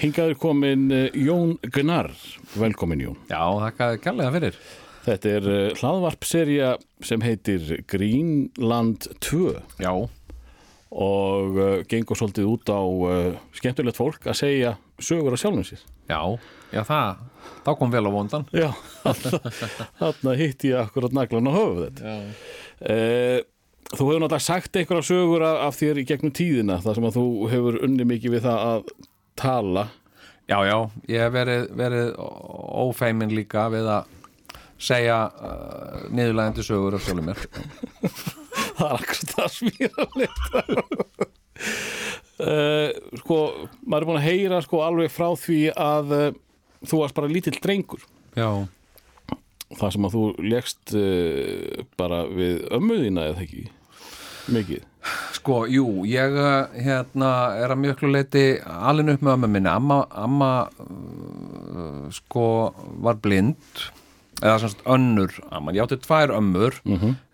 Hingaður komin eh, Jón Gunnar, velkomin Jón. Já, þakka kærlega fyrir. Þetta er eh, hlaðvarpserja sem heitir Greenland 2 Já, og uh, gengur svolítið út á skemmtilegt fólk að segja sögur á sjálfum sér. já, já það, þá kom vel á vondan. Já, þarna hitti ég akkurat naglan á höfuð þetta. Já. Þú hefur náttúrulega sagt einhverja sögur af þér í gegnum tíðina þar sem að þú hefur unni mikið við það að tala. Já, já, ég hef verið, verið ófeimin líka við að segja uh, niðurlægandi sögur af sjálfum mér. það er akkurat það smýralegt uh, sko, maður er búin að heyra sko alveg frá því að uh, þú varst bara lítill drengur Já, það sem að þú legst uh, bara við ömmuðina eða ekki mikið sko, jú, ég uh, hérna er að mjög leiti alin upp með ömmu minni. Amma, amma uh, sko, var blind eða semst önnur amma. Ég átti tvær ömmur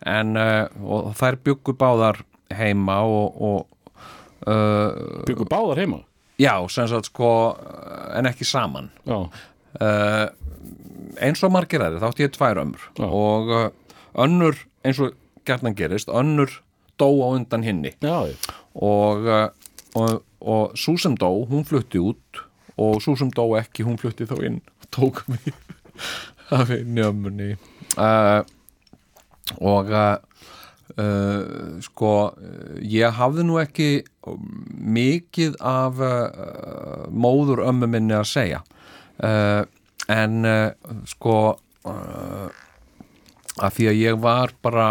en uh, þær byggu báðar heima og, og uh, byggur báðar heima já, sem sagt sko en ekki saman já, eins og margir aðri þá átti ég tvær ömmur Já. og önnur eins og gerðan gerist önnur dó á undan hinni. Já, og, og, og sú sem dó, hún flutti út og sú sem dó ekki, hún flutti þá inn og tók mig af í ömmunni. Uh, og uh, uh, sko ég hafði nú ekki mikið af móður ömmu minni að segja. En sko að því að ég var bara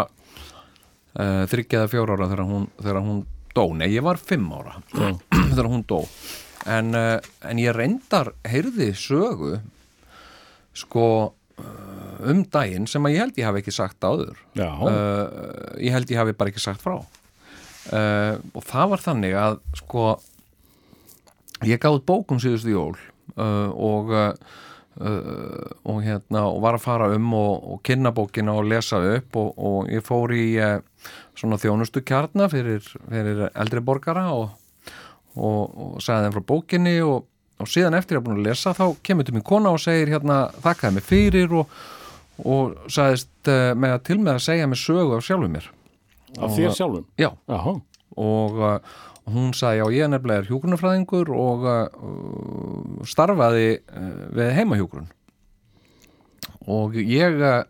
þryggjaða fjóra ára þegar hún, þegar hún dó, nei ég var fimm ára þegar hún dó. En, uh, en ég reyndar heyrði sögu sko uh, um daginn sem að ég held ég hafi ekki sagt áður. Uh, ég held ég hafi bara ekki sagt frá. Uh, og það var þannig að sko ég gáði bókum síðustu jól uh, og uh, uh, og hérna og var að fara um og, og kynna bókina og lesa upp og, og ég fór í uh, svona þjónustu kjarna fyrir, fyrir eldri borgara og, og, og sagði þeim frá bókinni og, og síðan eftir ég er búin að lesa þá kemur til mér kona og segir hérna þakkaði mig fyrir og og sagðist uh, með að til með að segja mig sögu af sjálfum mér. Af þér sjálfum? Já, Jaha, og uh, hún sagði já, ég nefnilega er hjúgrunafræðingur og uh, starfaði uh, við heimahjúgrun og ég uh,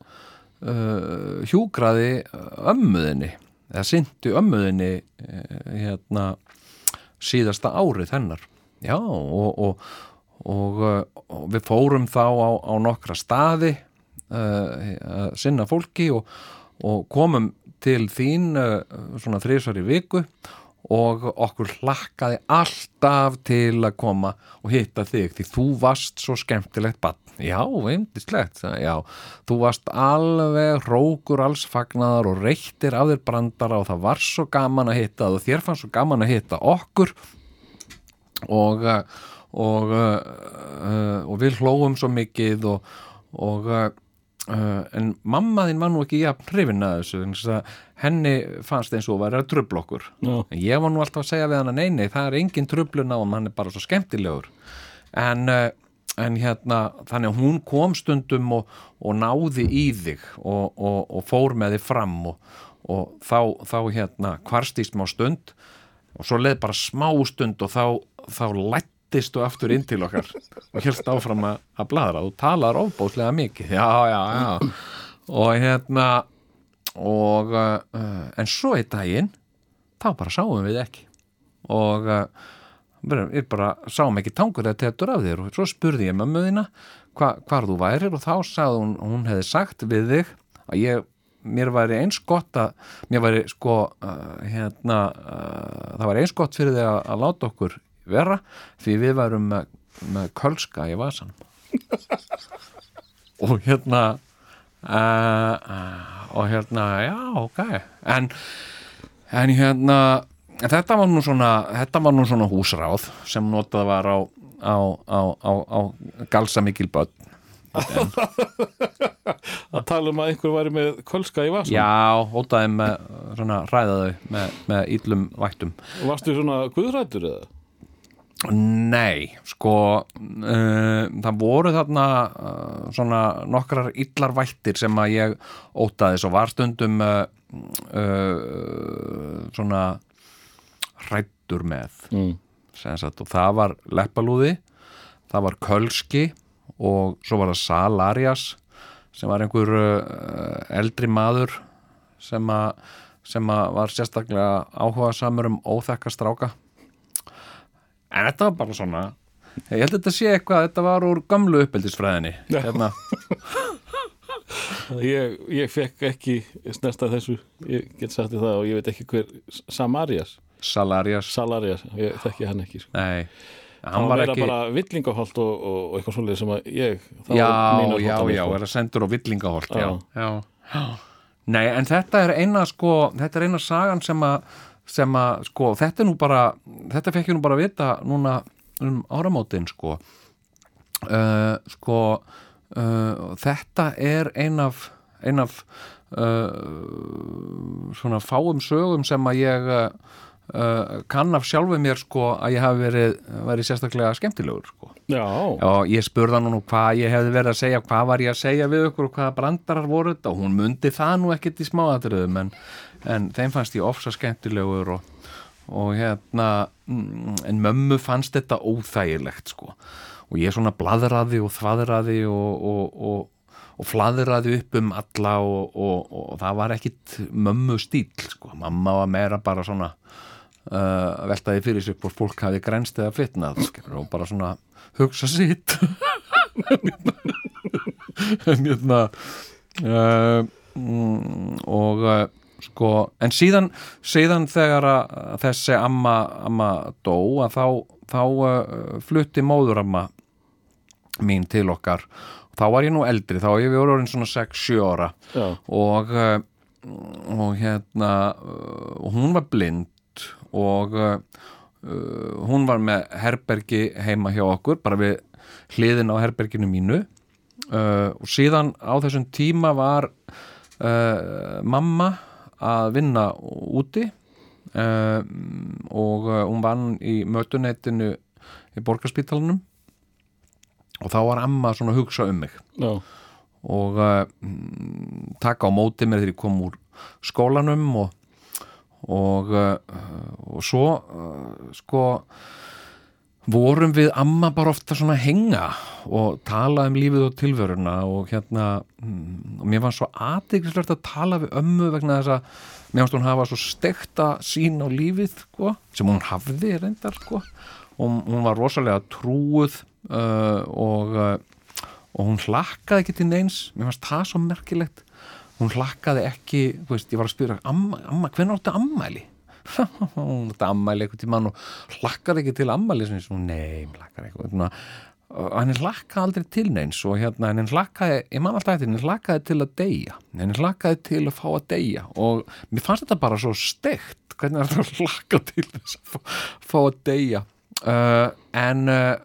hjúgraði ömmuðinni eða syndi ömmuðinni uh, hérna síðasta árið hennar. Já, og, og, og, uh, og við fórum þá á, á nokkra staði uh, að sinna fólki og, komum til þín uh, svona þrísvar í viku og okkur hlakkaði alltaf til að koma og hitta þig því þú varst svo skemmtilegt bann. Já, eindislegt, já, þú varst alveg rókur alls fagnaðar og reyktir af þér brandara og það var svo gaman að hitta og þér fannst svo gaman að hitta okkur og, uh, og, uh, uh, og við hlóum svo mikið og, og uh, en mamma þín var nú ekki jafn hrifin að þessu að henni fannst eins og væri að trubla okkur. Ég var nú alltaf að segja við hann nei, nei, það er engin trublun á hann, hann er bara svo skemmtilegur. En, uh, en hérna þannig að hún kom stundum og, og náði í þig og, og, og fór með þig fram og, og þá, þá hérna kvarst í smá stund og svo leið bara smá stund og þá, þá lættist þú aftur inn til okkar og hérst áfram að, að bladra þú talar ofbóðslega mikið. Já, já, já. Og hérna og uh, en svo í daginn þá bara sáum við ekki. Og uh, við bara sáum ekki tangur eða tettur af þér. Og svo spurði ég mömmu þína hva, hvar þú værir og þá sagði hún hún hefði sagt við þig að ég mér væri eins gott að mér væri sko uh, hérna uh, það væri eins gott fyrir þig að, að láta okkur vera því við værum með, með kölska í vasan og hérna uh, og hérna já ok. En, en hérna þetta var nú svona þetta var nú svona húsráð sem notað var á á, á, á, á galsa mikil börn. Að tala um að einhver væri með kölska í vasan Já, ótaði með ræðaðu með, með íllum vættum. Varstu svona guðrættur eða? Nei, sko uh, það voru þarna uh, svona nokkrar illar vættir sem að ég ótaði svo var stundum uh, uh, svona hrættur með. Mm. sagt, og það var leppalúði það var kölski og svo var það Salarias sem var einhver eldri maður sem að sem að var sérstaklega áhuga samur um óþekka stráka en þetta var bara svona ég held að þetta sé eitthvað, þetta var úr gamlu uppeldisfræðinni hérna, ég, ég fekk ekki snerta þessu ég get sagt þér það og ég veit ekki hver Samarias, Salarias Salarias ég þekki hann ekki sko. nei, hann hann var ekki bara villingaholt og, og, og eitthvað svolítið sem að ég það já, já, já, sko. er að sendur á villingaholt. Já. Já. já nei, en þetta er eina sko, þetta er eina sagan sem að sem að, sko, þetta er nú bara þetta fekk ég nú bara að vita núna um áramótin, sko. Uh, sko uh, þetta er ein af ein af uh, svona fáum sögum sem að ég uh, uh, kann af sjálfu mér sko að ég hafi verið, verið sérstaklega skemmtilegur sko. Já, og ég spurði hann nú hvað ég hefði verið að segja hvað var ég að segja við okkur og hvaða brandarar voru þetta? Og hún mundi það nú ekkert í smáatriðum en, en þeim fannst ég ofsa skemmtilegur og, og hérna mm, en mömmu fannst þetta óþægilegt sko. Og ég svona bladraði og þvadraði og, og, og, og fladraði upp um alla og, og það var ekkit mömmu stíl sko, mamma var meira bara svona uh, veltaði fyrir sig hvort fólk hafi grænst eða fitnað skilur, og bara svona hugsa sitt. En hérna uh, mm, og uh, sko, en síðan síðan þegar að þessi amma, amma dó að þá, þá uh, flutti móðuramma mín til okkar. Þá var ég nú eldri, þá ég við orðin svona 6-7 ára. Og uh, og hérna og hún var blind og uh, hún var með herbergi heima hjá okkur bara við hliðin á herberginu mínu. Uh, og síðan á þessum tíma var uh, mamma að vinna úti uh, og uh, hún vann í mötuneytinu í borgarspítalunum og þá var amma svona að hugsa um mig. Já, og uh, taka á móti mér þegar ég kom úr skólanum og og, og svo sko vorum við amma bara ofta svona henga og tala um lífið og tilvöruna og hérna mm, og mér var svo aðeinslega að tala við ömmu vegna þess að mér fannst hún hafa svo stekta sín á lífið sko, sem hún hafði reyndar sko og hún var rosalega trúuð uh, og uh, og hún hlakkaði ekki til neins. Mér fannst það svo merkilegt. Hún hlakkaði ekki, þú veist, ég var að spyrja amma, amma hvernig áttu ammæli hún áttu ammæli eitthvað tímann og hlakkaði ekki til ammæli sem ég svo, nei, hún hlakkaði eitthvað hann hlakkaði aldrei til neins. Og hérna, hann hlakkaði ég man alltaf eftir, hann hlakkaði til að deyja. Hann hlakkaði til að fá að deyja. Og mér fannst þetta bara svo steikt. Hvernig er þetta að hlakka til þess að fá, fá að deyja? Uh, en uh,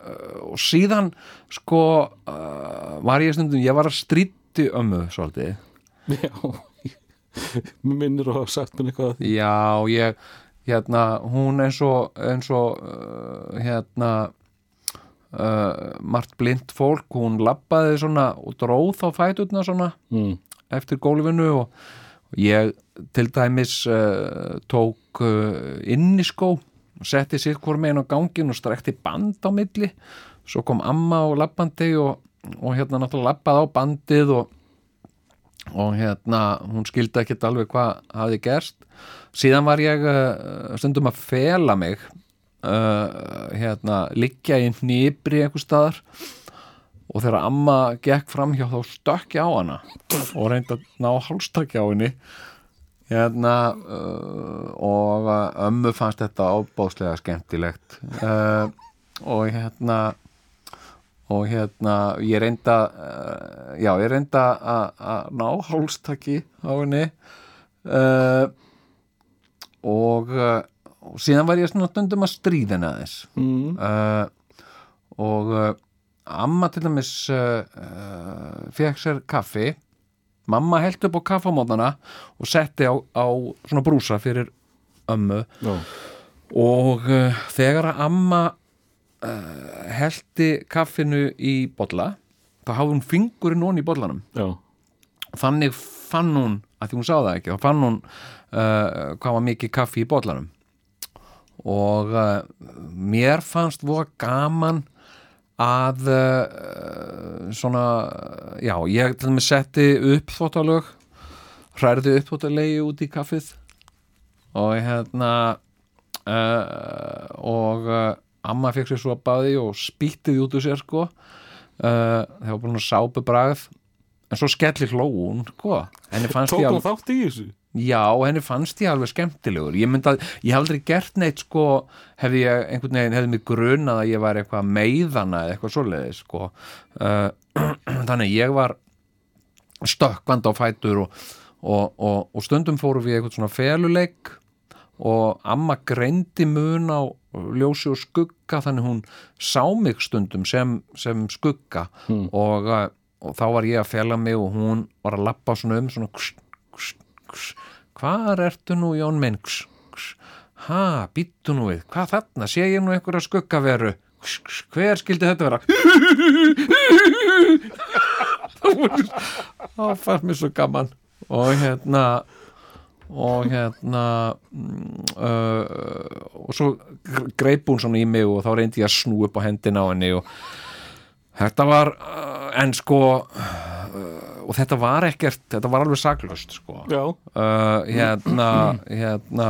og síðan sko uh, var ég stundum, ég var að stríti ömmu svolítið. Já minnir og hafa sagt mér eitthvað Já, ég, hérna, hún eins og, eins og, uh, hérna, uh, margt blind fólk, hún labbaði svona og dróð þá fæturna svona mm. eftir gólfinu og, og ég til dæmis uh, tók uh, inniskó og setti sér hvort meginn á gangin og strekti band á milli svo kom amma og labbandi og, og hérna náttúrulega labbaði á bandið og og hérna, hún skildi ekkert alveg hvað hafði gerst. Síðan var ég uh, stundum að fela mig uh, hérna, liggja í nýbri einhver staðar. Og þegar amma gekk fram hjá þá stökk ég á hana og reyndi að ná hálstakki á henni. Hérna uh, og ömmu fannst þetta ábáðslega skemmtilegt. Og hérna og hérna ég reynda uh, já ég reynda að- ná hálstaki á henni. Uh, og, uh, og síðan var ég svona stundum að stríða henni aðeins. Mm. og amma til dæmis fekk sér kaffi. Mamma held upp á kaffamótnana og setti á, á svona brúsa fyrir ömmu. Já, og uh, þegar að amma uh, heldi kaffinu í bolla. Þá hafði hún fingurinn onni í bollanum. Já, þannig fann hún, að því hún sá það ekki þá fann hún uh, hvað var mikið kaffi í bollanum. Og uh, mér fannst voða gaman að uh, svona já, ég til dæmis setti upp þvóttalög hræði upp þvóttalegi út í kaffið. Og hérna og amma fekk sér svo að baði og spýttið út úr sér sko. Uh, það var búin að sápu bragð. En svo skelli hlóun sko. tók hún þátt í þessu? Já, henni fannst ég alveg skemmtilegur. Ég myndi að, ég hef aldrei gert neitt sko, hefði ég einhvern veginn hefði mig grunað að ég var eitthvað meiðana eða eitthvað svoleiðis sko. uh, þannig ég var stökkvand á fætur og, og, og, og stundum fórum við eitthvað svona feluleik og amma greindi mun á ljósi og skugga þannig hún sá mig stundum sem, sem skugga. Og, uh, og þá var ég að fela mig og hún var að lappa svona um svona hvar ertu nú Jón minn? Kss, kss. ha, býttu nú við. Hvað þarna, sé ég nú einhverja skuggaveru? Kss. hver skildi þetta vera? Þá fannst mér svo gaman. Og hérna og hérna mm, uh, og svo greip hún svona í mig og þá reyndi ég að snú upp á hendina á henni og þetta var uh, en sko uh, og þetta var ekkert, þetta var alveg saklaust sko. Uh, hérna, hérna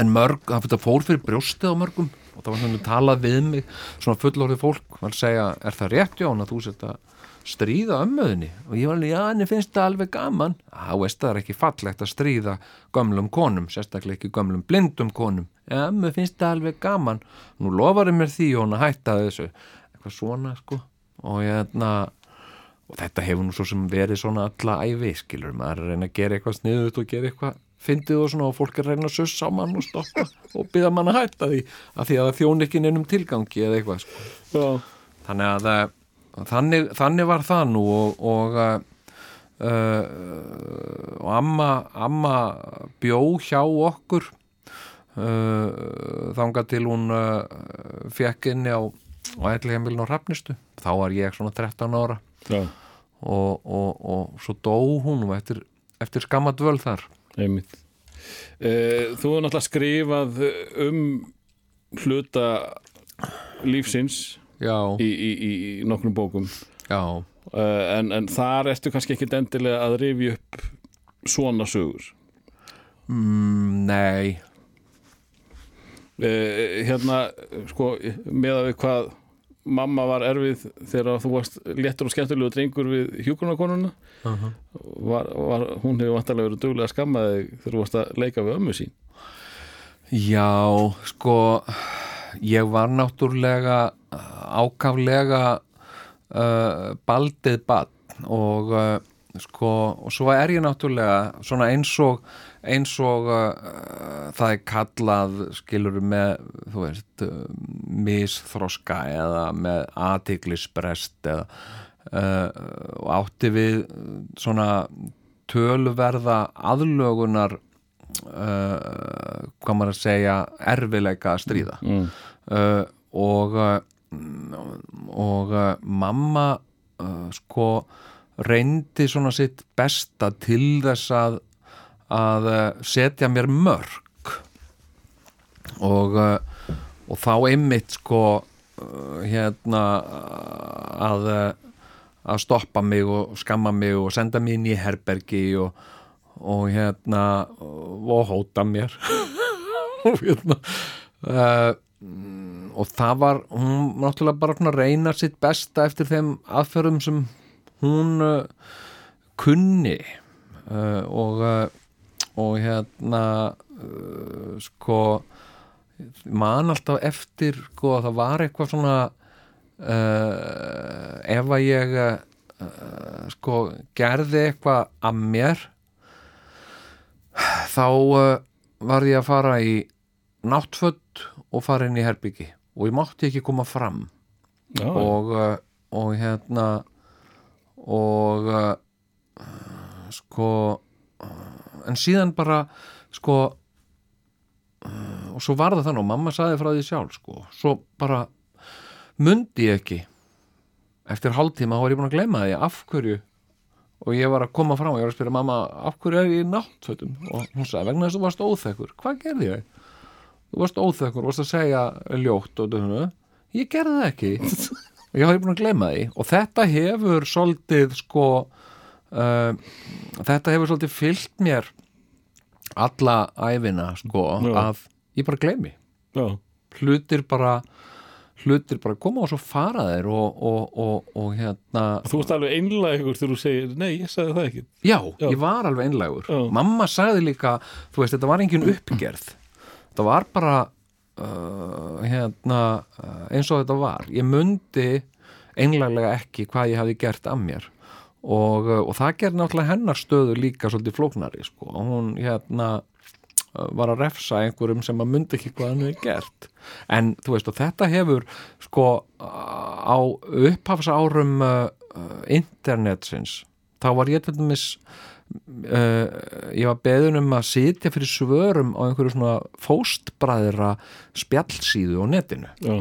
en mörg, það fór fyrir brjóstið á mörgum og það var svona talað við mig svona fullorðið fólk, var að segja er það rétt Jón að þú að stríða ömmuðinni og ég var alveg, já, henni finnst það alveg gaman. Þá veist það er ekki fallegt að stríða gömlum konum, sérstaklega ekki gömlum blindum konum, já, mér finnst það alveg gaman. Nú lofaði mér því Jón að hætta þessu, eitthvað svona sko, og ég hérna og þetta hefur nú svo sem verið svona alla ævi, skilur, maður er að reyna að gera eitthvað sniðut og gera eitthvað fyndið og svona og fólk er að reyna að sussa á mann og stoppa og byggja mann að hætta því af því að það þjón ekki neinum tilgangi eða eitthvað sko. þannig að eh, þannig, þannig var það nú og og, uh, og amma, amma bjó hjá okkur uh, þangað til hún uh, fekk inni á, á ætli heimilin á Hrafnistu. Þá var ég svona 13 ára. Já, og, og, og svo dó hún og eftir, eftir skamma dvöl þar. Einmitt. Þú hefur náttúrulega skrifað um hluta lífsins í, í, í, í nokkrum bókum. Uh, en, en þar ertu kannski ekki endilega að rifja upp svona sögur? Mm, nei. Uh, hérna sko með að við hvað mamma var erfið þegar þú varst léttur og skemmtilegu drengur við hjúkunakonuna uh -huh. var, var, hún hefur vantarlega verið duglega að skamma þig þegar þú varst að leika við ömmu sín. Já, sko ég var náttúrulega ákaflega uh, baldið badn og uh, sko, og svo er ég náttúrulega svona eins og eins og uh, það er kallað skilur með þú veist, misþroska eða með aðtiklisbrest eða og átti við svona töluverða aðlögunar uh, hvað maður að segja erfileika að stríða mm. uh, og uh, og uh, mamma uh, sko reyndi svona sitt besta til þess að að setja mér mörg og og þá einmitt sko hérna að að stoppa mig og skamma mig og senda mig inn í herbergi og, og hérna og hóta mér. Og hérna uh, og það var hún náttúrulega bara reyna sitt besta eftir þeim aðferðum sem hún uh, kunni. Uh, og og hérna sko man alltaf eftir sko að það var eitthvað svona ef að ég sko gerði eitthvað að mér þá uh, var ég að fara í náttföld og fara inn í herbyggi og ég mátti ekki koma fram. Já, og, uh, og hérna og uh, sko en síðan bara sko og svo var það þannig og mamma saði frá því sjálf sko. svo bara mundi ég ekki. Eftir hálftíma þá var ég búin að gleyma því af hverju og ég var að koma fram og ég var að spyrja mamma af hverju er ég í náttfötum og hún sagði vegna þess að þú varst óþekkur. Hvað gerði ég? þú varst óþekkur, varst að segja ljótt og döfnu ég gerði það ekki. Og ég var búin að gleyma því. Og þetta hefur svolítið sko uh, þetta hefur svolítið fyllt mér alla æfina sko Já. að ég bara gleymi. Já, hlutir bara hlutir bara koma og svo fara þeir og, og, og, og hérna þú ert alveg einlægur þegar þú segir, nei, ég sagði það ekki. Já, Já. ég var alveg einlægur. Já. mamma sagði líka, þú veist, þetta var engin uppgerð. Þetta var bara uh, hérna uh, eins og þetta var, ég mundi einlæglega ekki hvað ég hafi gert af mér. Og, uh, og það gerði náttúrulega hennar stöðu líka svolítið flóknari, sko, hún hérna var að refsa einhverjum sem að mundi ekki hvað hann hefði gert. En þú veist og þetta hefur sko á upphafsárum uh, uh, internetsins þá var ég til dæmis uh, ég var beðin um að sitja fyrir svörum á einhverju svona fóstbræðra spjallsíðu á netinu. Já,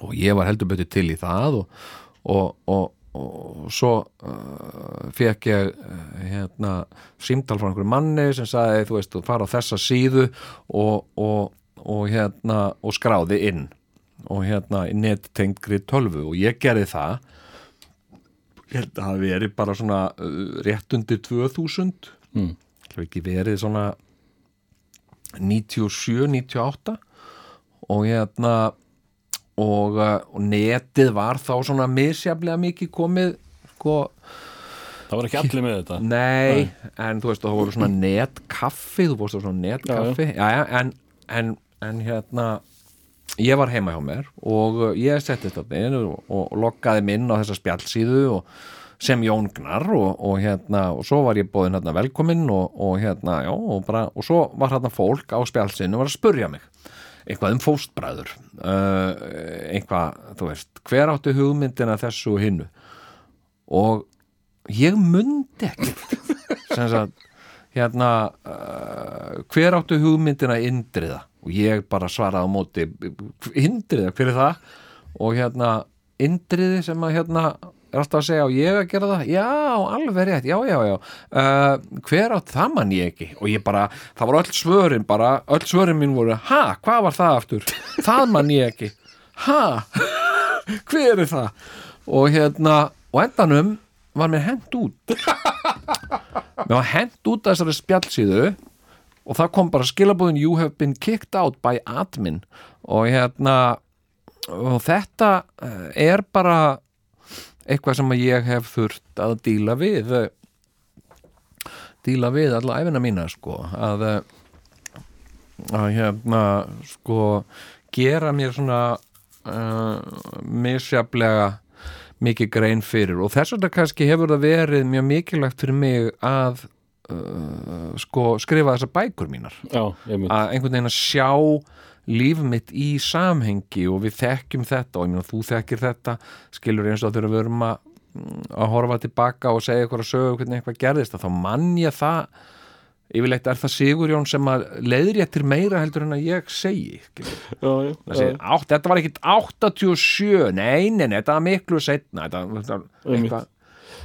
og ég var heldur betur til í það og, og, og, og svo uh, fekk ég uh, hérna, símtal frá einhverju manni sem sagði, þú veist, þú fara á þessa síðu og, og, og hérna og skráði inn og hérna í nettengri tölvu og ég gerði það. Ég held að það verið bara svona uh, rétt undir 2000 Mm. það ekki verið svona 97, 98 og hérna og, uh, og netið var þá svona misjaflega mikið komið sko, það var ekki allir með þetta? Nei, en þú veist það voru svona netkaffi, þú vorst á svona netkaffi. Já, já, en, en, en hérna ég var heima hjá mér og uh, ég settist þetta inn og, og loggaði minn á þessa spjallsíðu og sem Jón Gnar og, og hérna og svo var ég bóðin hérna velkominn og, og hérna, já, og bara og svo var hérna fólk á spjallsíðinu og var að spurja mig eitthvað um fóstbræður uh, eitthvað, þú veist hver áttu hugmyndina þessu og hinnu og ég mundi ekki. Sem sagt hérna uh, hver áttu hugmyndina indriða? Og ég bara svaraði á móti indriða, hver er það? Og hérna indriði sem að hérna er alltaf að segja og ég að gera það? Já, alveg rétt, já, já, já. Uh, hver átt það mann ég ekki. Og ég bara, það voru öll svörin bara öll svörin mín voru, ha, hvað var það aftur? Það mann ég ekki. Ha, hver er það? Og hérna, og endanum var mér hent út. Mér var hent út þessari spjallsíðu og það kom bara skilabúðin you have been kicked out by admin. Og hérna og þetta eh, er bara eitthvað sem ég hef þurft að díla við eh, díla við alla æfina mína sko að eh, að hérna sko gera mér svona uh, misjaflega mikið grein fyrir. Og þess vegna kannski hefur það verið mjög mikilvægt fyrir mig að uh, sko skrifa þessar bækur mínar. Já, að einhvern veginn að sjá líf mitt í samhengi og við þekkjum þetta og ég meina þú þekkir þetta skilur eins og þegar við erum að, að horfa tilbaka og segja eitthvað að sögu hvernig eitthvað gerðist að þá mann ég það. Yfirleitt er það Sigurjón sem að leiðréttir meira heldur en að ég segi. Já, já, segir, átt, þetta var ekkit 87 nei, nei, nei, þetta var miklu setna þetta, þetta,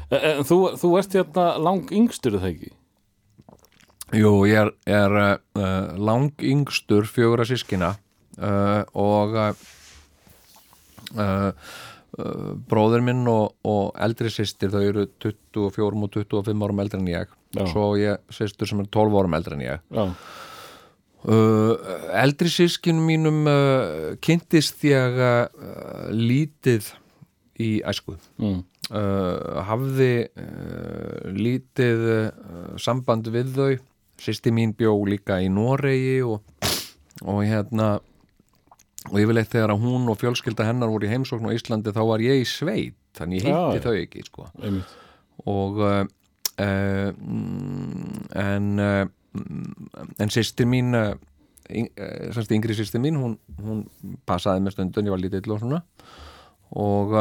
En, en þú, þú ert hérna lang yngstur það ekki Jú, ég er, er uh, lang yngstur fjögura sískina uh, og uh, uh, bróður minn og, og eldri sýstir þau eru 24 og 25 árum eldri en ég. Já. svo ég sýstur sem er 12 árum eldri en ég. Já, uh, eldri sískinu mínum uh, kynntist ég uh, lítið í æsku. Mm. hafði lítið samband við þau sýsti mín bjó líka í Noregi og, og hérna og yfirleitt þegar að hún og fjölskylda hennar voru í heimsókn á Íslandi þá var ég í sveit þannig ég hitti þau ekki sko. og uh, uh, en uh, en sýstir mín semst yngri sýstir mín hún, hún passaði með stundun, ég var lítill og svona. Og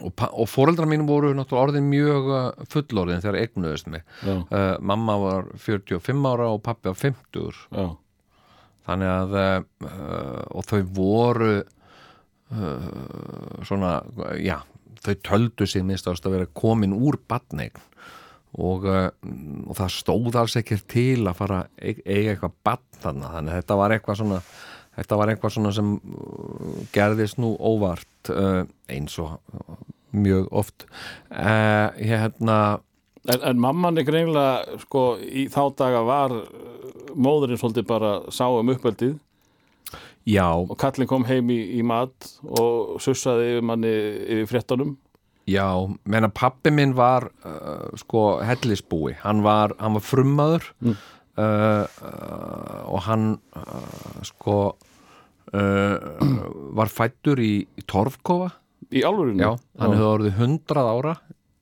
og, og foreldrar mín voru náttúrulega orðin mjög uh, fullorðin þegar eignuðust mig. Uh, mamma var 45 ára og pappi var 50 já, þannig að uh, og þau voru uh, svona, já þau töldu sig minnst að vera komin úr batneign og, uh, og það stóð alls ekki til að fara eiga eitthvað batn þannig að þetta var eitthvað svona þetta var eitthvað svona sem uh, gerðist nú óvart uh, eins og uh, mjög oft. Uh, hérna En, en mamman er greinlega, sko, í þá daga var móðurinn svolítið bara sá um uppeldið. Já, og kallinn kom heim í, í mat og sussaði yfir manni yfir fréttunum. Já, menna pappi minn var uh, sko hellisbúi, hann var, hann var frummaður. Mm. uh, uh, og hann uh, sko var fættur í, í Torfkofa, Í álfurinu? já, hann hefði orðið 100 ára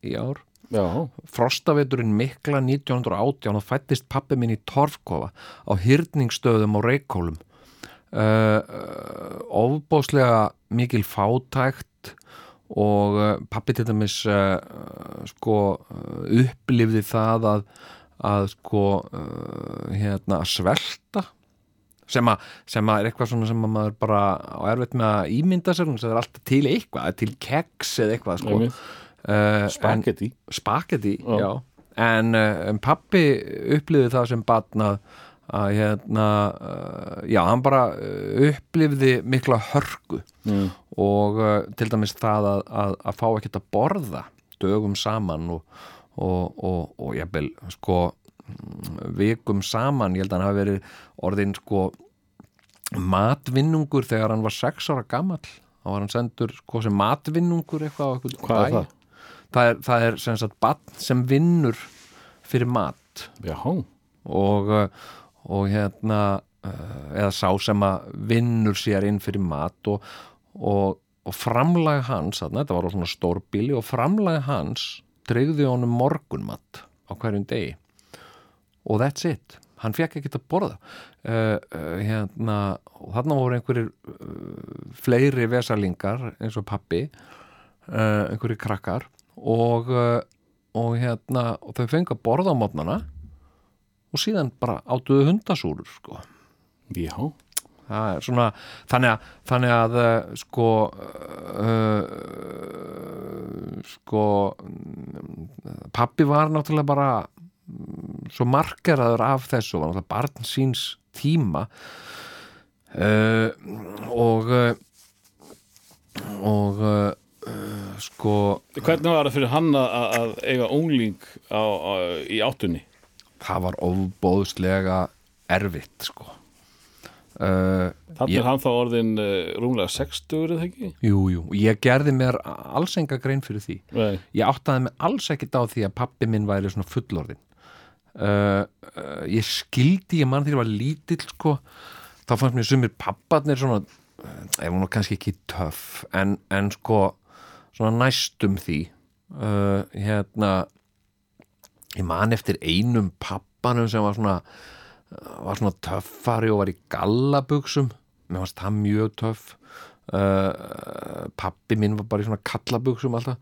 í ár, Já, frostaveturinn mikla 1918 og fættist pappi minn í Torfkofa á hyrningsstöðum á Reykjólum uh, uh, ofbóðslega mikil fátækt og uh, pappi til dæmis uh, uh, sko uh, upplifði það að, að sko uh, hérna að svelta sem að, sem að er eitthvað svona sem að maður bara á erfitt með að ímynda sér það er alltaf til eitthvað, til keks eða eitthvað sko. Uh, en- spagetti. spagetti, Já. já, en, uh, en pappi upplifði það sem batn að, hérna uh, já, hann bara upplifði mikla hörku Mm. og uh, til dæmis það að, að, að fá ekkert að borða dögum saman og, og, og, og jafnvel sko mm, vikum saman, ég held að hann hafi verið orðin sko matvinnungur þegar hann var sex ára gamall. Þá var hann sendur sko sem matvinnungur eitthvað á eitthvað Hvað er það? Það er, það er sem sagt batn sem vinnur fyrir mat. Já, og, uh, og hérna uh, eða sá sem að vinnur sér inn fyrir mat og, og, og framlag hans þarna, þetta var svona stór bíli og framlag hans tryggði honum morgunmat á hverjum degi og that's it hann fekk ekkert að borða uh, uh, hérna, og þarna voru einhverjir uh, fleiri vesalingar eins og pappi einhverjir krakkar og, og hérna og þau fengu að borða á mótnana og síðan bara átuðu hundasúrur sko. já. svona þannig að, þannig að sko sko mm, pappi var náttúrulega bara svo margeraður af þessu var náttúrulega barn síns tíma uh, og uh, og uh, sko Hvernig var það fyrir hann að, að eiga ungling á, á, í áttunni? það var ofbóðslega erfitt sko uh, Þannig er hann þá orðin uh, rúmlega 60 eða ekki? Jú, jú, ég gerði mér alls enga grein fyrir því. Nei. Ég áttaði mig alls ekkit á því að pappi minn væri svona fullorðin. Uh, uh, ég skildi, ég mann því að ég var lítill, sko, þá fannst mér sumir papparnir svona, ef hún var kannski ekki töff, en, en sko, svona næstum því. Uh, hérna, ég man eftir einum pappanum sem var svona, var svona töffari og var í gallabuxum. Mér fannst það mjög töff. Pappi minn var bara í svona kallabuxum alltaf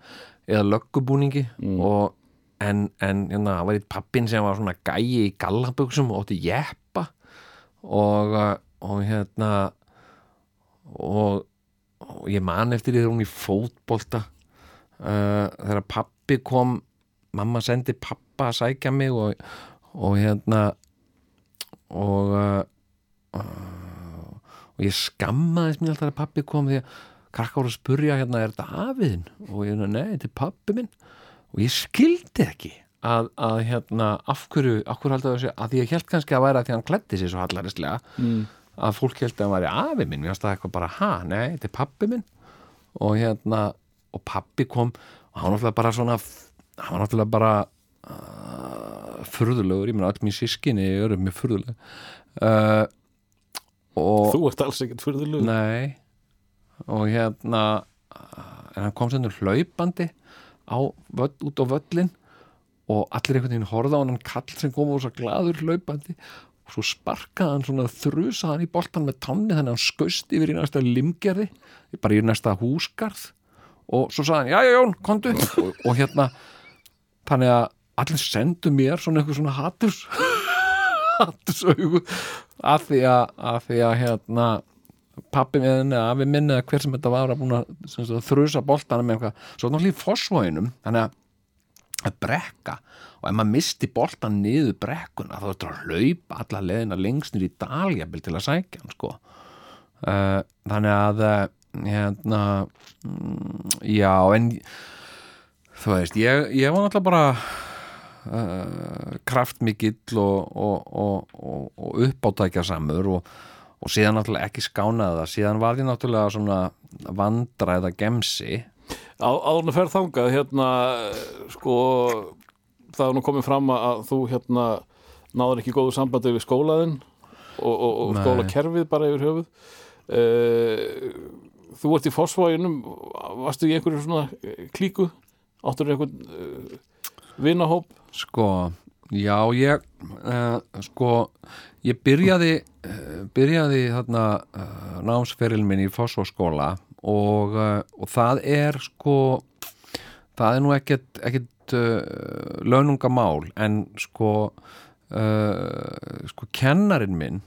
eða löggubúningi og en, en hérna, það var eitt pappin sem var svona gæi í gallabuxum og ótti jeppa og, uh, og hérna og, og ég man eftir því þegar hún í fótbolta uh, þegar pappi kom mamma sendi pappa að sækja mig og, og hérna og uh, uh, og ég skammaðist mér alltaf að pappi kom því að krakka voru að spurja hérna er þetta afiðin og ég, nei, þetta er pappi minn og ég skildi ekki að, að hérna, af hverju, af hverju haldið þessi að því ég held kannski að væra að því hann klætti sér svo hallarislega Mm. að fólk held að hann væri afi minn, mér finnst það eitthvað bara, ha, nei, þetta er pappi minn. Og hérna, og pappi kom og hann var náttúrulega bara svona hann var náttúrulega bara uh, furðulegur, ég meina öll mín sískinni eru mjög furðuleg. Uh, og Þú ert alls ekkert fyrðulegu. Nei. Og hérna en hann kom sendur hlaupandi á, völl, út á völlin og allir einhvern veginn horfða á hann kall sem kom og svo glaður hlaupandi og svo sparkaði hann svona þrusaði hann í boltan með tanni þannig að hann skaust yfir í næsta limgerði bara í næsta húsgarð og svo sagði hann, já já Jón, komdu. Og, og hérna þannig að allir sendu mér svona eitthvað svona haturs hattusaugu af því að, af því að hérna pappi minn eða afi minn eða hver sem þetta var að búin að þrusa boltana með eitthvað. Svo náttúrulega í fósvóinum þannig að að brekka og ef maður misti boltan niður brekkuna þá er þetta að hlaupa alla leðina lengst nýr í daljabil til að sækja hann sko. Uh, þannig að uh, hérna mm, já en þú veist ég, ég var náttúrulega bara uh, kraftmikill og, og, og, og, uppátækja samur og, og síðan náttúrulega ekki skánaði það. Síðan var því náttúrulega svona vandræða gemsi. Á, áðurinn að ferð þangað hérna sko það er nú komið fram að þú hérna náður ekki góðu sambandi við skólaðinn og, og, og skólakerfið bara yfir höfuð. Uh, þú ert í fósfóinum varstu í einhverju svona klíku? Áttur einhvern uh, vinahóp? Sko, já ég uh, sko, ég byrjaði uh, byrjaði þarna uh, námsferil minn í Fossóskóla og, og það er sko það er nú ekkert, ekkert launungamál en sko sko kennarinn minn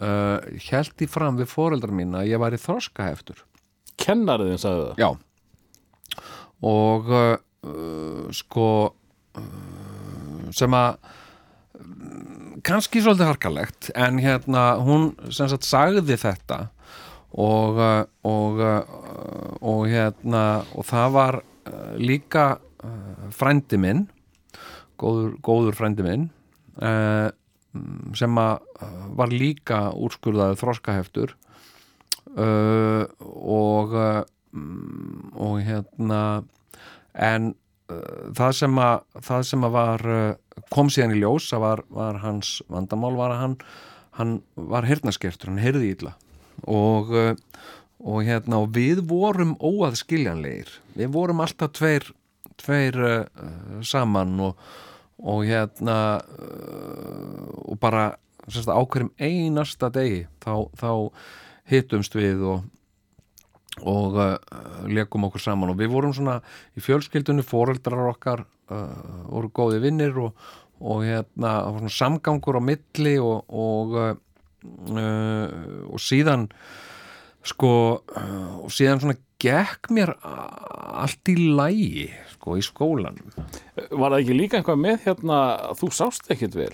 held í fram við foreldrar mín að ég væri þroskaheftur. Kennariðin sagði það? Já. Og sko uh, sem að mm, kannski svolítið harkalegt en hérna hún sem sagt sagði þetta og uh, og, uh, og hérna og það var uh, líka frændi minn góður, góður frændi minn sem að var líka úrskurðaði þroskaheftur uh, og mm, og hérna en það sem að það sem að var kom síðan í ljós að var, var hans vandamál var að hann, hann var hirnaskertur, hann heyrði illa. Og, uh, og hérna og við vorum óaðskiljanlegir. Við vorum alltaf tveir tveir uh, saman og, og hérna uh, og bara sérst, á hverjum einasta degi þá, þá hittumst við og og uh, leikum okkur saman. Og við vorum svona í fjölskyldunni foreldrar okkar uh, voru góði vinnir og, og hérna það var samgangur á milli og og, uh, og síðan sko og síðan svona gekk mér allt í lægi sko í skólanum. Var það ekki líka eitthvað með hérna að þú sást ekkit vel?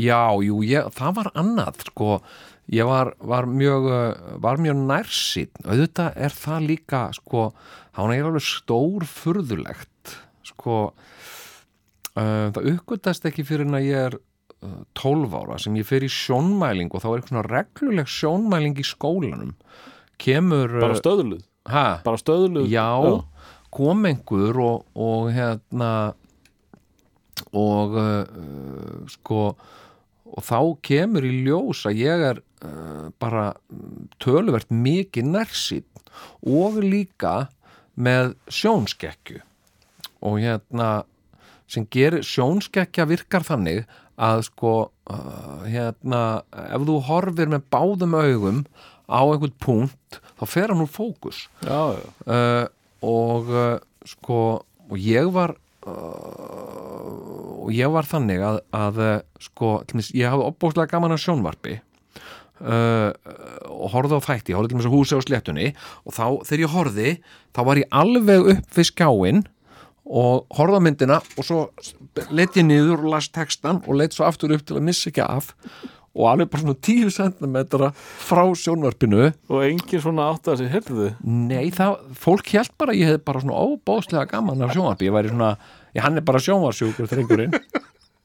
Já, jú, ég, það var annað sko, ég var, var mjög var mjög nærsýn auðvitað er það líka sko, hann er alveg stór furðulegt sko uh, það uppgötast ekki fyrir en að ég er uh, 12 ára sem ég fer í sjónmæling og þá er eitthvað svona regluleg sjónmæling í skólanum. Kemur bara uh, stöðluð, ha, bara stöðluð? Já, kom einhver og, og hérna og uh, sko og þá kemur í ljós að ég er uh, bara töluvert mikið nærsýn og líka með sjónskekkju og hérna sem gerir sjónskekkja virkar þannig að sko uh, hérna ef þú horfir með báðum augum á einhvern punkt þá fer hann úr fókus já, já. uh, og uh, sko og ég var uh, og ég var þannig að, að uh, sko, ég hafði opbóðslega gaman að sjónvarpi uh, og horfði á þætti, ég horfði til dæmis á húsi á sléttunni og þá þegar ég horfði þá var ég alveg upp við skjáin og horfði á myndina og svo leitt ég niður og las textan og leitt svo aftur upp til að missa ekki af og alveg bara svona 10 cm frá sjónvarpinu. Og engin svona átt að sér heyrðu Nei, það, fólk held bara ég hef bara svona óbóðslega gaman af sjónvarpi. Ég væri svona, ég hann er bara sjónvarsjúkur þrengurinn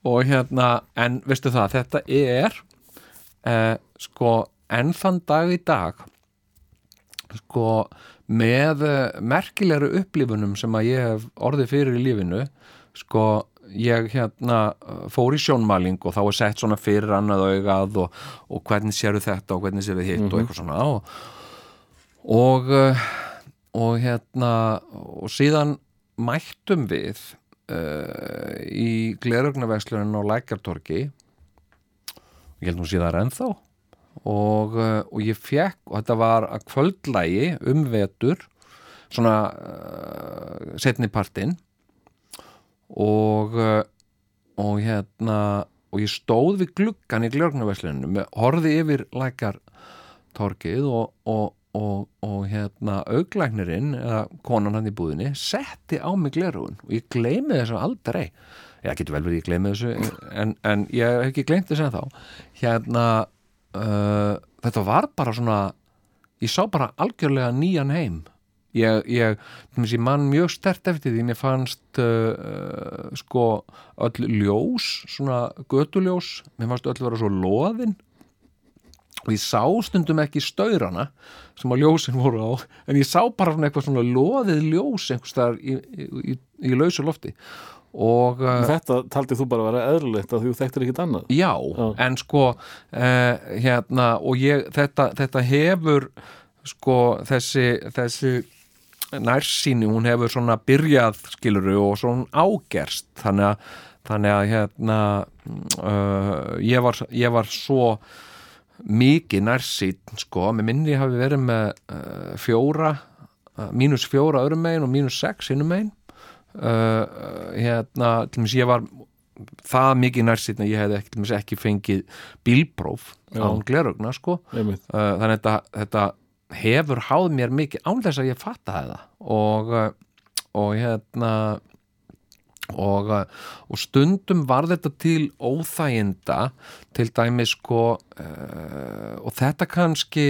og hérna en veistu það, þetta er eh, sko enn þann dag í dag sko með eh, merkilegri upplifunum sem að ég hef orðið fyrir í lífinu sko ég hérna fór í sjónmæling og þá er sett svona fyrir annað augað og, og hvernig sérðu þetta og hvernig sérðu hitt og eitthvað svona og, og eh, og hérna og síðan mættum við uh, í glerugnavegslunin á Lækjartorki ég held nú síðan ennþá og, uh, og ég fekk og þetta var að kvöldlægi um vetur svona uh, setni partinn. Og uh, og hérna og ég stóð við gluggan í glörgnaverslunum með horfði yfir lækar torkið og, og, og, og hérna auglæknirinn eða konan hann í búðinni setti á mig glerun og ég gleymi þessu aldrei. Ég getur vel verið ég gleymi þessu en, en ég hef ekki gleymt þessu en þá hérna uh, þetta var bara svona ég sá bara algjörlega nýjan heim. Ég, ég, ég mann mjög stert eftir því mér fannst uh, sko öll ljós svona götuljós mér fannst öll vera svo loðin. Og ég sá stundum ekki staurana sem að ljósin voru á en ég sá bara svona eitthvað svona loðið ljós einhvers þar í, í, í, í lausu lofti og uh, Þetta taldið þú bara að vera eðlulegt að þú þekktir ekkit annað? Já, Já. en sko uh, hérna og ég, þetta, þetta hefur sko þessi, þessi nærsýni, hún hefur svona byrjað skiluru og svona ágerst. Þannig að, þannig að hérna uh, ég, var, ég var svo mikið nærsýn sko, með minni hafi verið með uh, fjóra uh, mínus fjóra öðrum megin og mínus sex innum megin uh, hérna, til dæmis ég var það mikið nærsýn að ég hefði ekki, ekki fengið bílpróf Já. án glerugna sko. Uh, þannig að þetta, þetta hefur háð mér mikið án þess að ég fatta það. Og, uh, og hérna og, og stundum var þetta til óþæginda til dæmis sko uh, og þetta kannski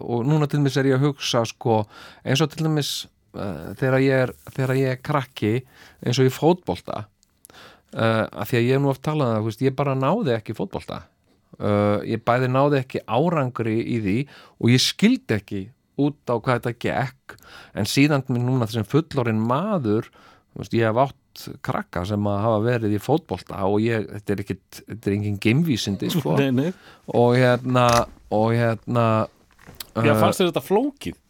og núna til dæmis er ég að hugsa sko eins og til dæmis þegar, ég er, þegar ég er krakki eins og í fótbolta uh, af því að ég hef nú oft talað um þú veist, ég bara náði ekki fótbolta. Uh, ég bæði náði ekki árangri í því og ég skildi ekki út á hvað þetta gekk. En síðan minn núna þessum fullorinn maður veist, ég hef átt krakka sem að hafa verið í fótbolta og ég, þetta er ekkit þetta er engin geimvísindi sko. Og hérna og hérna Já, uh, fannst þér þetta flókið?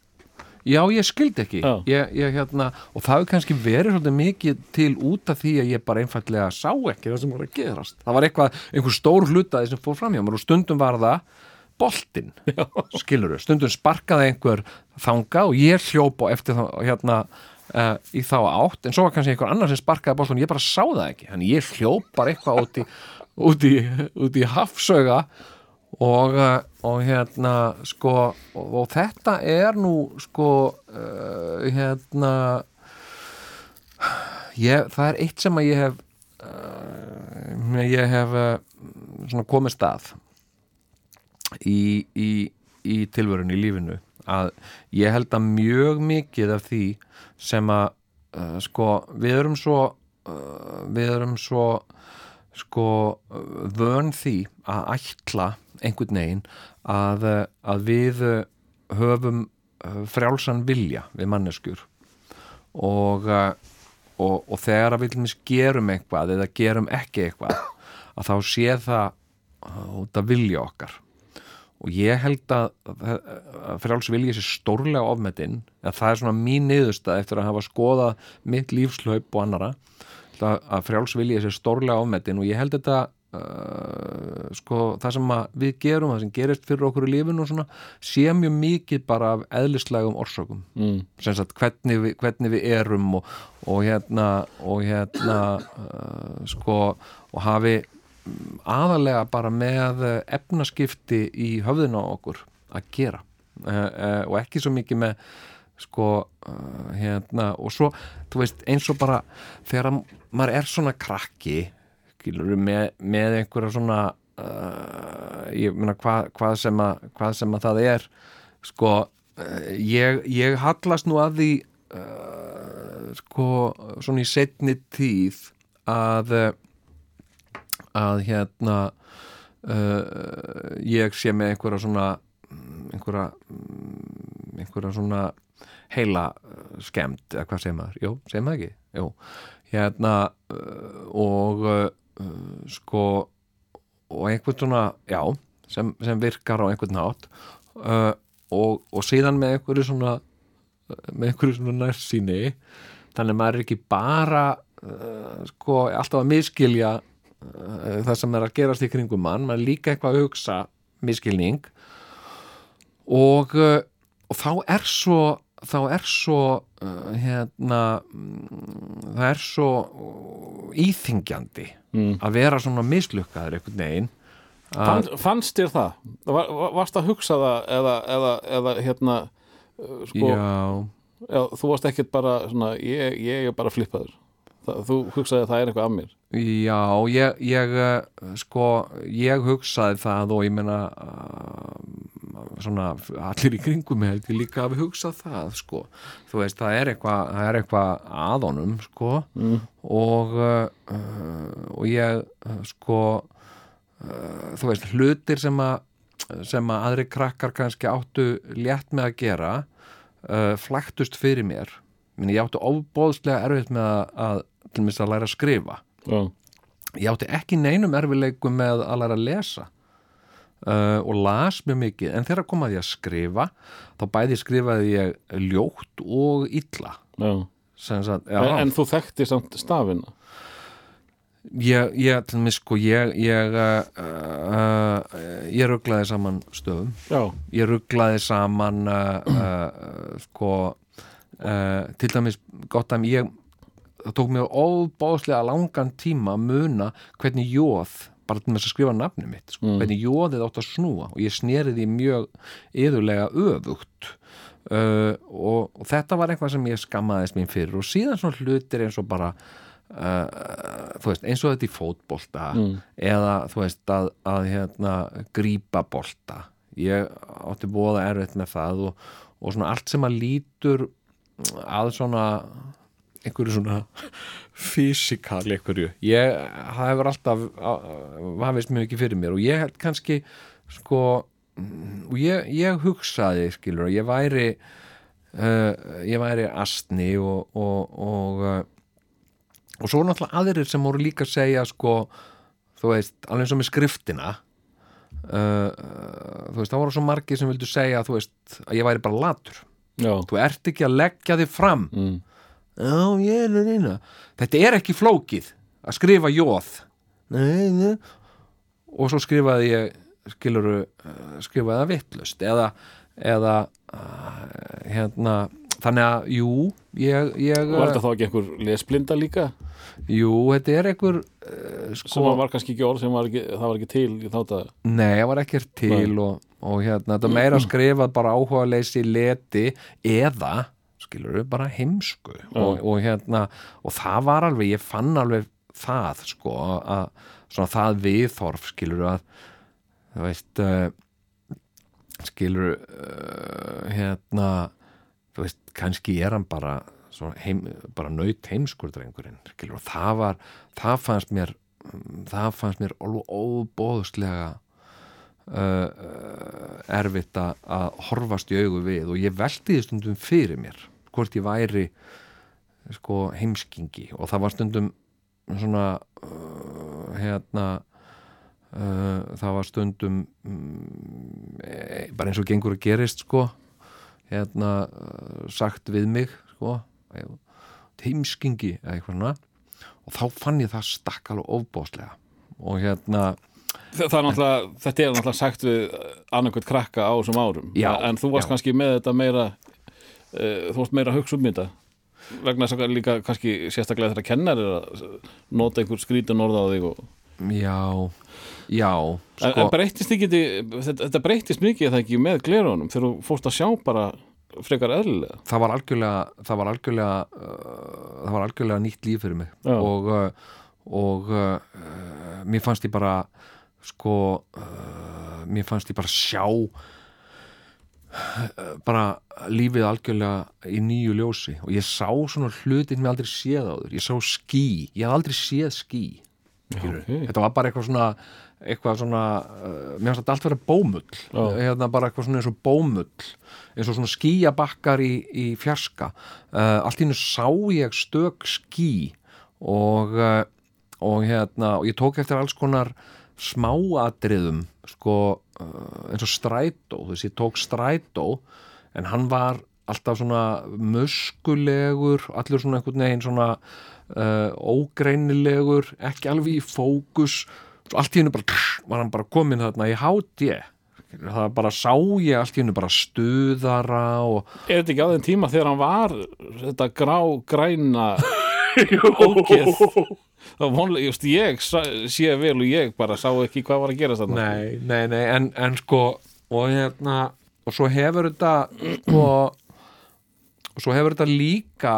Já, ég skildi ekki. Ég, ég, hérna, og það hefur kannski verið svolítið mikið til út af því að ég bara einfallega sá ekki það sem voru að gerast. Það var eitthvað, einhver stór hlutaði sem fór fram hjá mér og stundum var það boltinn, skilur stundum sparkaði einhver þanga og ég hljópa eftir þá hérna uh, í þá átt, en svo var kannski einhver annar sem sparkaði boltinn ég bara sá það ekki. Þannig ég hljóp bara eitthvað út í út í, út í hafsauga og, uh, og hérna sko og, og þetta er nú sko uh, hérna ég, það er eitt sem að ég hef uh, ég hef uh, svona komið stað í, í, í tilvörun í lífinu. Að ég held að mjög mikið af því sem að uh, sko við erum svo uh, við erum svo sko vön því að ætla einhvern veginn að, uh, að við uh, höfum uh, frjálsan vilja við manneskjur. Og, og, og þegar við gerum eitthvað eða gerum ekki eitthvað að þá sé það út að vilja okkar. Og ég held að, að frjáls vilja sér stórlega ofmetinn að það er svona mín niðurstað eftir að hafa skoðað mitt lífslaup og annara að, að frjáls vilja sér stórlega ofmetinn. Og ég held þetta uh, sko það sem við gerum það sem gerist fyrir okkur í lífinu og svona sé mjög mikið bara af eðlislegum orsökum Mm. sem sagt hvernig við, hvernig við erum og, og hérna og hérna uh, sko og hafi mm, aðalega bara með efnaskipti í höfðinu á okkur að gera uh, og ekki svo mikið með sko hérna og svo, þú veist, eins og bara þegar að maður er svona krakki skilur með, með einhverja svona uh, ég meina hvað, hvað sem að hvað sem að það er sko uh, ég, ég hallast nú að því uh, sko svona í setni tíð að uh, að hérna uh, ég sé með einhverja svona einhverja einhverja svona heila skemmt, eða hvað segir maður? Jú, segir maður ekki? Jú, hérna uh, og uh, sko og einhvern svona, já sem, sem virkar á einhvern nátt uh, og, og síðan með einhverju svona með einhverju svona nærsýni þannig að maður er ekki bara uh, sko alltaf að miskilja uh, það sem er að gerast í kringum mann, maður er líka eitthvað að hugsa miskilning og, og þá er svo þá er svo uh, hérna mm, það er svo uh, íþingjandi Mm. að vera svona mislukkaður einhvern veginn Fann, fannst þér það? Var, var- varst að hugsa það eða, eða, eða hérna uh, sko, já, já, þú varst ekkert bara svona, ég, ég er bara flippaður það, þú hugsaði að það er eitthvað af mér já ég, ég sko, ég hugsaði það og ég meina uh, svona allir í kringum held ég líka að hugsað það sko, þú veist, það er eitthvað það er eitthvað að honum sko. Mm. og uh, og ég uh, sko uh, þú veist, hlutir sem að sem að aðri krakkar kannski áttu létt með að gera flæktust fyrir mér. Minni, ég átti ofbóðslega erfitt með að, að til mér að læra að skrifa. Já, ég átti ekki neinum erfileikum með að læra að lesa uh, og las mjög mikið. En þegar kom að skrifa þá bæði skrifaði ég ljótt og illa. Sagt, já, En, en þú þekkti samt stafina? Ég, ég, sko ég, ég uh, uh, ég rugglaði saman stöðum. Já, ég rugglaði saman uh, sko til dæmis gott að ég það tók mér óbáðslega langan tíma að muna hvernig jóð bara til þess að skrifa nafni mitt sko, Mm. hvernig jóðið átt að snúa. Og ég sneri því mjög yðurlega öfugt. Uh, og, og þetta var eitthvað sem ég skammaðist mín fyrir. Og síðan svona hlutir eins og bara uh, veist, eins og þetta í fótbolta. Mm. eða þú veist að, að hérna, grípa bolta. Ég átti búið erfitt með það og, og svona allt sem að lítur að svona einhverju svona fysikali einhverju. Ég, það hefur alltaf hafist mjög ekki fyrir mér og ég held kannski sko og ég, ég hugsaði skilur ég væri uh, ég væri astni og og, og uh, og svo náttúrulega aðrir sem voru líka að segja sko, þú veist, alveg eins og með skriftina uh, þú veist, það voru svo margir sem vildu segja, þú veist, að ég væri bara latur. Já, þú ert ekki að leggja þig fram. Mm. Já, ég er reyna. Þetta er ekki flókið að skrifa jóð nei, nei. Og svo skrifaði ég skiluru, uh, skrifaði það vittlust eða, eða uh, hérna þannig að, jú ég, ég Var þetta þá ekki einhver lesblinda líka? Jú, þetta er einhver uh, sem sko, var kannski ekki orð sem var ekki, það var ekki til í þátt að nei, það var ekkert til og, og hérna, þetta meira skrifað bara áhuga leysi leti eða skilur við bara heimsku. Og, og hérna, og það var alveg ég fann alveg það sko að svona það viðþorf skilur að þú veist uh, skilur uh, hérna þú veist, kannski er hann bara heim, bara naut heimskur drengurinn, skilur, og það var það fannst mér það fannst mér alveg óbóðslega uh, uh, erfitt að horfast í augu við og ég velti því stundum fyrir mér hvort ég væri sko heimskingi. Og það var stundum svona uh, hérna uh, það var stundum um, e, bara eins og gengur að gerist sko hérna uh, sagt við mig sko heimskingi eða eitthvað svona. Og þá fann ég það stakk alveg ofbóðslega og hérna Það er náttúrulega, þetta er náttúrulega sagt við annarkvæmt krakka á þessum árum. Já, en þú varst já. kannski með þetta meira þú varst meira að hugsa um þetta. Vegna þess að líka kannski sérstaklega þegar kennar er að nota einhver skrítin orða á þig og... já, já en, sko, en breytist ekki þetta, þetta breytist mikið það ekki með glerunum þegar þú fórst að sjá bara frekar eðlilega? Það var algjörlega það var algjörlega uh, það var algjörlega nýtt líf fyrir mig. Já. og, uh, og uh, mér fannst ég bara sko uh, mér fannst ég bara sjá bara lífið algjörlega í nýju ljósi. Og ég sá svona hlutin sem ég aldrei séð áður. Ég sá ský, ég haf aldrei séð ský skilurðu. ok. þetta var bara eitthvað svona eitthvað svona, uh, mér fannst þetta allt vera bómull. Já. hérna bara eitthvað svona eins og bómull. Eins og svona skýjabakkar í, í fjarska. Uh, allt í hennu sá ég stök ský. Og, uh, og hérna og ég tók eftir alls konar smáatriðum sko eins og strætó þú veist ég tók strætó en hann var alltaf svona muskulegur allir svona einhvern veginn svona uh, ógreinilegur ekki alveg í fókus. Allt í hennu bara var hann bara komin þarna í Skilurðu, það bara sá ég allt í hennu bara stuðara og Er þetta ekki á þeim tíma þegar hann var þetta grá, græna ógeð vonlega, just ég sé vel og ég bara sá ekki hvað var að gera þarna. Nei, nei, nei, en, en sko og hérna og svo hefur þetta sko og svo hefur þetta líka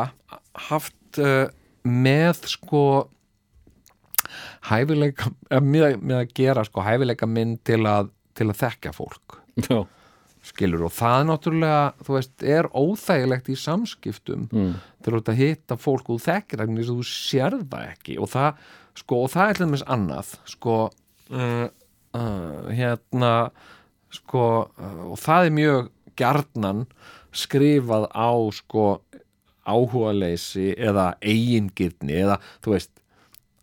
haft uh, með sko hæfileika eh, með, með að gera sko hæfileika minn til að, til að þekka fólk. Já, skilur. Og það er náttúrulega þú veist, er óþægilegt í samskiptum mm. til að hitta fólk og þú þekkir það þú sér það ekki. Og það, sko, og það er til dæmis annað sko uh, uh, hérna sko, uh, og það er mjög gjarnan skrifað á sko áhugaleysi eða eigingirni eða þú veist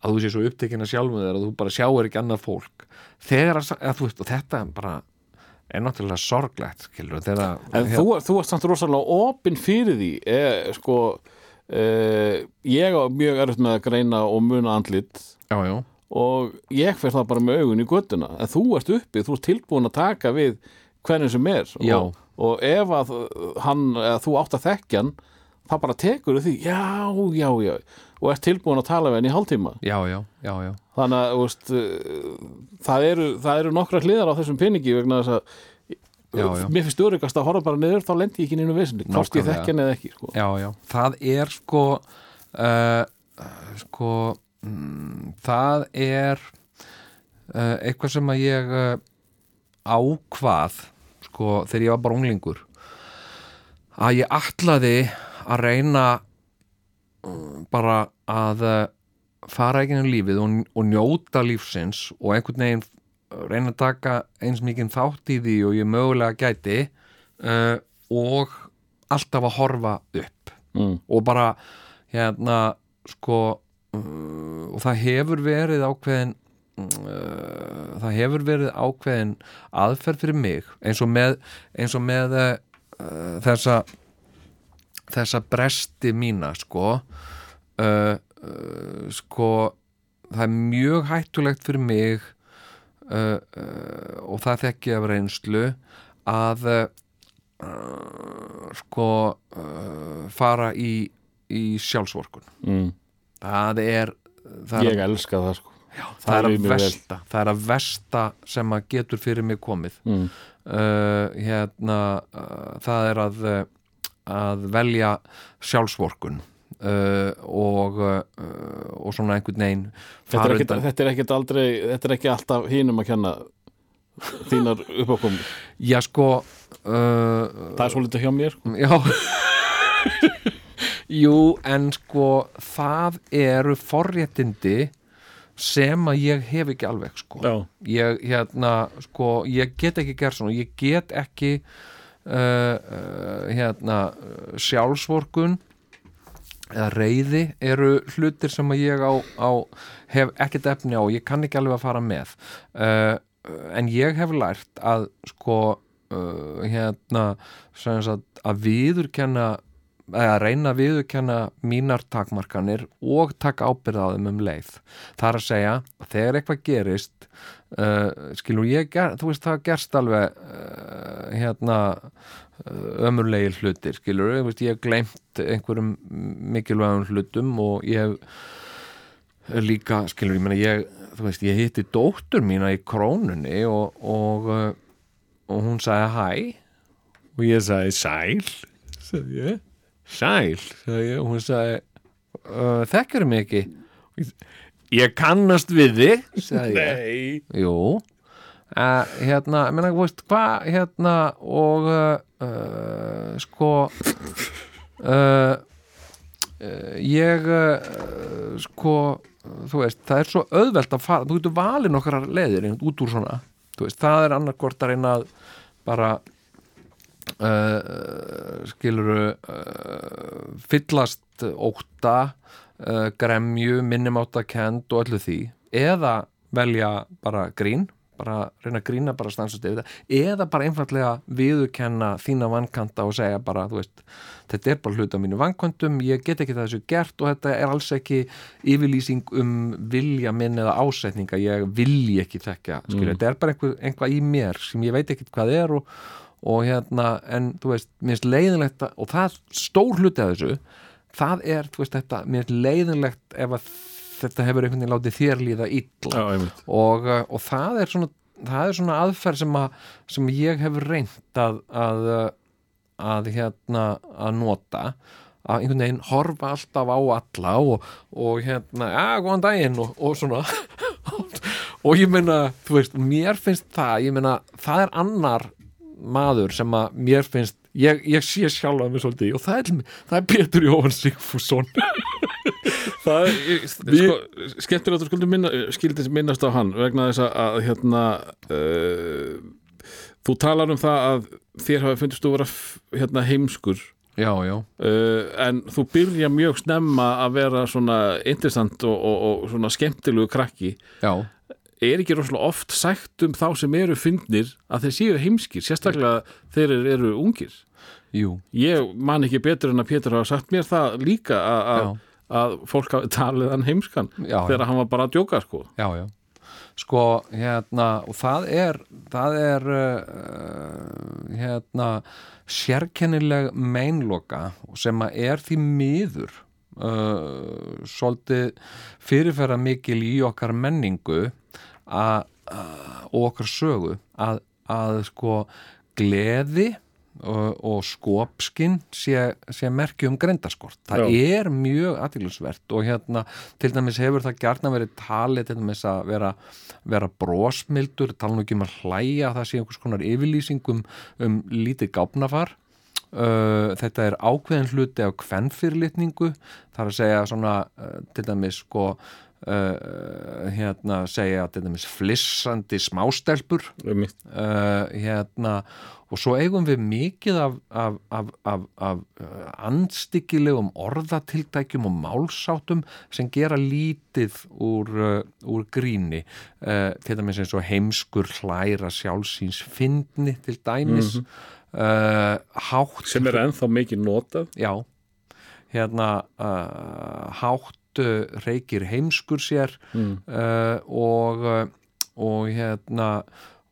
að þú sé svo upptekinn að sjálfum þér að þú bara sjáir ekki annað fólk. Þegar að, að þú veist, og þetta bara er náttúrulega sorglegt skilur, þegar, En þú, þú ert samt rosalega opinn fyrir því e, sko e, ég á mjög erfitt með að greina og muna andlit já, já, og ég fer það bara með augun í göttuna en þú ert uppið, þú ert tilbúin að taka við hvernig sem er og, og ef að hann, eða þú átt að þekkja hann þá bara tekur því, já, já, já og ert tilbúin að tala við hann í hálftíma já, já, já, já. þannig að veist, uh, það, eru, það eru nokkra hliðar á þessum peningi vegna þess að Já, já. mér finnst öryggast að horfa bara niður þá lendi ég ekki nýjum vesinni, hvort ég þekki hann eða ekki sko. já, já, það er sko uh, sko mm, það er uh, eitthvað sem að ég uh, ákvað sko þegar ég var bara unglingur að ég ætlaði að reyna bara að uh, fara ekki um lífið og, og njóta lífsins og einhvern veginn uh, reyna að taka eins mikið þátt í því og ég mögulega gæti uh, og alltaf að horfa upp mm. og bara hérna sko uh, og það hefur verið ákveðin uh, það hefur verið ákveðin aðferð fyrir mig eins og með, eins og með þessa þessa bresti mína sko uh, uh, sko það er mjög hættulegt fyrir mig uh, uh, og það þekki af reynslu að uh, sko uh, fara í, í sjálfsvorkun Mm. það er það ég elska það sko já, það það er versta það er að versta sem að getur fyrir mig komið mm. hérna það er að að velja sjálfsvorkun uh, og uh, og svona einhvern veginn þetta, er ekkit, þetta er ekkit aldrei þetta er ekki alltaf hínum að kenna þínar uppákomu já sko uh, það er svolítið hjá mér sko. Já. Jú, en sko það eru forréttindi sem að ég hef ekki alveg sko. Já, ég, hérna, sko, ég get ekki gert svona, ég get ekki hérna uh, sjálfsvorkun eða reyði eru hlutir sem að ég á, á hef ekkert efni á, ég kann ekki alveg að fara með. Uh, en ég hef lært að sko uh, hérna sagt, að viðurkenna eða reyna að viðurkenna mínar takmarkanir og taka ábyrða á þeim um leið. Það er að segja að þegar eitthvað gerist uh, skilur ég, ger, þú veist það gerst alveg uh, hérna uh, ömurlegir hlutir skilur, ég, veist, ég hef gleymt einhverjum mikilvægum hlutum og ég hef líka, skilur, ég meina ég þú veist, ég hitti dóttur mína í krónunni og, og, uh, og hún sagði hæ og ég sagði sæl sagði ég, sæl. Sagði ég, og hún sagði uh, þekkir mig ekki? Ég, kannast við þig sagði ég. Nei. Jú. Uh, hérna, ég meina, þú veist, hvað hérna og uh, uh, sko ég sko þú veist, það er svo auðvelt að fara þú getur valið nokkra leiðir einhvern út úr svona þú veist, það er annarkvort að reyna að bara uh, skiluru uh, fyllast ótta uh, gremju, minnumáttakend og öllu því. Eða velja bara grín bara reyna að grína bara stansast yfir það. Eða bara einfallega viðurkenna þína vankanta og segja bara veist, þetta er bara hluta á mínu vankantum ég get ekki það þessu gert og þetta er alls ekki yfirlýsing um vilja minn eða ásetninga ég vilji ekki þekka, skilja, þetta er bara einhvað í mér sem ég veit ekki hvað er og, og hérna, en þú veist minnst leiðinlegt að, og það stór hluti af þessu, það er þú veist þetta, minnst leiðinlegt ef að þetta hefur einhvern veginn látið þér líða einmitt. og, uh, og það er svona það er svona aðferð sem, að, sem ég hefur reynt að, að, uh, að hérna að nota. Að einhvern veginn horfa alltaf á alla og, og hérna, já, góðan daginn og, og svona. Og ég meina, þú veist, mér finnst það ég meina, það er annar maður sem að mér finnst ég, ég sé sjálf að mér svolítið og það er, það er Pétur Jóhann Sigfússon. Það er, sko, skemmtilegt að minna, skildi minnast á hann vegna þess að, að hérna uh, þú talar um það að þér hafi fundist þú vera f- hérna, heimskur. Já, já, uh, en þú byrja mjög snemma að vera svona interessant og, og, og svona skemmtilegu krakki. Já er ekki rosalega oft sagt um þá sem eru fyndnir að þeir séu heimskir sérstaklega þeir eru ungir. Jú, ég man ekki betur en að Pétur hafa sagt mér það líka að- Já. fólk hafi talið hann heimskan Já, þegar hann var bara að djóka sko. Já, já. Sko, hérna, og það er það er uh, hérna sérkennileg meinloka sem að er því miður uh, svolítið fyrirferða mikil í okkar menningu og okkar sögu að, að sko gleði og, og skopskinn sé, sé merki um greindaskort. Það er mjög aðtilsvert og hérna til dæmis hefur það gjarnan verið talið til dæmis að vera, vera brosmildur, tala nú ekki um að hlæja það sé einhvers konar yfirlýsing um, lítið gáfnafar Uh, þetta er ákveðin hluti af kvennfyrirlitningu þar að segja svona uh, til dæmis sko uh, hérna segja til dæmis flissandi smástelpur. Uh, hérna og svo eigum við mikið af, af, af, af, af uh, andstyggilegum orðatiltækjum og málsáttum sem gera lítið úr, úr gríni. Til dæmis eins og heimskur hlæra sjálfsíns fyndni til dæmis. Uh, hátt sem er ennþá mikið notað. Já. Hérna hátt reykir heimskur sér Mm. uh, og og hérna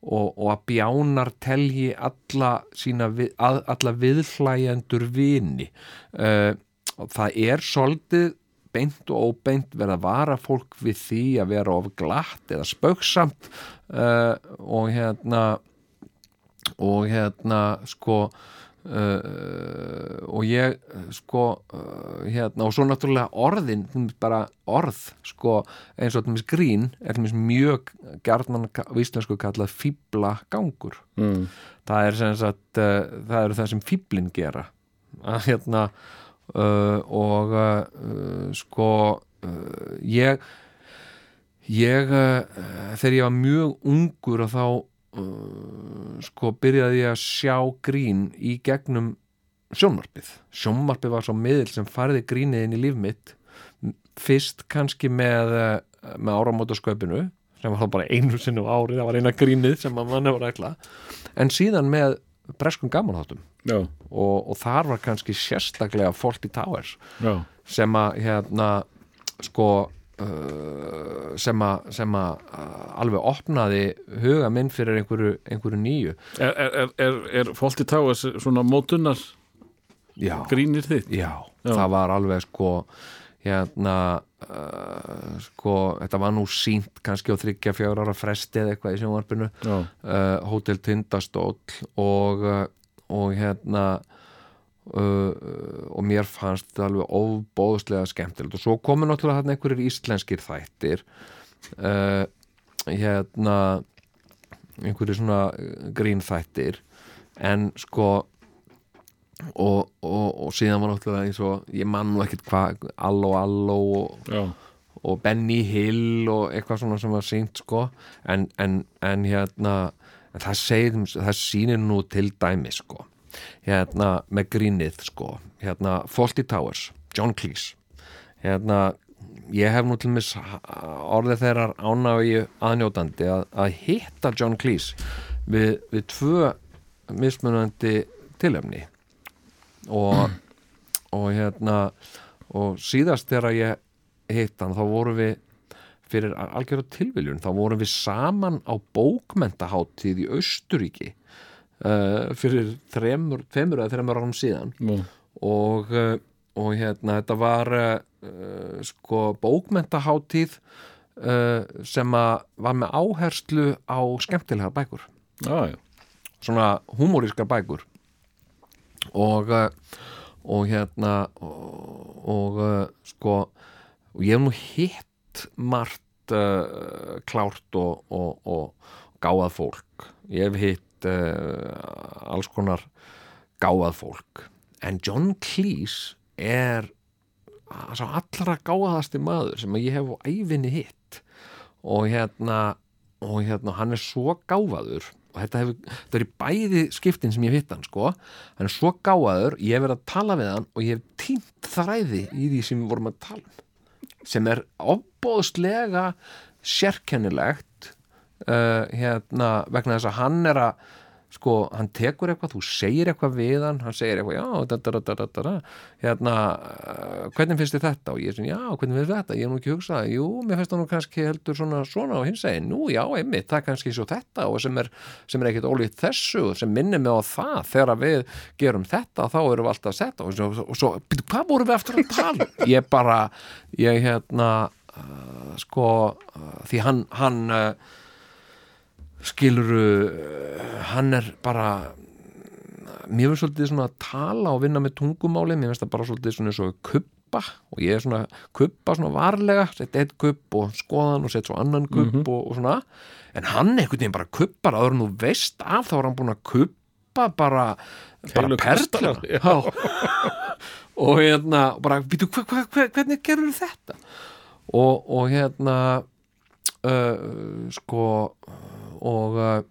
og, og að bjánar telji alla við, alla viðhlæjendur vini uh, það er svolítið beint og óbeint verið að vara fólk við því að vera of glatt eða spöksamt uh, og hérna og hérna sko uh, og ég sko uh, hérna og svo náttúrulega orðin bara orð sko eins og þetta grín er mjög gjarnan á íslensku kallað fíbla gangur mm. það er sem sagt uh, það eru það sem fíblin gera að hérna og sko ég ég þegar ég var mjög ungur og þá uh, sko byrjaði ég að sjá grín í gegnum sjónvarpið. Sjónvarpið var svo miðil sem farði grínið inn í líf mitt. Fyrst kannski með, uh, með áramótasköpinu sem var bara einu sinni á ári það var eina grínið sem mann hefur ætla en síðan með breskum gamanháttum. Og, og þar var kannski sérstaklega Fawlty Towers já, sem að hérna sko sem að, sem að uh, alveg opnaði huga minn fyrir einhverju, einhverju nýju. Er, er, er, er, Fólti Táas svona mótunnar já, grínir þitt? Já, Já. það var alveg sko hérna uh, sko, þetta var nú sínt kannski á þryggja fjögur ára fresti eða eitthvað í sjónvarpinu. Uh, Hotel Tindastóll og, uh, og hérna uh, og mér fannst það alveg óbóðslega skemmtilegt. Og svo komu náttúrulega þarna einhverjir íslenskir þættir. Uh, hérna einhverjir svona uh, grínþættir. En sko og, og, og síðan var náttúrulega eins og ég man nú ekkert hvað Alló Alló og og Benny Hill og eitthvað svona sem var sínt sko. En, en, en hérna en það segir, það sýnir nú til dæmi sko hérna með grínið sko. Hérna Fawlty Towers, John Cleese. Hérna ég hef nú til mis orðið þeirrar ánægju aðnjótandi að, að hitta John Cleese við, við tvö mismunandi tilefni. Og, og hérna og síðast þegar ég hitt hann þá vorum við fyrir algjörðu tilviljun þá vorum við saman á bókmentaháttíð í Austuríki uh, fyrir þremur, tveimur eða þremur árum síðan. Nú, og, uh, og hérna þetta var uh, sko bókmentaháttíð sem að var með áherslu á skemmtilega bækur. Já, svona humorískar bækur. Og og hérna og, og sko og ég hef nú hitt margt uh, klárt og, og, og gáað fólk. Ég hef hitt uh, alls konar gáað fólk. En John Cleese er allra gáðasti maður sem ég hef á æfinni hitt. Og hérna og hérna hann er svo gáfaður og þetta, hefur, þetta er í bæði skiptin sem ég hef hitt hann sko. Hann er svo gáfaður, ég hef verið að tala við hann og ég hef tínt þræði í því sem við vorum að tala um sem er ofbóðslega sérkennilegt uh, hérna vegna þess að hann er að sko, hann tekur eitthvað, þú segir eitthvað við hann, hann segir eitthvað, já, da, da, da, hérna, uh, hvernig finnst þið þetta? Og ég er svona, já, hvernig finnst þetta? Ég er nú ekki hugsað, jú, mér finnst það nú kannski heldur svona, svona og hins segir, nú, já, einmitt, það er kannski svo þetta og sem er, sem er ekkit ólíkt þessu sem minnir mig á það, þegar við gerum þetta, þá erum við alltaf setja og svo, og svo hvað vorum við eftir að tala? um? ég bara, ég hérna uh, sko, uh, því hann, hann skiluru hann er bara mér finnst svolítið svona að tala og vinna með tungumáli, mér finnst það bara svolítið svona eins og kuppa og ég er svona kuppa svona varlega, setja eitt kupp og skoðan og setja svo annan kupp og, og svona, en hann einhvern veginn bara kuppar aður nú veist af þá er hann búin að kuppa bara bara. Já. og hérna bara, býtu, hva, hva, hva, hvernig gerur þetta og, og hérna uh, sko og uh,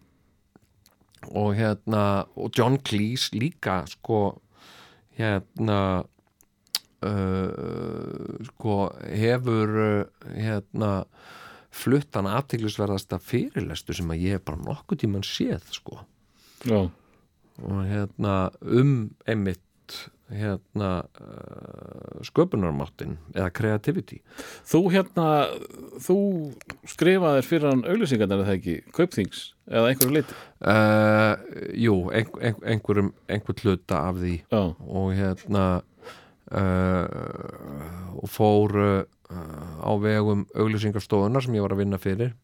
og hérna og John Cleese líka sko hérna uh, sko hefur uh, hérna flutt hann aðtiklisverðasta fyrirlestu sem að ég hef bara nokkuð tíman séð sko. Já, og hérna um einmitt hérna uh, sköpunarmáttin eða creativity. Þú hérna, þú skrifaðir fyrir hann auglýsingarnar er það ekki, kaupþings eða einhverju leiti uh, jú, ein, ein, einhverjum einhver hluta af því. Já, og hérna uh, og fór uh, á vegum auglýsingarstofunar sem ég var að vinna fyrir.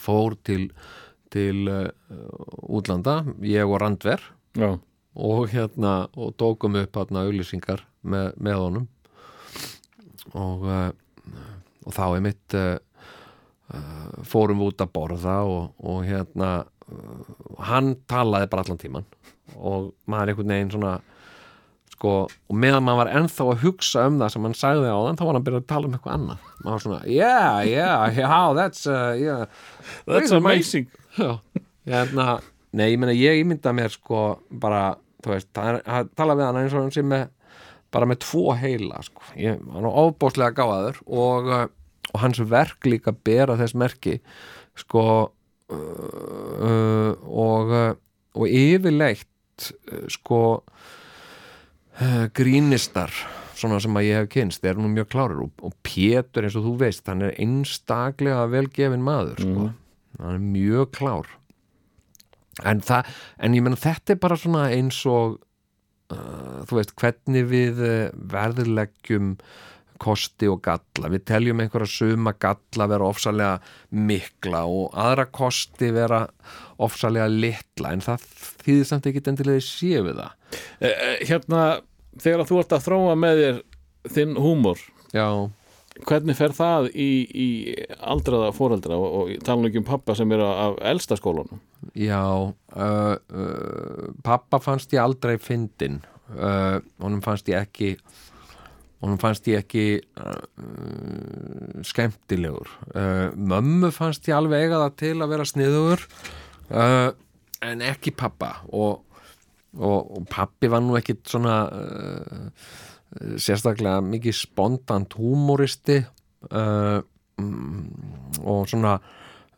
Fór til til útlanda ég og Randver. Já, og hérna og tókum upp hérna auglýsingar með, með honum. Og uh, og þá er mitt uh, uh, fórum við út að borða og, og hérna uh, hann talaði bara allan tíman og maður einhvern veginn svona sko, og meðan maður var ennþá að hugsa um það sem hann sagði á þann þá var hann byrjað að tala um eitthvað annað. Maður var svona, yeah, yeah, yeah, that's uh, yeah, that's amazing. Já, hérna, nei, ég meina ég ímynda mér sko bara, veist, hann, hann tala við hann eins og hann sé með bara með tvo heila, sko, ég, hann er ofbóðslega gáðaður og, uh, og hans verk líka bera þess merki, sko uh, uh, og uh, og yfirleitt uh, sko uh, grínistar svona sem að ég hef kynst, þeir eru nú mjög klárir og, og Pétur eins og þú veist, hann er einstaklega velgefin maður, sko. Hann er mjög klár en það, en ég menna þetta er bara svona eins og uh, þú veist, hvernig við uh, verðurleggjum kosti og galla, við teljum einhverja suma galla vera ofsalega mikla og aðra kosti vera ofsalega litla en það þýðir samt ekki endilega sé við það. E, e, Hérna, þegar að þú ert að þróa með þér þinn húmor já, hvernig fer það í, í aldraða fóreldra og, og tala um pappa sem er af elsta skólanum já uh, uh, pappa fannst ég aldrei fyndin uh, honum fannst ég ekki honum fannst ég ekki uh, skemmtilegur. Uh, mömmu fannst ég alveg eiga það til að vera sniðugur uh, en ekki pappa og, og, og pappi var nú ekkit svona sérstaklega mikið spontant húmoristi uh, mm, og svona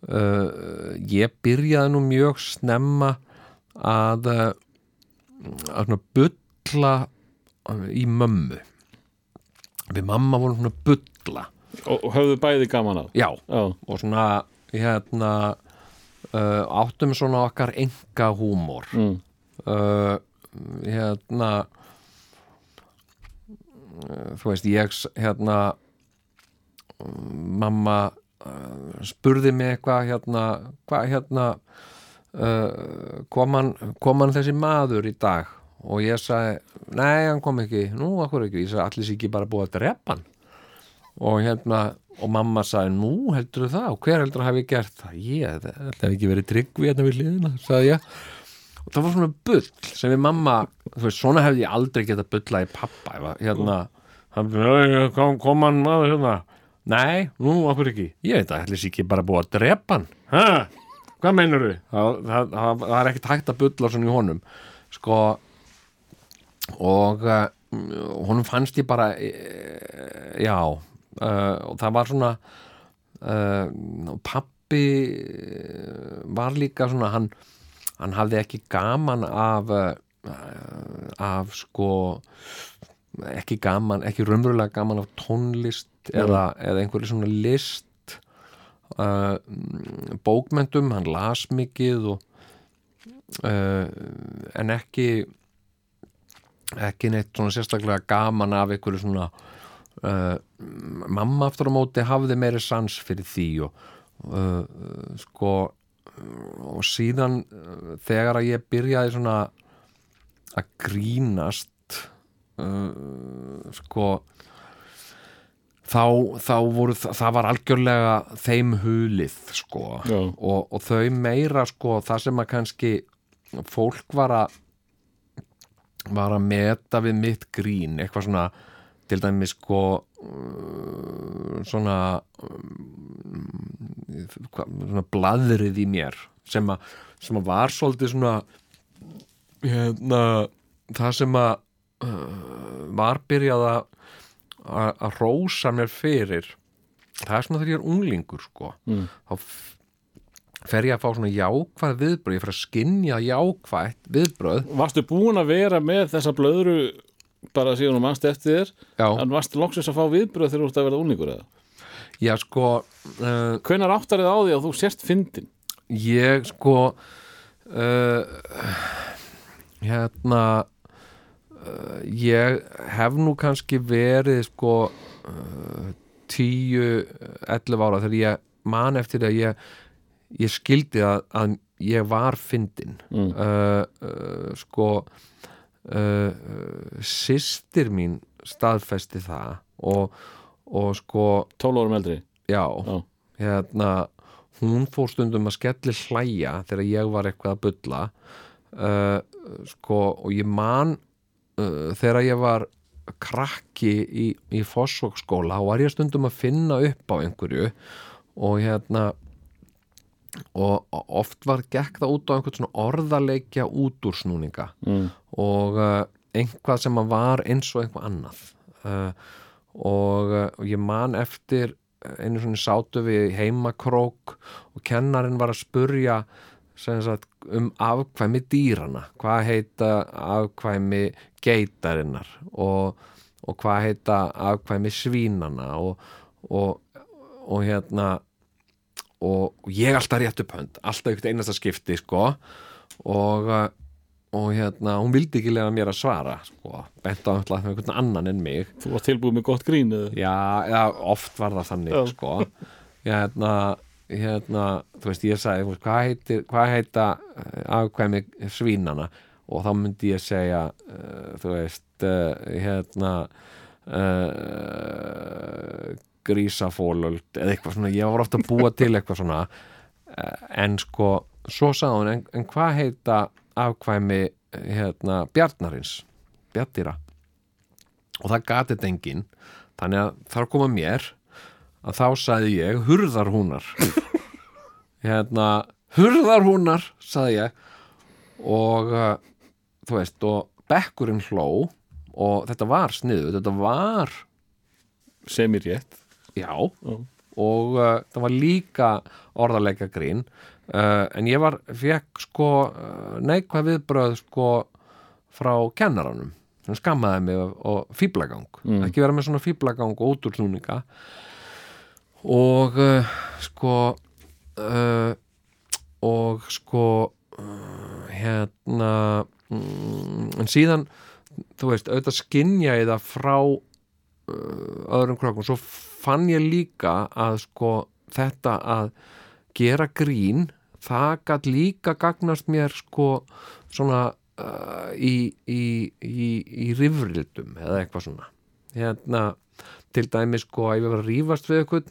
uh, ég byrjaði nú mjög snemma að uh, að svona bulla í mömmu. Við mamma vorum svona bulla. Og, og höfðu bæði gaman að já, Já, og svona hérna uh, áttum svona okkar enga húmor mm. uh, hérna þú veist ég hérna mamma spurði mig eitthvað hérna hvað hérna uh, kom, hann, kom hann þessi maður í dag? Og ég sagði nei hann kom ekki, nú akkur ekki? Ég sagði allir sér ekki bara búið að drepa hann. Og hérna og mamma sagði nú heldur það? Og hver heldur hafi gert það? Ég, það hef ekki verið tryggvi hérna við hliðina sagði ég. Og það var svona bull sem við mamma þú veist, svona hefði ég aldrei getað bulla í pappa. Hérna hann, "Æ, kom, kom hann maður hérna nei, nú okkur ekki? Ég veit að ætlis ekki bara búið að drepa hann. Ha, hvað meinur þú? Það, það, það, það er ekkert hægt að bulla svona í honum. Sko og uh, honum fannst ég bara uh, já uh, og það var svona og pappi var líka svona hann hann hafði ekki gaman af af sko ekki gaman, ekki raunverulega gaman af tónlist eða, eða einhverju svona list uh, bókmentum, hann las mikið og uh, en ekki ekki neitt svona sérstaklega gaman af einhverju svona uh, mamma aftur á móti hafði meiri sans fyrir því og uh, sko og síðan uh, þegar að ég byrjaði svona að grínast uh, sko þá, þá voru það, var algjörlega þeim hulið sko. Og, og þau meira sko það sem að kannski fólk var að var að meta við mitt grín eitthvað svona til dæmis sko uh, svona um, svona blaðrið í mér sem að, sem að var svolítið svona hérna það sem að uh, var byrjað að að rósa mér fyrir það er svona þegar ég er unglingur sko Mm. þá fer ég að fá svona jákvæð viðbröð ég fer að skinja jákvæð viðbröð Varstu búin að vera með þessa blöðru bara síðan og mannst eftir þér já, en varstu loksins að fá viðbröð þegar þú ert að verða úningur eða? já sko uh, Hvenær áttar þið á því að þú sért fyndin? ég sko uh, hérna ég hef nú kannski verið sko uh, 10-11 ára þegar ég man eftir að ég, ég skildi að, að ég var fyndin Mm. uh, uh, sko uh, systir mín staðfesti það og, og sko 12 árum eldri já, Já. hérna hún fór stundum að skelli hlæja þegar ég var eitthvað að bulla uh, sko og ég man uh, þegar ég var krakki í, í Fossvóksskóla þá var ég stundum að finna upp á einhverju og hérna og oft var gekk það út á einhvern svona orðaleikja útúrsnúninga mm. og uh, einhvað sem að var eins og eitthvað annað uh, og, og ég man eftir einu svona sátu við heimakrók og kennarinn var að spurja sagt, um afkvæmi dýrana hvað heita afkvæmi geitarinnar og, og hvað heita afkvæmi svínana og, og, og hérna og, ég alltaf rétt upp hönd alltaf ykkur einasta skipti sko. Og, og hérna hún vildi ekki lega mér að svara sko, bent á einhvern annan en mig. Þú varst tilbúið með gott grín eða? já, já oft var það þannig sko. Hérna, hérna, þú veist ég sagði hvað, heitir, hvað heita eh, afkvæmi svínana og þá myndi ég segja uh, þú veist uh, hérna uh, grísafólöld eða eitthvað svona, ég var ofta að búa til eitthvað svona. En sko, svo sagði hún en, en hvað heita afkvæmi hérna, bjarnarins? Bjartýra og það gati þetta enginn. Þannig að þar koma mér að þá sagði ég hurðarhúnar. Hérna hurðarhúnar sagði ég. Og uh, þú veist og bekkurinn hló og þetta var sniðu þetta var, Semir rétt já. Og uh, það var líka orðarleika grín. Uh, en ég var, fekk sko uh, neikvað viðbröð sko frá kennaranum. Sem skammaði mig og, fýblagang ekki vera með svona fýblagang og útúrsnúninga og uh, sko uh, og sko uh, hérna mm, en síðan þú veist, auðvitað skinja ég það frá öðrum krökkum. Svo fann ég líka að sko þetta að gera grín það gætt líka gagnast mér sko svona í, í, í, í rifrildum eða eitthvað svona. Hérna til dæmis sko ef ég var að rífast við eitthvað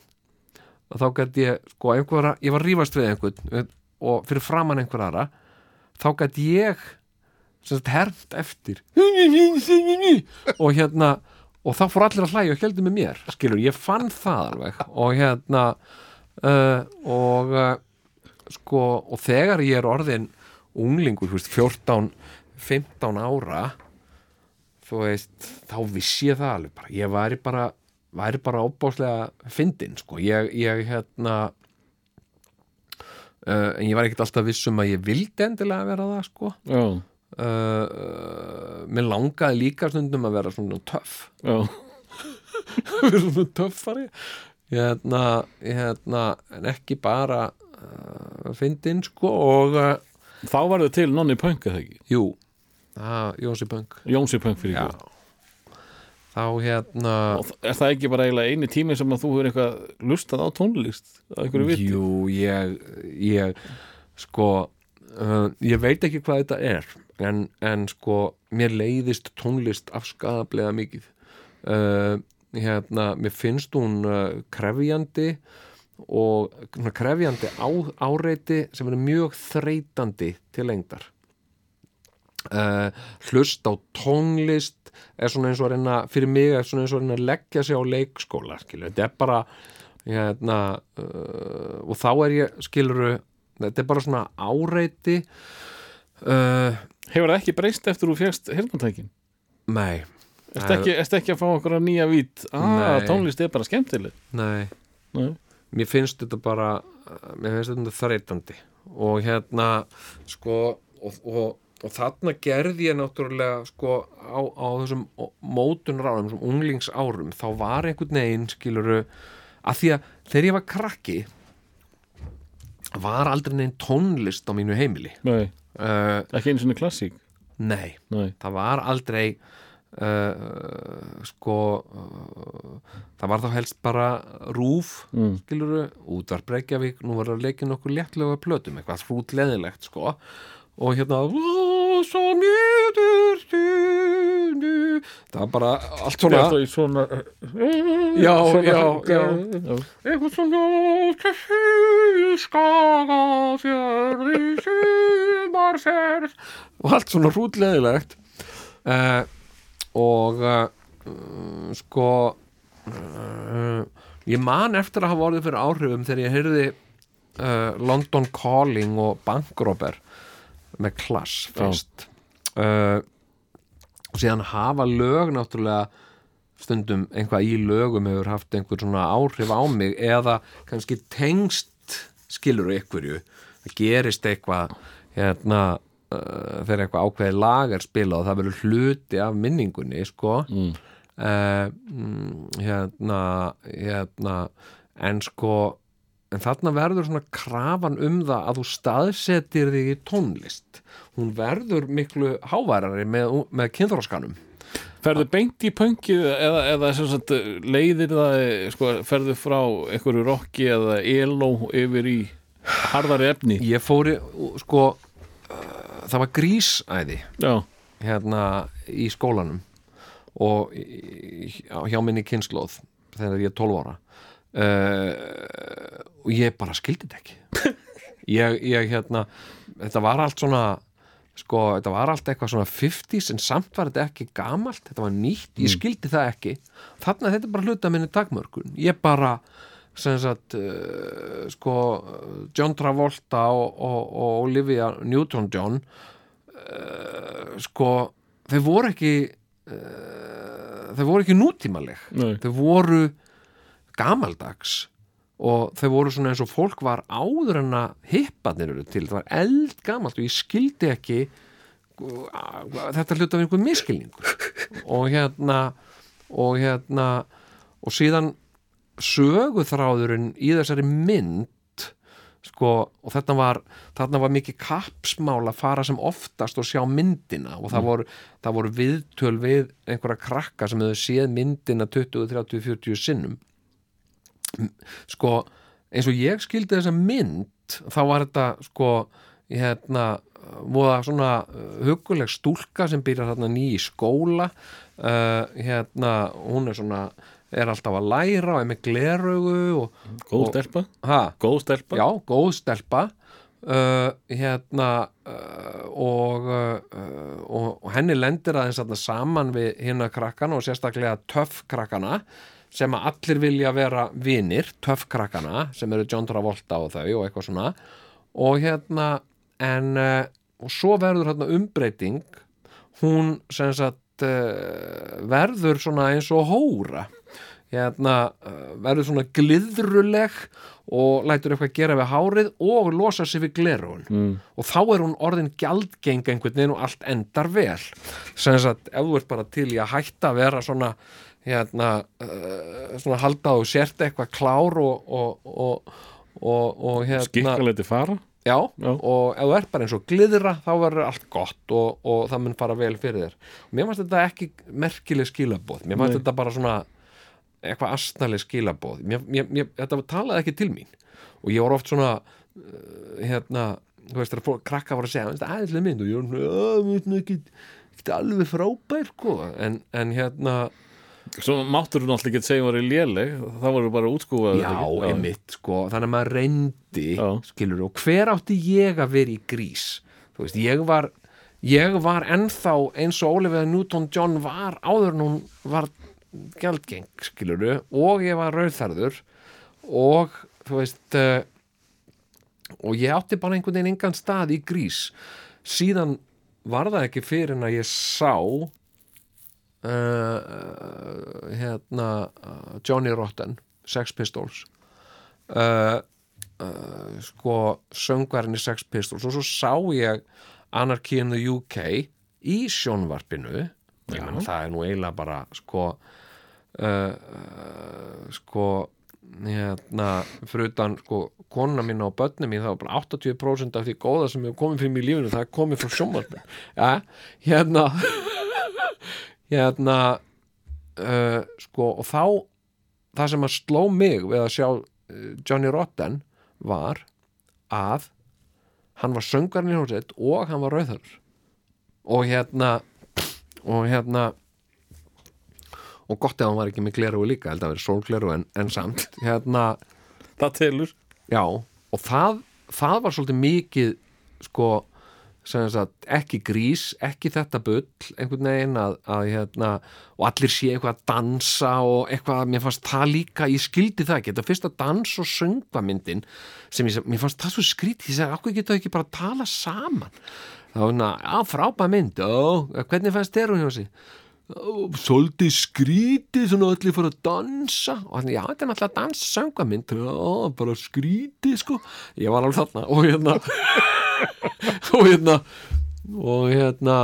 þá gætt ég sko ef einhver, ég var að rífast við einhvern og fyrir framann einhver aðra þá gætt ég sem sagt hermt eftir. Og hérna og þá fór allir að hlæja og heldur með mér skilur, ég fann það alveg. Og hérna uh, og uh, sko, og þegar ég er orðin unglingur, þú veist, 14 15 ára þú veist, þá vissi ég það alveg bara, ég væri bara væri bara óbáslega fyndin, sko. Ég, ég hérna uh, en ég var ekkert alltaf viss um að ég vildi endilega vera það, sko. Uh, uh, mér langaði líka stundum að vera svona töff. Vera svona töffari. Hérna, hérna en ekki bara uh, fyndin sko og uh, þá var þau til nonni punk eða ekki? Jú, það, Jónsi Punk Jónsi punk fyrir ykkur þá hérna og er það ekki bara eiginlega eini tími sem að þú hefur eitthvað lustað á tónlist jú, ég, ég sko uh, ég veit ekki hvað þetta er en, en sko mér leiðist tónlist afskadablega mikið. Uh, hérna, mér finnst hún uh, krefjandi og krefjandi á, áreiti sem er mjög þreytandi til lengdar uh, hlust á tónlist er svona eins og að reyna fyrir mig er svona eins og að reyna að leggja sig á leikskóla skilur, þetta er bara hérna, uh, og þá er ég skiluru, þetta er bara svona áreiti uh, hefur það ekki breyst eftir þú fjast hirnantækin nei. Ertu ekki, ertu ekki að fá okkur að nýja vít ah, Nei. tónlist er bara skemmtileg nei, Nei. mér finnst þetta bara mér finnst þetta þreytandi. Og hérna sko og, og, og þarna gerði ég náttúrulega sko á, á þessum mótunráðum, þessum unglingsárum þá var einhvern veginn skiluru að því að þegar ég var krakki var aldrei neginn tónlist á mínu heimili. Nei, uh, ekki einu svona klassík? Nei, Nei. það var aldrei uh, sko uh, það var þá helst bara rúf mm. skiluru, útvarp Reykjavík nú var að leikja nokkuð léttlega plötum eitthvað hrútleðilegt sko. og hérna "Ó, svo mjögur stundu það var bara allt svona Þetta í svona Já, já, já. eitthvað svona og allt svona hrútleðilegt uh, og uh, sko uh, ég man eftir að hafa orðið fyrir áhrifum þegar ég heyrði London Calling og Bankrobber með klass fyrst. Uh, og síðan hafa lög náttúrulega stundum einhvað í lögum hefur haft einhver svona áhrif á mig eða kannski tengst skilur einhverju. Það gerist eitthvað hérna uh, þegar eitthvað ákveði lag er spilað og það verður hluti af minningunni sko. Mm. uh, hérna hérna en sko en þarna verður svona krafan um það að þú staðsetir þig í tónlist. Hún verður miklu háværari með, með kynþróskanum Ferðu beint í pönkið eða, eða sagt, leiðir það sko, ferðu frá einhverju rocki eða elo yfir í harðari efni? Ég fóri sko það var grísæði Já, hérna í skólanum og hjá minni kynnslóð þegar ég er 12 ára uh, og ég bara skildi þetta ekki. Ég, ég hérna þetta var allt svona sko, þetta var allt eitthvað svona 50s en samt var þetta ekki gamalt þetta var nýtt, ég skildi það ekki. Þarna þetta er bara hluta minni takmörkun. Ég bara sem sagt uh, sko John Travolta og, og, og Olivia Newton-John uh, sko þau voru ekki uh, þau voru ekki nútímaleg. Þau voru gamaldags og þau voru svona eins og fólk var áður en að hipparnir eru til, það var eldgamalt og ég skildi ekki uh, þetta hluta við einhvern miskilningur og hérna og hérna og síðan söguþráðurinn í þessari mynd sko, og þetta var þarna var mikið kapsmál að fara sem oftast og sjá myndina. Og það voru, það voru viðtöl við einhverja krakka sem hefur séð myndina 20, 30, 40 sinnum sko eins og ég skildi þessa mynd þá var þetta sko hérna voða svona huguleg stúlka sem byrjar hérna ný í skóla. Uh, hérna hún er svona er alltaf að læra og er með gleraugu og, Góð og- stelpa, ha, góð stelpa? Já, góð stelpa. Uh, hérna uh, og, uh, og, og henni lendir aðeins saman við hérna krakkana og sérstaklega töff krakkana sem að allir vilja vera vinir, töff krakkana sem eru John Travolta og þau og eitthvað svona. Og hérna en uh, og svo verður hérna umbreyting. Hún sem sagt uh, verður svona eins og hóra. Hérna uh, verður svona gliðruleg og lætur eitthvað gera við hárið og losa sig við glerun mm. og þá er hún orðin gjaldgeng einhvern veginn og allt endar vel. Sem sagt ef þú ert bara til í að hætta að vera svona hérna uh, svona halda og sért eitthvað klár og, og, og, og, og hérna Skikkaleti fara Já, Já. og ef þú ert bara eins og gliðra þá verður allt gott og, og það mun fara vel fyrir þér. Mér fannst þetta ekki merkileg skilabóð, mér fannst þetta bara svona eitthvað astnaleg skilabóð mér, mér, mér, þetta talaði ekki til mín og ég var oft svona uh, hérna, þú veist, fólk krakka var að segja þetta er aðeinslega mynd og ég var svona "Ah, mér finnst ekki, ekki alveg frábær sko. en, en hérna Svo máttur þú náttúrulega ekki segja að það var léleg Það voru bara útskúfað Já, einmitt, sko, þannig að maður reyndi, Já. skilur, og hver átti ég að vera í grís? Þú veist, ég var, ég var ennþá eins og Olivia Newton-John var áður en hún var gjaldgeng, skilur, og ég var rauðþarður og, þú veist, uh, og ég átti bara einhvern veginn engan stað í grís. Síðan var það ekki fyrir en að ég sá uh, hérna Johnny Rotten Sex Pistols. Uh, uh, sko söngvarinn í Sex Pistols. Og svo sá ég Anarchy in the UK í sjónvarpinu. Menn það er nú eiginlega bara sko sko hérna fyrir utan sko konuna mín og börnum mín þá er bara 80% af því góða sem hefur komið fyrir mig í lífinu það er komið frá sjónvarpinu. Ja, hérna hérna uh, sko og þá það sem að sló mig við að sjá uh, Johnny Rotten var að hann var söngarinn í hósett og hann var rauðar og hérna og hérna og gott ef hann var ekki með gleru líka held að vera sólgleru en, en samt hérna, Það telur. Já og það, það var svolítið mikið sko sagt, ekki grís, ekki þetta bull einhvern veginn að, að hérna, og allir sé eitthvað að dansa og eitthvað, mér fannst það líka ég skildi það ekki, þetta fyrsta dans og söngvamyndin sem ég, mér fannst það svo skrítið, ég segi, akkur geta þau ekki bara að tala saman? Þá er hérna, á frábæð mynd ó, hvernig fannst þér hún hjá sig svolítið skrítið svona allir fór að dansa. Og hann, já, þetta er náttúrulega dans söngvamynd. Já, bara skrítið sko. Ég var alveg þarna og hérna og hérna og hérna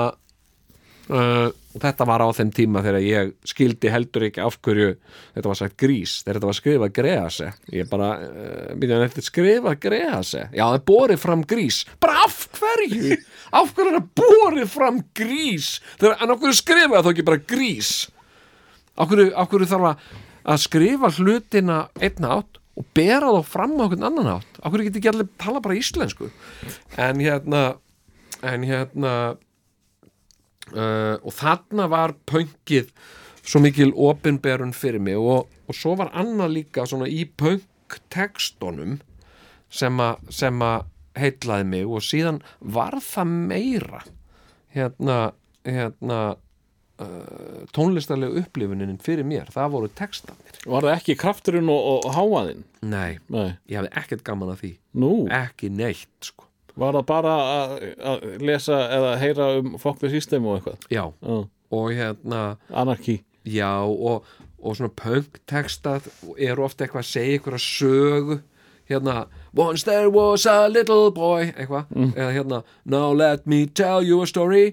uh, þetta var á þeim tíma þegar ég skildi heldur ekki af hverju þetta var sagt grís, þegar þetta var skrifað grease. Ég bara, uh, skrifað grease, já það er borið fram grís. Bara af hverju? Af hverju er það borið fram grís? Þegar, en af hverju skrifaði þá ekki bara grís. Af hverju, af hverju þarf að, að skrifa hlutina einn átt og bera þá fram á hvern annan átt hverju geti ekki allir tala bara íslensku? En hérna en hérna uh, og þarna var pönkið svo mikil opinberun fyrir mig og, og svo var annað líka svona í pönktekstunum sem að sem að heitlaði mig og síðan var það meira. Hérna hérna uh, tónlistarlega upplifunin fyrir mér, það voru textanir Var það ekki krafturinn og, og háaðinn? nei, Nei. Ég hafði ekkert gaman að því. Nú, ekki neitt sko. Var það bara að, að lesa eða heyra um the System og eitthvað? já, Já, og hérna Anarchy. Já, og, og svona punk-textað eru ofta eitthvað að segja eitthvað sögu. Hérna Once there was a little boy eitthvað, eða hérna Now let me tell you a story.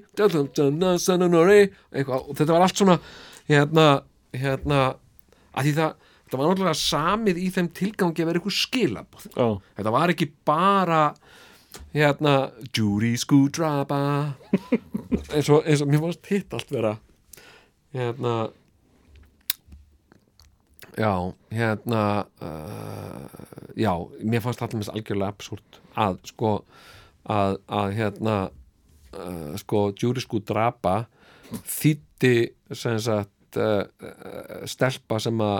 Eitthvað, og þetta var allt svona hérna, hérna að því það, þetta var náttúrulega samið í þeim tilgangi að vera eitthvað skilabóð Já, þetta var ekki bara hérna Judy Scoodraba eins og, eins og mér fannst hitt allt vera hérna já, hérna uh, já, mér fannst allir með algjörlega absúrt að sko að, að hérna uh, sko Judy Scoodraba þýtti sem sagt uh, stelpa sem að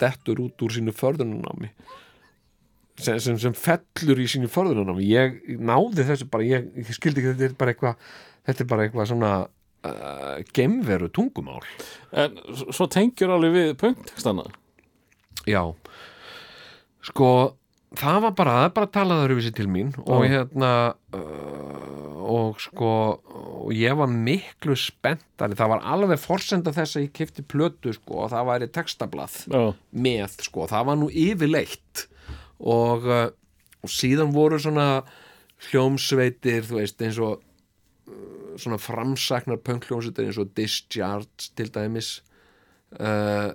dettur út úr sínu förðunanámi sem, sem, sem fellur í sínu förðunanámi. Ég náði þessu bara, ég, ég skildi ekki þetta er bara eitthvað þetta er bara eitthvað svona uh, gemveru tungumál. En svo tengjur alveg við punktekstana já. Sko það var bara, það er bara talaður yfir sér til mín og Já. hérna uh, og sko og ég var miklu spenntari. Það var alveg forsenda þess að ég kifti plötu sko og það væri textablað Já, með sko, það var nú yfirleitt. Og, uh, og síðan voru svona hljómsveitir þú veist eins og svona framsaknar pönkljómsveitir eins og Discharge til dæmis uh,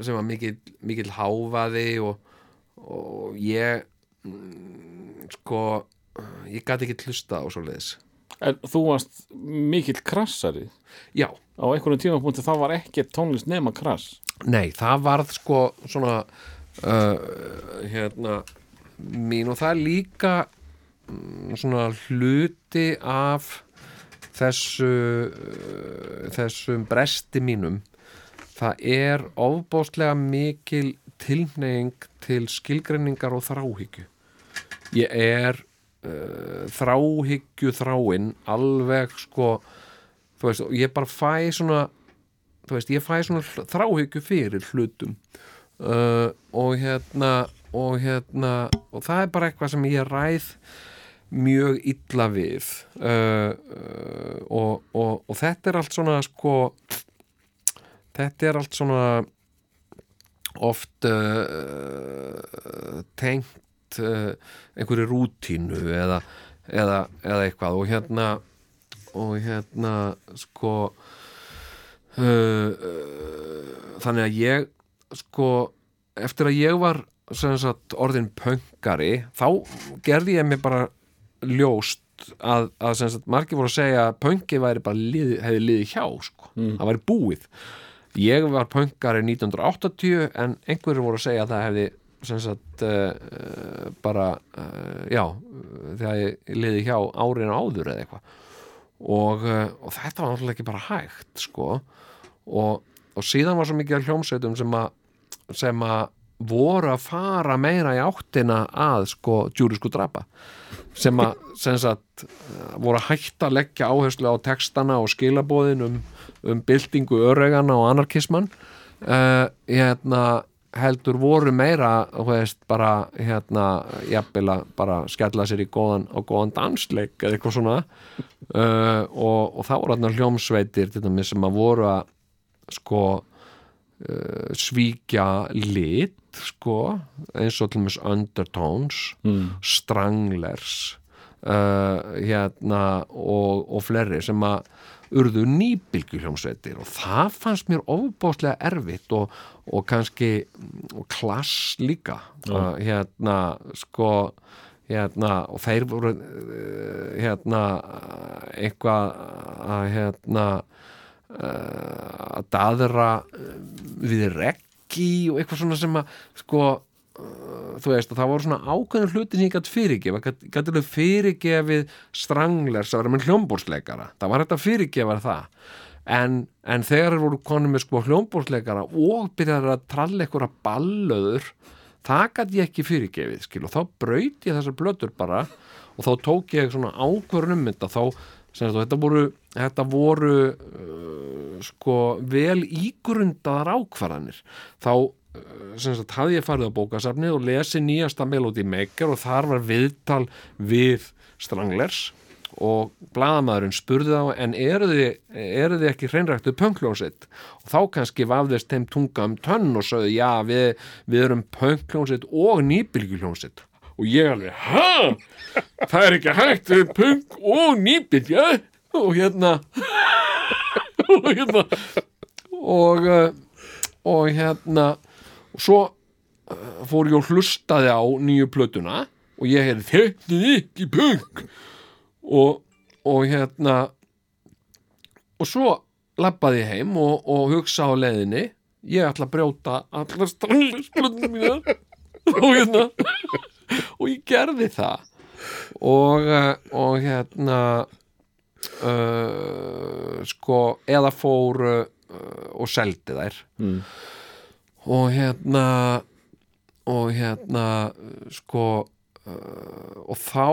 sem var mikill, mikill háfaði og, og ég mm, sko ég gæti ekki hlusta á svo leiðis en þú varst mikill krassari? Já, á einhverjum tímapunkti þá var ekki tónlist nema krass? Nei, það varð sko svona uh, hérna mín og það er líka svona hluti af þessu uh, þessum bresti mínum. Það er ofbóðslega mikil tilneying til skilgreiningar og þráhyggju. Ég er uh, þráhyggju þráin alveg sko þú veist, ég bara fæ svona þú veist, ég fæ svona þráhyggju fyrir hlutum. Uh, og hérna og hérna, og það er bara eitthvað sem ég ræð mjög illa við uh, uh, og, og, og þetta er allt svona sko þetta er allt svona oft uh, tengt uh, einhverju rútínu eða, eða, eða eitthvað. Og hérna og hérna sko uh, uh, þannig að ég sko eftir að ég var sagt, orðin pöngari þá gerði ég mig bara ljóst að, að sagt, margir voru að segja að pöngi væri bara lið, hefði liðið hjá sko. það væri búið. Ég var pöngari 1980 en einhverjur voru að segja að það hefði sagt uh, bara uh, já, þegar ég liði hjá árin áður eða eitthvað. Og, uh, og þetta var náttúrulega ekki bara hægt sko. Og, og síðan var svo mikið af hljómsveitum sem að sem að voru að fara meira í áttina að sko djúrisku drapa sem að sem sagt, voru að hætta að leggja áherslu á textana og skilabóðin um, um byltingu öregana og anarkisman uh, hérna heldur voru meira veist, bara hérna jafnvel bara skella sér í góðan, á góðan dansleik eða eitthvað svona. Uh, og, og þá voru þarna hljómsveitir sem að voru að sko uh, svíkja lit sko, eins og til dæmis Undertones mm. Stranglers uh, hérna og, og fleiri sem að urðu nýbylgjuhljómsveitir. Og það fannst mér ofbóðslega erfitt og, og kannski og klass líka. Uh, hérna sko hérna og þeir voru hérna eitthvað að hérna að daðra uh, við reggi og eitthvað svona sem að sko uh, þú veist, og það voru svona ákveðin hluti sem ég gætt fyrirgefa, gætt alveg fyrirgefið stranglers að vera með hljómbórsleikara það var þetta fyrirgefa það. En, en þegar þeir voru konum með sko hljómbórsleikara og byrjaði að tralla eitthvað ballöður það gætt ég ekki fyrirgefið skil og þá braut ég þessar blötur bara og þá tók ég svona ákvörnum þetta. Þá sem og þetta voru, þetta voru uh, sko vel ígrundaðar ákvarðanir. Þá uh, sem sagt, hafði ég farið á bókasafni og lesi nýjasta Melody Maker og þar var viðtal við Stranglers og blaðamaðurinn spurði þá en eru þið, eru þið ekki hreinræktu pönkljónsitt og þá kannski vafðist þeim tunga um tönn og sögðu já við, við erum pönkljónsitt og nýbylgjuljónsitt og ég alveg, hæ? Það er ekki hægt, við erum pönk og nýbylgja og hérna og hérna og, uh, og hérna og svo uh, fór ég og hlustaði á nýju plötuna og ég hefði þetta ekki punk. Og, og hérna og svo labbaði ég heim og, og hugsa á leiðinni. Ég ætla að brjóta allar stranglisplötnum mína og hérna og ég gerði það. Og, uh, og hérna uh, sko eða fór uh, og seldi þær Mm. og hérna og hérna sko uh, og þá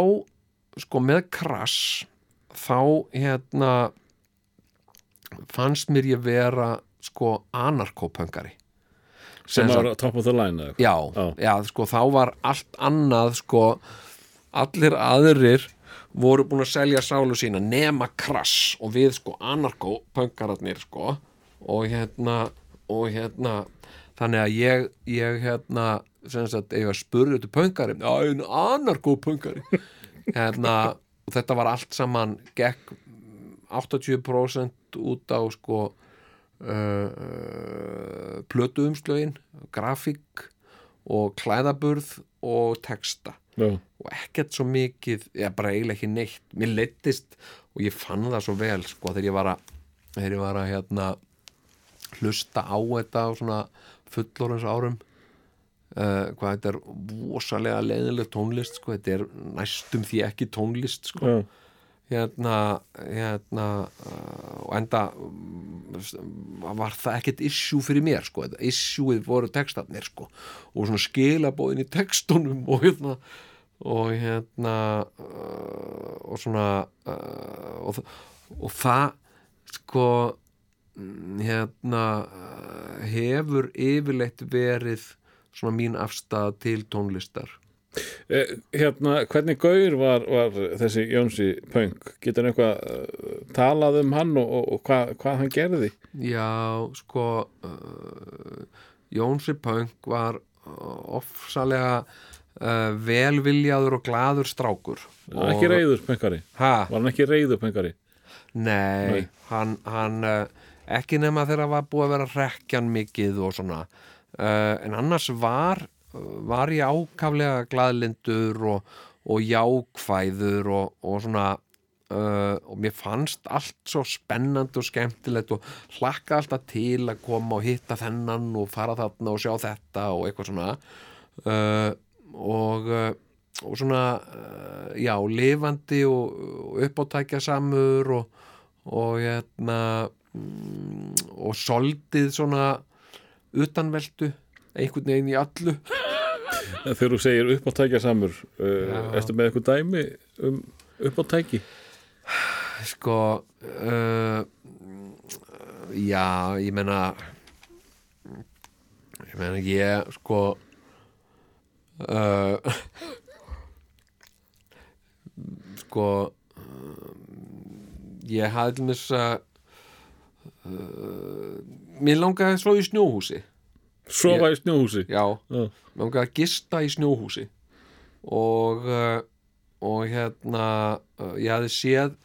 sko með krass þá hérna fannst mér ég vera sko anarkopöngari sem var top of the line Já. já, sko þá var allt annað sko allir aðrir voru búin að selja sálu sína nema krass og við sko anarkopöngararnir sko og hérna og hérna þannig að ég, ég hérna sem sagt, ef ég spurði til pöngari já, en anarkopöngari hérna, og þetta var allt saman gekk 80% út á sko uh, uh, plötuumslögin grafík og klæðaburð og texta Já. og ekkert svo mikið, ég bara eiginlega ekki neitt mér leittist og ég fann það svo vel sko þegar ég var að ég var að hérna hlusta á þetta á svona fullorins árum uh, hvað þetta er vosalega leiðileg tónlist sko, þetta er næstum því ekki tónlist sko Já. hérna, hérna uh, og enda um, var það ekkert issue fyrir mér sko, issueið voru textarnir sko og svona skilabóðin í textunum og hérna og hérna uh, og svona uh, og, og það sko mm, hérna uh, hefur yfirleitt verið svona mín afstæða til tónlistar Eh, Hérna, hvernig gaur var, var þessi Jónsi Punk? Getur hann eitthvað uh, talað um hann og, og, og hvað, hvað hann gerði? Já, sko uh, Jónsi Punk var ofsalega uh, velviljaður og glaður strákur hann ekki reyður Punkari? Ha? Var hann ekki reyður Punkari? Nei, Nei. hann, hann uh, ekki nema þegar var búið að vera rekjan mikið og svona uh, en annars var var ég ákaflega glaðlindur og, og jákvæður og, og svona uh, og mér fannst allt svo spennandi og skemmtilegt og hlakka alltaf til að koma og hitta þennan og fara þarna og sjá þetta og eitthvað svona uh, og uh, og svona, uh, já, lifandi og, uppátækja samur og, og hérna mm, og soldið svona utanveldu einhvern veginn í allu Þegar þú segir upp á tækja samur uh, Já. Ertu með eitthvað dæmi um upp á tæki? sko uh, já, ég meina ég meina ég sko uh, sko uh, ég hafði til þess að uh, mér langaði svo í snjóhúsi. Sofa í snjóhúsi? Já, Já. mér langaði að gista í snjóhúsi. Og uh, og hérna uh, ég hafði séð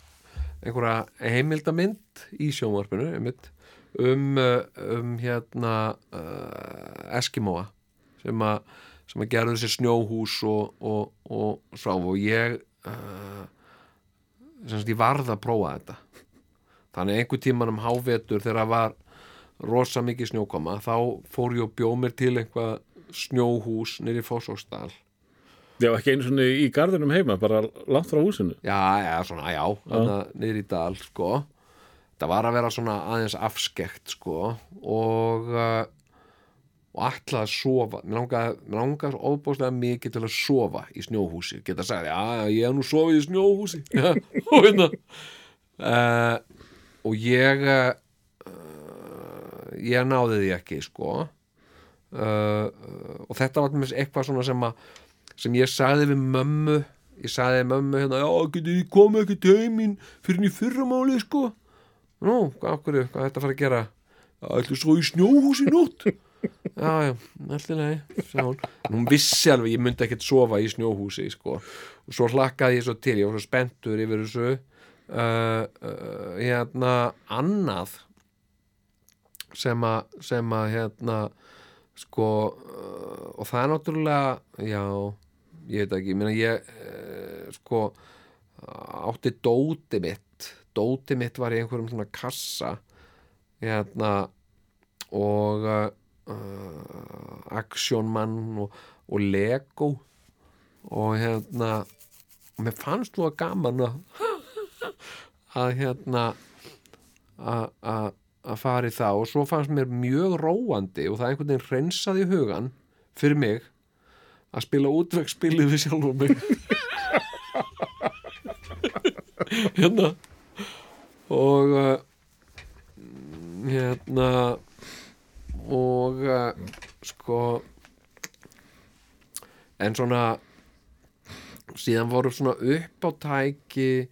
einhverja heimildamind í sjónvarpinu einmitt, um, uh, um hérna uh, Eskimóa sem að sem að gerðu þessi snjóhús og, og, og svo og ég uh, sem sagt ég varð að prófa þetta. Þannig einhver tíman um hávetur þegar það var rosa mikið snjókoma þá fór ég og bjóð mér til einhvað snjóhús nýri Fossósdal Já, ekki einu svona í garðinum heima bara langt frá húsinu. Já, já, svona, já, þarna niður í dal sko, það var að vera svona aðeins afskekt sko. Og uh, og ætlaði að sofa. Mér langaði svo ofbóðslega mikið til að sofa í snjóhúsi, geta sagt já, já, ég hef nú sofið í snjóhúsi. Uh, og ég uh, ég náði því ekki sko. Uh, og þetta var eitthvað svona sem að sem ég sagði við mömmu. Ég saði mömmu hérna, já, getið þið komið ekki til heiminn fyrir í fyrramáli, sko? Nú, hvað hvað er þetta að fara að gera? Já, ætlu svo í snjóhús í nótt já, já, allir sagði hún, vissi alveg, ég myndi ekkert sofa í snjóhúsi, sko. Og svo hlakkaði ég svo til, ég var svo spenntur yfir þessu. Uh, uh, hérna, annað sem að sem að hérna sko uh, og það er náttúrulega já, ég veit ekki, meina ég uh, sko átti dóti mitt dóti mitt var í einhverjum svona kassa hérna og uh, uh, Actionman og, og Lego. Og hérna og mér fannst þú að gaman að að hérna að í það. Og svo fannst mér mjög róandi og það einhvern veginn hreinsaði hugan fyrir mig að spila útvegsspilið við sjálfum mig. Hérna. Og uh, hérna og uh, sko en svona síðan voru svona uppátæki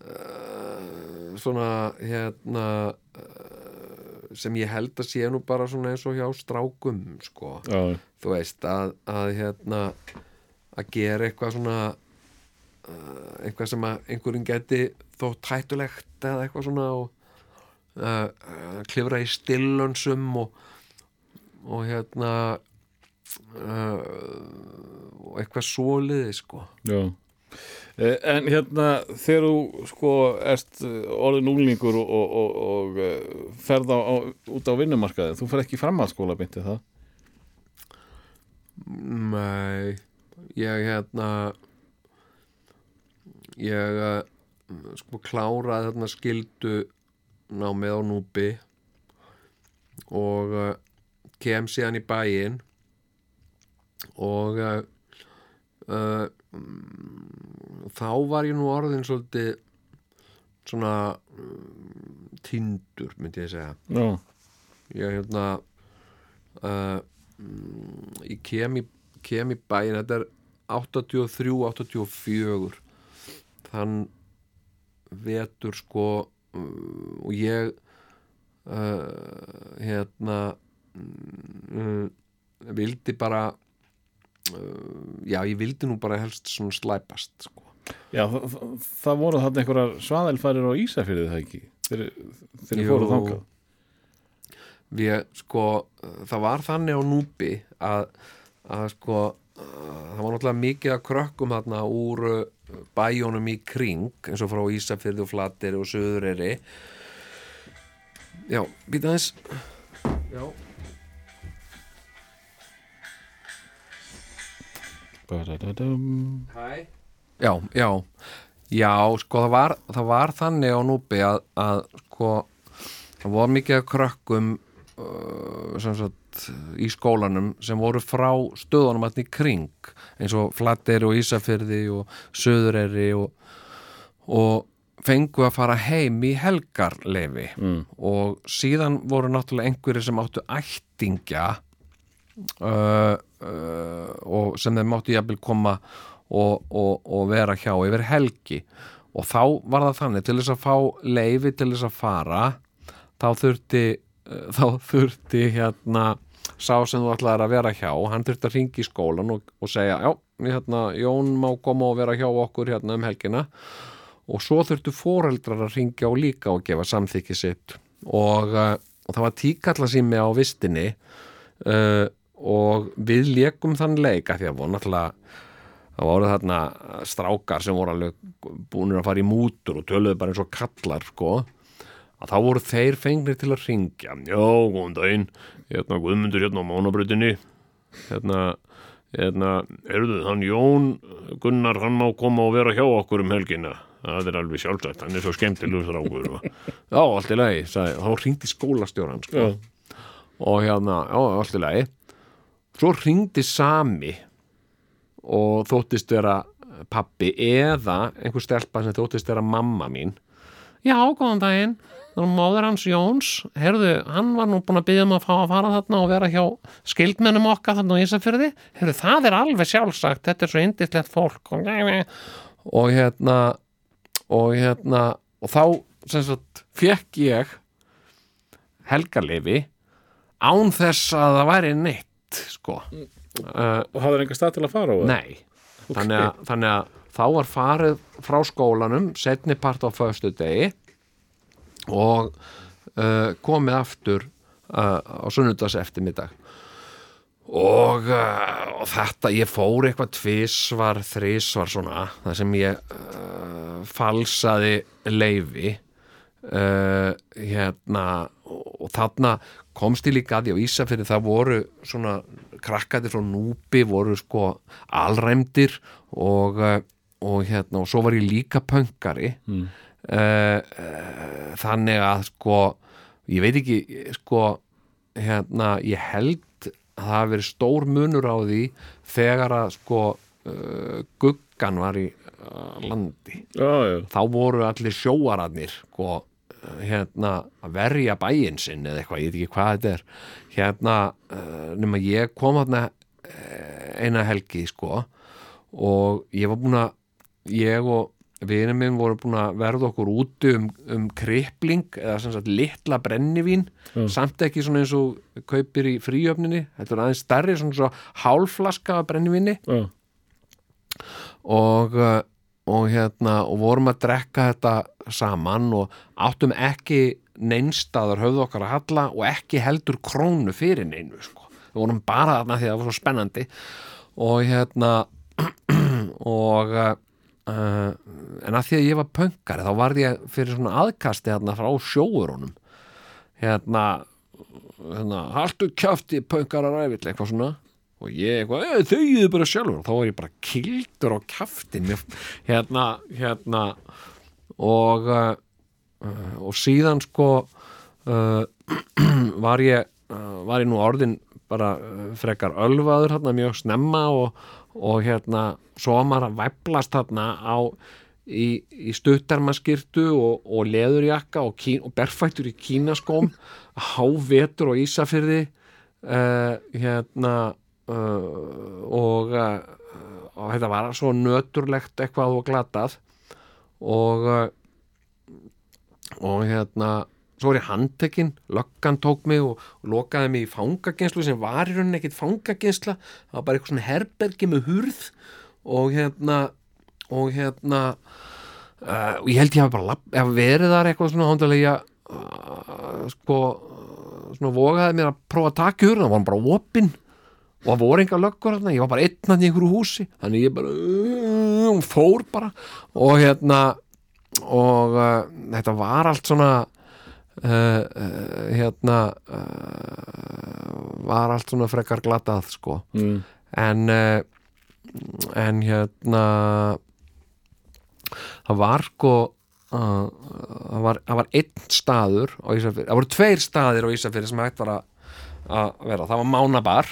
uh, svona hérna uh, sem ég held að sé nú bara svona eins og hjá strákum sko, já, þú veist að, að hérna að gera eitthvað svona uh, eitthvað sem að einhverjum geti þótt hættulegt eða eitthvað svona og uh, uh, klifra í stillönsum og, og hérna uh, og eitthvað svoleiði sko já Eh, En hérna þegar þú sko erst eh, orðin úlningur og, og, og, og eh, ferð á, á, út á vinnumarkaði, þú fer ekki framhaldsskóla byndi það? Nei, ég hérna ég uh, sko kláraði þarna skildu námið á núbi og uh, kem síðan í bæinn og uh, uh, mm, þá var ég nú orðin svolítið svona um, tindur myndi ég segja. Já, ég hérna mm, ég kem í, kem í bæinn þetta er 83-84 þann vetur sko og ég uh, hérna uh, vildi bara uh, já ég vildi nú bara helst svona slæpast sko. Já það, voru þarna einhverjar svaðelfærir á Ísafyrði það ekki? Þeir, þeir Jú. fóru þangað. Við sko það var þannig á núbi að, að sko það var náttúrulega mikið að krökkum þarna úr uh, bæjónum í kring eins og frá Ísafyrði og Flateri og Suðureyri. Já, býta þess já. Ba-da-da-dum. Hæ? Já, já. Já, sko það var, það var þannig á núbi að, að sko það var mikið að krökkum uh, sem sagt í skólanum sem voru frá stöðunum allir kring eins og Flatteri og Ísafyrði og Söðureyri og, og fengu að fara heim í helgarlefi mm. og síðan voru náttúrulega einhverjir sem áttu ættingja uh, uh, og sem þeim máttu jafnvel koma og, og, og vera hjá yfir helgi og þá var það þannig til þess að fá leifi til þess að fara þá þurfti þá þurfti hérna sá sem þú ætlaðir að vera hjá hann þurfti að ringi í skólan og, og segja já, hérna, Jón má koma og vera hjá okkur hérna um helgina. Og svo þurftu foreldrar að ringja og líka og gefa samþykki sitt. Og, uh, og það var tíkallasými á vistinni uh, og við leikum þann leik að því að voru náttúrulega það voru þarna strákar sem voru alveg búinir að fara í mútur og töluðu bara eins og kallar sko að þá voru þeir fengnir til að ringja já, góðan daginn. Hérna Guðmundur hérna á mánabröðinni hérna, hérna erðu þann Jón Gunnar hann má koma og vera hjá okkur um helgina. Það er alveg sjálfsagt, hann er svo skemmtilegur strákur og, já, allt í lagi sagði, þá ringdi skólastjóran sko. Og hérna, já, allt í lagi. Svo ringdi Sami og þóttist vera pappi eða einhver stelpa sem þóttist vera mamma mín. Já, góðan daginn móður hans Jóns herðu, hann var nú búin að byggja um að fá að fara þarna og vera hjá skildmennum okkar þarna á Ísafjörði herðu, það er alveg sjálfsagt, þetta er svo indislegt fólk og, og hérna og hérna og þá sem sagt fekk ég helgarleifi án þess að það væri neitt sko. Uh, Og hafður enga stað til að fara á það? Nei, þannig, að, þannig að þá var farið frá skólanum setni part á föstu degi og uh, komið aftur uh, á sunnudags eftirmiddag og, uh, og þetta, ég fór eitthvað tvisvar, þrisvar svona, það sem ég falsaði leifi hérna og, þarna komst ég líka að því á Ísafirði það voru svona krakkati frá núpi voru sko alræmdir og, og hérna og svo var ég líka pöngari mm. Þannig að sko ég veit ekki sko hérna ég held að það hafi verið stór munur á því þegar að sko uh, guggan var í landi. Já, já, þá voru allir sjóararnir sko, hérna að verja bæinn sinn eða eitthvað, ég veit ekki hvað þetta er. Hérna, nema ég kom eh, eina helgi sko og ég var búin að ég og vinur minn voru búin að verða okkur úti um, um kripling eða sem sagt litla brennivín samt ekki svona eins og kaupir í fríöfninni, þetta er aðeins stærri svona svo hálflaska af brennivíni. Já, og, uh, og hérna og vorum að drekka þetta saman og áttum ekki neinstaðar höfðu okkar að halla og ekki heldur krónu fyrir neinu sko. við vorum bara þarna því að það var svo spennandi. Og hérna og uh, en að því að ég var pöngari þá varð ég fyrir svona aðkasti hérna frá sjóurunum hérna, hérna haltu kjáfti pöngarar ævill eitthvað svona. Og ég eitthvað, "Eh, þau þau bara sjálfur. Og þá var ég bara kildur á kjaftin mér, hérna, hérna. Og uh, og síðan sko uh, var ég var ég nú orðin bara uh, frekar ölvaður hérna mjög snemma og, og hérna maður að væplast hérna á í, í stuttarmaskirtu og, og leðurjakka og, kín, og berfættur í kínaskóm hávetur og ísafyrði uh, hérna uh, og, uh, og þetta var svo nöturlegt eitthvað og glatað. Og og hérna svo var ég handtekinn, löggan tók mig og, og lokaði mig í fangagenslu sem var í rauninni ekkit fangagensla það var bara eitthvað svona herbergi með hurð og hérna og hérna uh, og ég held ég hafi bara lapp, hafi verið þar eitthvað svona hóndalega uh, sko svona vogaði mér að prófa að taka hurð það var bara opinn og það voru enga löggur hérna, ég var bara einn hann í einhverju húsi. Þannig ég bara uh, fór bara. Og hérna og uh, þetta var allt svona uh, uh, hérna uh, var allt svona frekar glatað sko. Mm. en en hérna það var sko það var, það var einn staður á Ísafirði, það voru tveir staðir á Ísafirði sem hægt var að, að vera. Það var Mánabar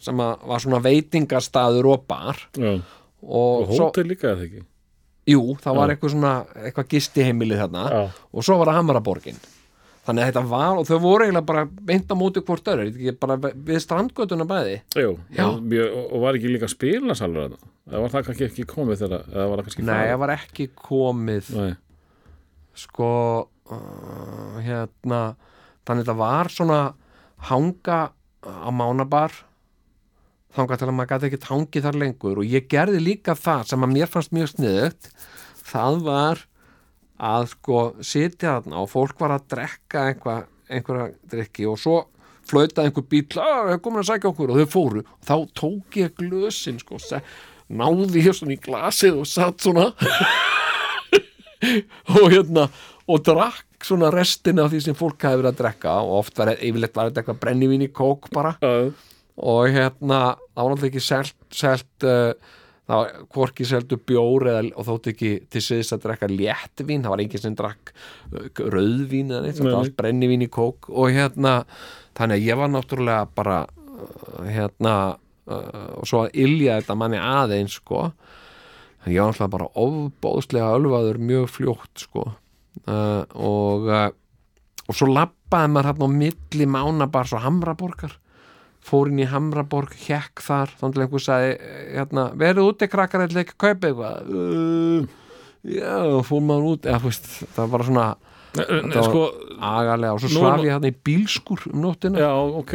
sem var svona veitingastaður og bar. Já. og, Og hótel líka eða ekki? Jú, það var eitthvað svona eitthvað gistiheimilið þarna. Já, og svo var það Hamaraborgin þannig að þetta var, og þau voru eiginlega bara beint á móti hvort öru, bara við strandgötuna bæði? Jú, og, var ekki líka spilasalur þarna? Eða var það kannski ekki komið þegar eða var það kannski Nei, það var ekki komið. Nei. sko uh, hérna þannig þetta var svona hanga á mánabar þangað til að maður gæti ekki hangið þar lengur. Og ég gerði líka það sem að mér fannst mjög sniðugt. Það var að sko sitja þarna og fólk var að drekka einhvað, einhverja drikki og svo flautaði einhver bíl að komin að sækja okkur. Og þau fóru. Og þá tók ég glösin sko, náði ég svona í glasið og satt svona og hérna og drakk svona restina af því sem fólk hafi verið að drekka. Og oft var yfirleitt var þetta eitthvað brennivín í kók bara. Já, og hérna það var náttúrulega ekki selt, selt uh, það var hvorki seldu bjór eða, og þótt ekki til síðis að drekka léttvín, það var enginn sem drakk uh, rauðvín eða neitt, Nei, það var allt brennivín í kók og hérna, þannig að ég var náttúrulega bara uh, hérna uh, og svo að ilja þetta manni aðeins sko. En ég var náttúrulega bara ofbóðslega ölvaður mjög fljótt sko. Og og svo labbaði maður hérna á milli mánabars og Hamraborgar fór inn í Hamraborg, hekk þar þannig að einhver sagði hérna, verið úti krakkar eða ekki að kaupa eitthvað? Uh, já, fór maður út eða, veist, það var svona En, var sko, agalega og svo svaf ég hérna í bílskur um nóttina. Já, ok.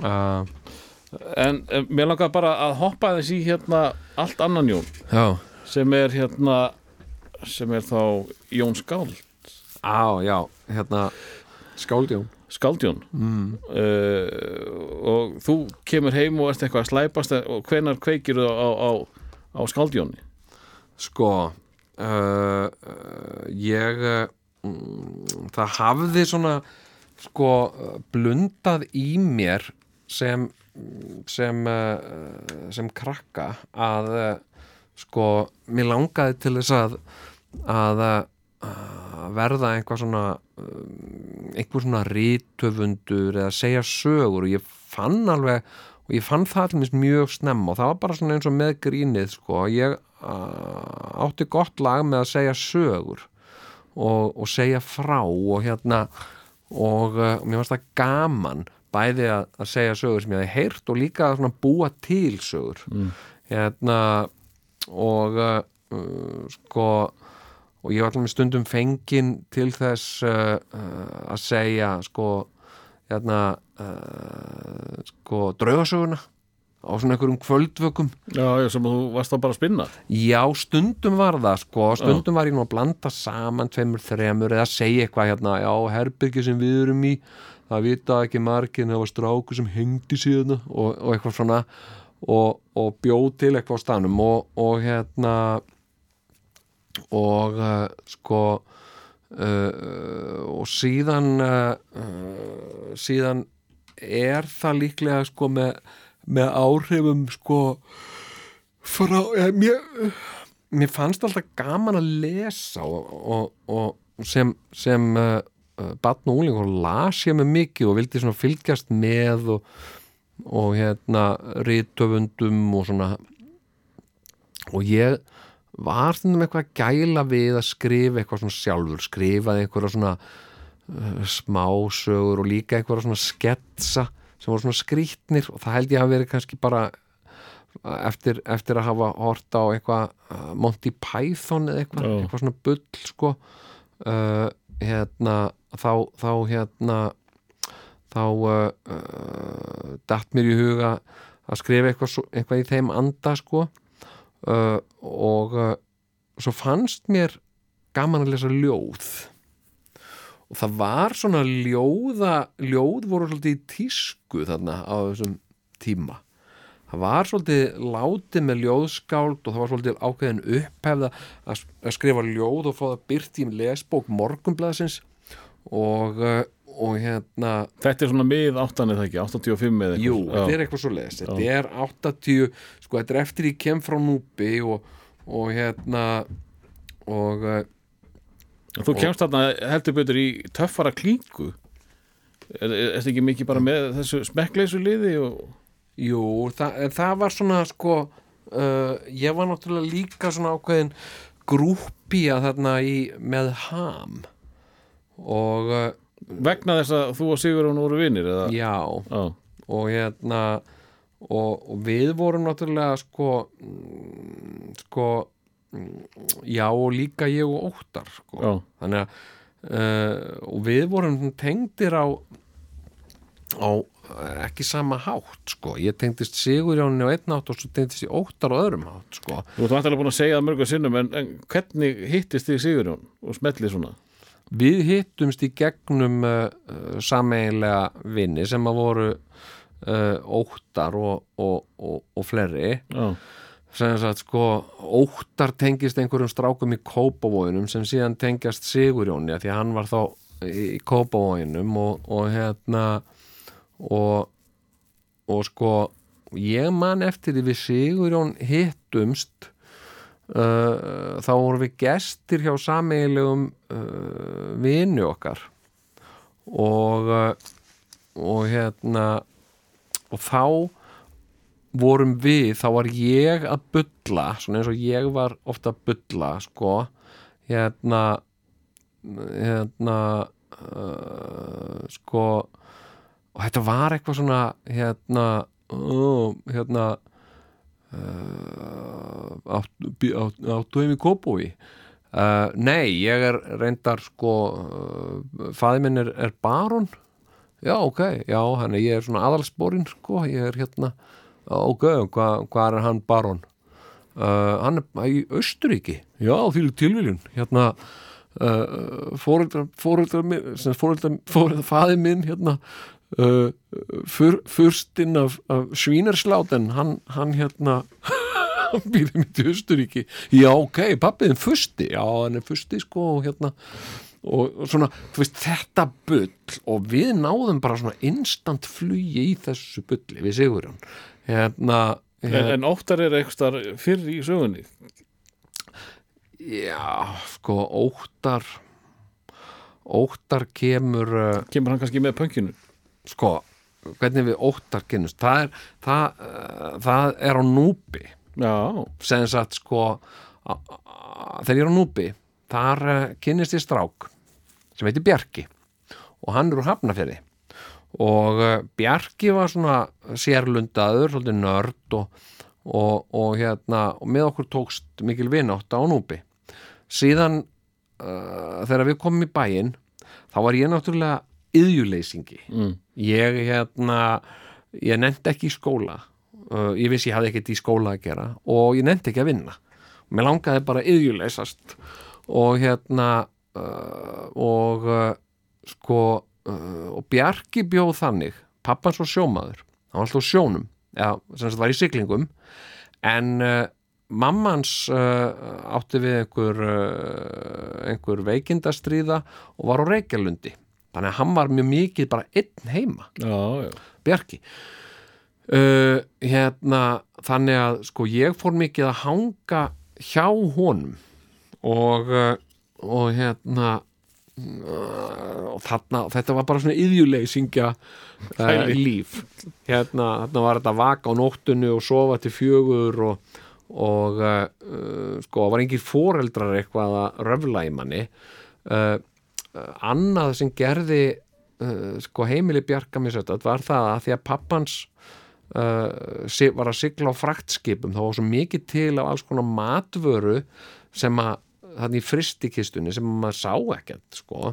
Uh, En, en mér langar bara að hoppa þess í hérna allt annan Jón já, sem er hérna sem er þá Jón Skáld. Á, já, hérna skáldjón Skáldjón mm. og þú kemur heim og ert eitthvað að slæpast og hvenar kveikir þú á, á, á Skáldjóni Sko uh, uh, ég uh, mm, það hafði svona sko uh, blundað í mér sem sem, uh, sem krakka að uh, sko mér langaði til þess að að uh, verða einhvað svona um, einhver svona rítöfundur eða segja sögur og ég fann alveg og ég fann það til mér mjög snemma og það var bara svona eins og með grínið sko, ég átti gott lag með að segja sögur og, og segja frá og hérna og uh, mér fannst það gaman bæði að, að segja sögur sem ég hefði heyrt og líka að svona búa til sögur mm. hérna og uh, uh, sko og ég var með stundum fenginn til þess uh, uh, að segja sko hérna uh, sko draugasöguna á svona einhverjum kvöldvökum. Já, já, sem þú varst þá bara að spinna. Já, stundum var það sko, stundum var ég nú að blanda saman tveimur, þremur eða segja eitthvað hérna, já, herbyrgi sem við erum í það vita ekki margir en það var stráku sem hengdi síðan og, og eitthvað svona og, og bjóð til eitthvað á stanum og, og hérna og uh, sko uh, og síðan uh, síðan er það líklega sko með, með áhrifum sko frá, ja, mér, mér fannst alltaf gaman að lesa og, og, og sem, sem batn og úling og las ég með mikið og vildi svona fylgjast með og, og hérna rítöfundum og svona. Og ég var stundum eitthvað að gæla við að skrifa eitthvað svona sjálfur skrifaði eitthvað svona uh, smásögur og líka eitthvað svona sketsa sem voru svona skrítnir og það held ég að veri kannski bara eftir, eftir að hafa hort á eitthvað uh, Monty Python eða eitthvað, Já. eitthvað svona bull sko uh, hérna þá, þá hérna þá uh, uh, datt mér í huga að skrifa eitthvað, eitthvað í þeim anda sko uh, og uh, svo fannst mér gaman að lesa ljóð. Og það var svona ljóða ljóð voru svolítið í tísku þarna á þessum tíma. Það var svolítið látið með ljóðskáld og það var svolítið ákveðin upphefða að, skrifa ljóð og fá það byrt í lesbók morgunblæðsins og, uh, og hérna Þetta er svona mið áttan eða ekki, 85 eða eitthvað? Jú, þetta er eitthvað svo les Þetta er 80, sko, þetta er eftir ég kem frá núpi og, og hérna og uh, Þú kemst þarna heldur betur í töffara klíku. Er, þetta ekki mikið bara með þessu smekkleysu liði og jú, það, það var svona sko, uh, ég var náttúrulega líka svona ákveðin grúpía þarna í með ham. Og uh, vegna þess að þú og Sigurðun voru vinir eða? já, Já. og hérna og, og við vorum náttúrulega sko mm, sko mm, já og líka ég og Óttar sko. Já. þannig að uh, og við vorum tengdir á á eh, ekki sama hátt sko, ég tengdist Sigurjóninni á einn hátt og svo tengdist ég Óttar á öðrum hátt sko, Þú ert vantilega búin að segja það mörgum sinnum en, en hvernig hittist þig Sigurjón og smellið svona? Við hittumst í gegnum uh, sameiginlega vinni sem að voru uh, Óttar og, og, og, og fleiri. Já, sem sagt sko óttar tengist einhverjum strákum í Kópavóinum sem síðan tengjast Sigurjóni því að hann var þá í Kópavóinum og, og hérna og, og sko ég man eftir því við Sigurjón hittumst þá vorum við gestir hjá sameigilegum uh, vini okkar. Og uh, og hérna og þá vorum við, þá var ég að bulla, svona eins og ég var ofta að bulla, sko. Hérna hérna uh, sko og þetta var eitthvað svona hérna uh, hérna áttu, áttu heim í Kópói uh, nei, ég er reyndar sko uh, fæði minn er, er baron já, ok, já, hann er, ég er svona aðalsporin sko, ég er hérna ok, hvað hva er hann baron uh, hann er í Östuríki já, fyrir tilviljun. Hérna minn, sem fóreldrar, fóreldrar fæði minn hérna uh, fyr, fyrstinn af, af Svínarsláten hann, hann hérna hann býrði mitt í Östuríki já ok, pappiðin fyrsti já hann er fyrsti sko og hérna og og svona, þú veist, þetta bull og við náðum bara svona instant flugi í þessu bulli við Sigurjón. Hérna, en, hérna en óttar er eitthvað fyrr í sögunni? Já, sko, óttar óttar kemur uh, kemur hann kannski með pönkinu sko, hvernig við óttar kynust það er, það, uh, það er á núpi. Já, sem sagt sko þegar ég er á núpi þar uh, kynnist ég strák sem heitir Bjarki og hann er úr Hafnafjörði og uh, Bjarki var svona sérlundaður, svolítið nörd og, og, og hérna og með okkur tókst mikil vinátt á núpi. Síðan uh, þegar við komum í bæinn þá var ég náttúrulega yðjuleysingi mm. ég hérna ég nefndi ekki í skóla uh, ég vissi ég hafði ekkert í skóla að gera og ég nefndi ekki að vinna. Mér langaði bara yðjuleysast og hérna uh, og uh, sko uh, og Bjarki bjóð þannig. Pappans var sjómaður. Hann var alltaf sjónum eða sem sagt var í siglingum. En uh, mammans uh, átti við einhver einhver veikindastríða og var á Reykjalundi þannig að hann var mjög mikið bara einn heima. Já, já. Bjarki. Uh, hérna þannig að sko ég fór mikið að hanga hjá honum og uh, og hérna uh, og þarna þetta var bara svona yðjuleysingja uh, líf. Hérna þarna var þetta vaka á nóttunni og sofa til fjögur og og uh, uh, sko var engir foreldrar eitthvað að röfla í manni. Uh, annað sem gerði uh, sko heimili Bjarka mér sett var það að því að pappans uh, var að sigla á fraktskipum þá var svo mikið til af alls konar matvöru sem að þannig fristikistunni sem maður sá ekkert sko.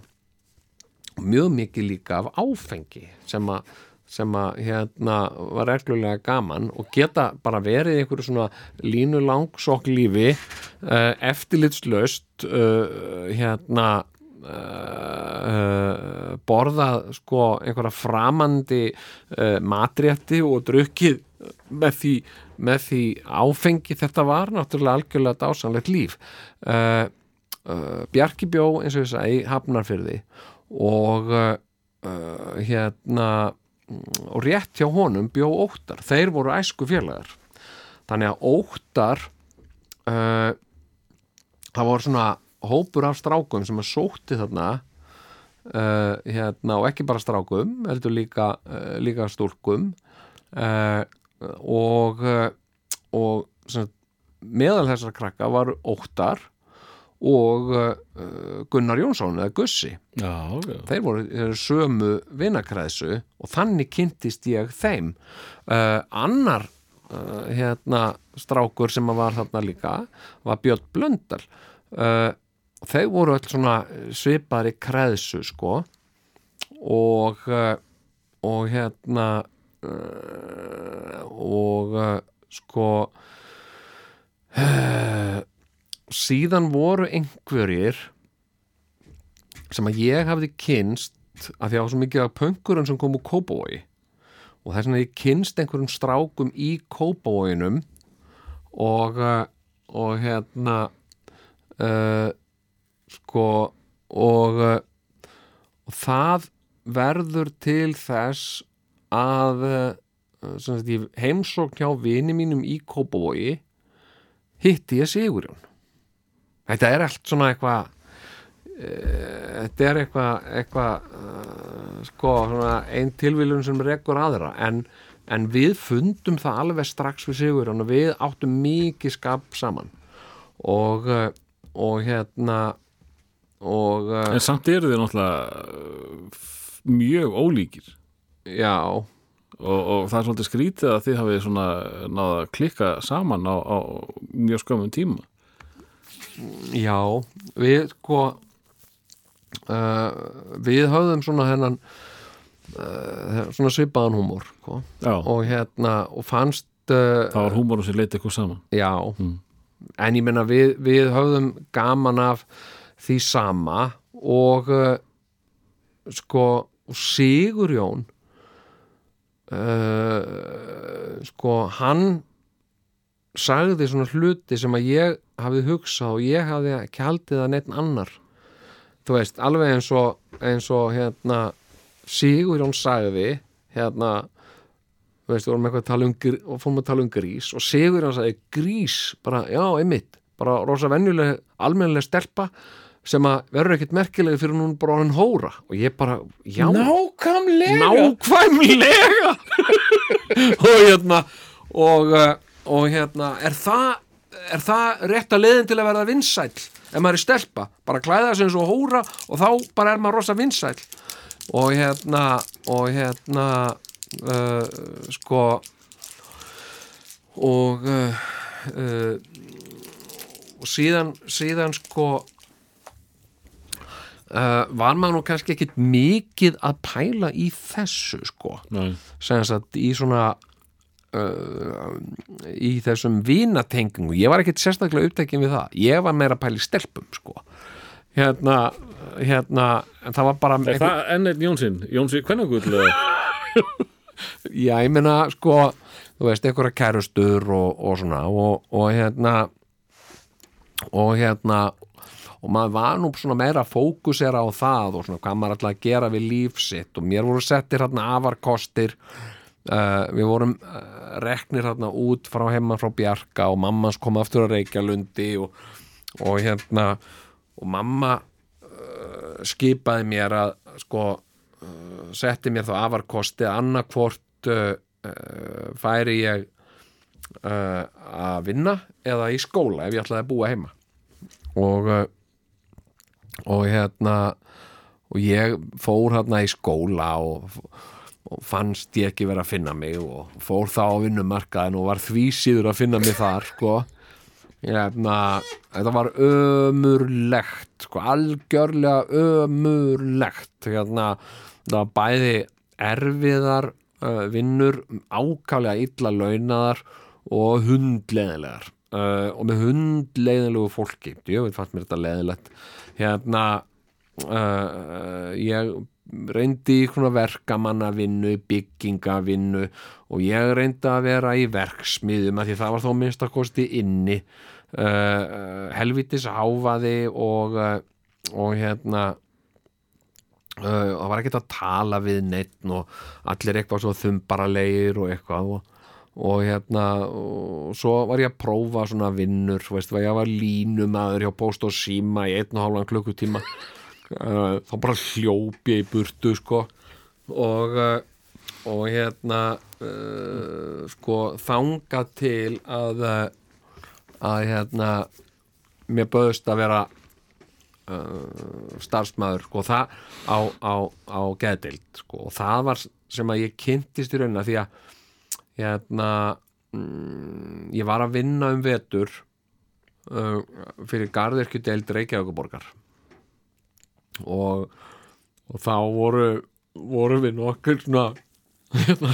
Mjög mikið líka af áfengi sem að sem að hérna var reglulega gaman og geta bara verið einhverju svona línu langsokk lífi uh, eftirlitslaust uh, hérna uh, borðað sko einhverja framandi uh, matrétti og drukkið með því, með því áfengi. Þetta var náttúrulega algjörlega dásanlegt líf. Uh, Bjarki bjó eins og ég sagði hafnarfyrði og hérna og rétt hjá honum bjó óttar. Þeir voru æsku félagar þannig að óttar það voru svona hópur af strákum sem að sótti þarna uh, hérna og ekki bara strákum heldur líka, uh, líka stúlkum uh, og uh, og sem, meðal þessar krakka var óttar og Gunnar Jónsson eða Gussi. Já, já. þeir voru sömu vinakræðsu og þannig kynntist ég þeim. Annar hérna strákur sem var þarna líka var Björn Blöndal. Uh, þeir voru öll svona svipaðri kræðsu sko. Og uh, og hérna uh, og sko síðan voru einhverjir sem að ég hafði kynst að því að svo mikið af pönkurinn sem kom úr Kópavogi. Og þess vegna ég kynst einhverjum strákum í Kópavoginum og og hérna uh, sko og, og það verður til þess að sem sagt, heimsókn hjá vini mínum í Kópavogi hitti ég Sigurjón. Þetta er allt svona eitthvað eh, þetta er eitthvað eitthvað uh, sko svona ein tilvílun sem rekur aðra en, en við fundum það alveg strax við Sigurjón og við áttum mikið skap saman. Og, og hérna og uh, En samt eru þið náttúrulega uh, mjög ólíkir. Já, og, og það er svolítið skrítið að þið hafið svona náða að klikka saman á, á mjög skömmum tíma. Já við sko uh, við höfðum svona hennan uh, svona svipaðan húmor sko. Og hérna og fannst uh, það var húmórum sem leiti eitthvað saman. Já. Mm. en ég menna við, við höfðum gaman af því sama og uh, sko Sigurjón uh, sko hann sagði svona hluti sem að ég hafði hugsað og ég hafði ekki haldið að neitt annar. Þú veist, alveg eins og eins og hérna Sigurjón sagði hérna þú veist, við vorum eitthvað að tala um og fórum að tala um grís og Sigurjón sagði grís, bara, já, einmitt bara rosa venjuleg, almennileg stelpa sem að verður ekkert merkilega fyrir hún bara hann hóra. Og ég bara, já, Nákvæmlega. Nákvæmlega. Og hérna og, uh, og hérna er það, er það rétt að leiðin til að verða vinsæll? Ef maður er stelpa, bara klæða sig eins og hóra og þá bara er maður rosa vinsæll. Og hérna og hérna uh, sko og uh, uh, og síðan síðan sko uh, var maður nú kannski ekkit mikið að pæla í þessu sko? Sem sagt í svona uh, í þessum vinatengingu, ég var ekkit sérstaklega upptekinn við það, ég var meira að pæla í stelpum sko. Hérna, hérna en það var bara Er það enn einn Jónsinn? Jónsi Kvennagull? já, ég meina sko þú veist, einhverja kærustur og, og svona. Og, og hérna og hérna og maður var nú svona meira að fókusera á það og svona hvað maður ætla að gera við líf sitt. Og mér voru settir hérna afarkostir uh, við vorum uh, reknir hérna út frá heima frá Bjarka og mammans kom aftur að Reykjalundi og, og hérna og mamma uh, skipaði mér að sko uh, setti mér þá afarkosti að annarkvort uh, uh, færi ég að vinna eða í skóla ef ég ætlaði að búa heima. Og og hérna og ég fór hérna í skóla og, og fannst ég ekki vera að finna mig og fór þá á vinnumarkaðin og var því síður að finna mig þar sko. Hérna, þetta var ömurlegt sko, algjörlega ömurlegt. Hérna, það var bæði erfiðar uh, vinnur, ákaflega illa launaðar og hundleðilegar uh, og með hundleiðilegu fólki, ég veit fannst mér þetta leiðilegt hérna uh, ég reyndi í svona verkamannavinnu, byggingavinnu og ég reyndi að vera í verksmiðum að því það var þó minnstakosti inni. Uh, helvitis háfaði og, uh, og hérna uh, það var ekkert að tala við neitt og allir eitthvað svo þumbaralegir og eitthvað og, og hérna og svo var ég að prófa svona vinnur, veist, ég var línumæður hjá Post og Síma í einn og hálfan klukkutíma. Uh, þá bara hljóp ég í burtu sko. Og, uh, og hérna uh, sko þanga til að að hérna mér böðust að vera uh, starfsmæður sko það á, á, á geðdeild sko. Og það var sem að ég kynntist í raunina því að hérna mm, ég var að vinna um vetur uh, fyrir garðirkjudeild Reykjavíkuborgar og, og þá voru voru við nokkur svona hérna,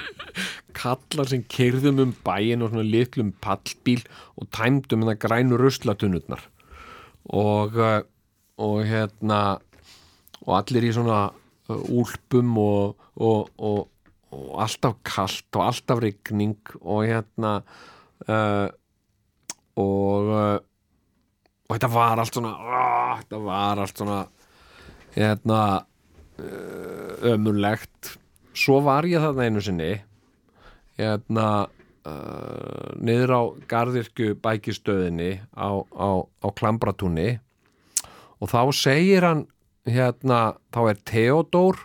kallar sem keirðum um bæin og svona litlum pallbíl og tæmdum hérna grænu ruslatunutnar og uh, og hérna og allir í svona uh, úlpum og, og, og, og alltaf kalt og alltaf rigning og hérna uh, og uh, og þetta var allt svona uh, þetta var allt svona hérna uh, ömurlegt. Svo var ég þarna einu sinni hérna niður á garðirkju bækistöðinni á, á, á Klambratúni og þá segir hann hérna, þá er Theodór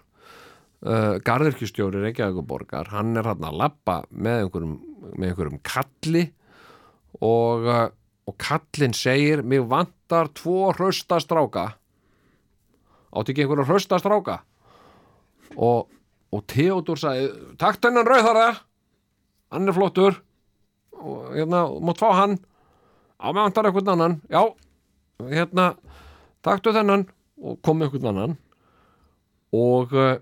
uh, garðirkjustjóri Reykjavíkuborgar, hann er hann að labba með einhverjum, með einhverjum kalli og, uh, og kallinn segir mig vantar tvo hrausta stráka. Átti ekki einhverja hrausta stráka? Og, og Theodor sagði takt hennan rauðara hann er flottur. Og hérna, þú mátt fá hann. Á með vantar einhvern annan. Já, hérna taktu þennan. Og kom einhvern annan. Og uh,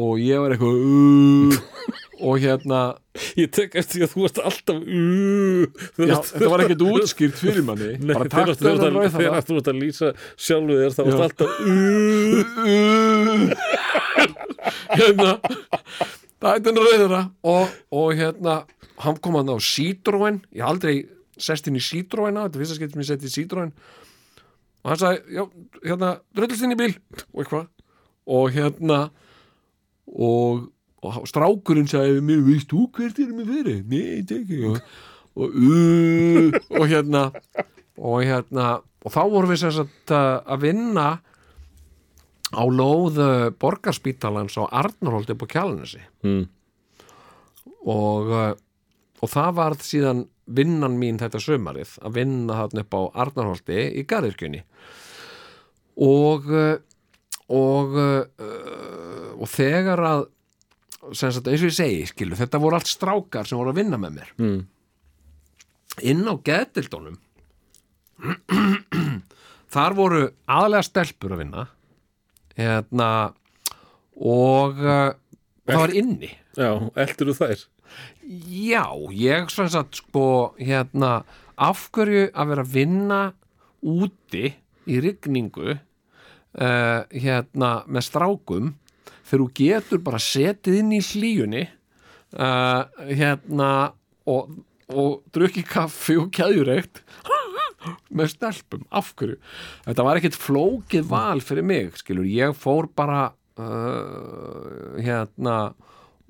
og ég var eitthvað uh, og hérna Ég tek eftir því að þú varst alltaf uh, já, þetta var ekkert útskýrt fyrir manni. Nei, bara þegar taktu þú varst að- þegar þú varst að lýsa sjálfu þér þá varst alltaf uh, hérna. Það er rauðara og, og hérna hann kom hann á Citroen ég aldrei sest inn í Citroen þetta. Er fyrsta skipti sem ég sett í Citroen og hann sagði, já, hérna drullist inn í bíl. Og eitthvað. Og hérna og, og strákurinn sagði mér, veist þú hvert erum við fyrir? Nei, þetta ekki og, og, uh, og hérna og hérna og þá vorum við sagt að vinna á lóð uh, borgarspítalans á Arnarholti upp á Kjalanesi mm. og, uh, og það varð síðan vinnan mín þetta sömarið að vinna þarna upp á Arnarholti í Garðirkjunni og uh, og uh, og þegar að sagt, eins og ég segi, skilu, þetta voru allt strákar sem voru að vinna með mér. Mm. inn á geðdildónum þar voru aðlega stelpur að vinna hérna og uh, það var inni. Já, eldur þú þær? Já, ég sem sagt sko hérna af hverju að vera að vinna úti í rigningu uh, hérna með strákum þegar þú getur bara setið inn í hlíjunni uh, hérna og, og drukki kaffi og kæðjurreikt með stelpum, af hverju? Þetta var ekkert flókið val fyrir mig skilur, ég fór bara uh, hérna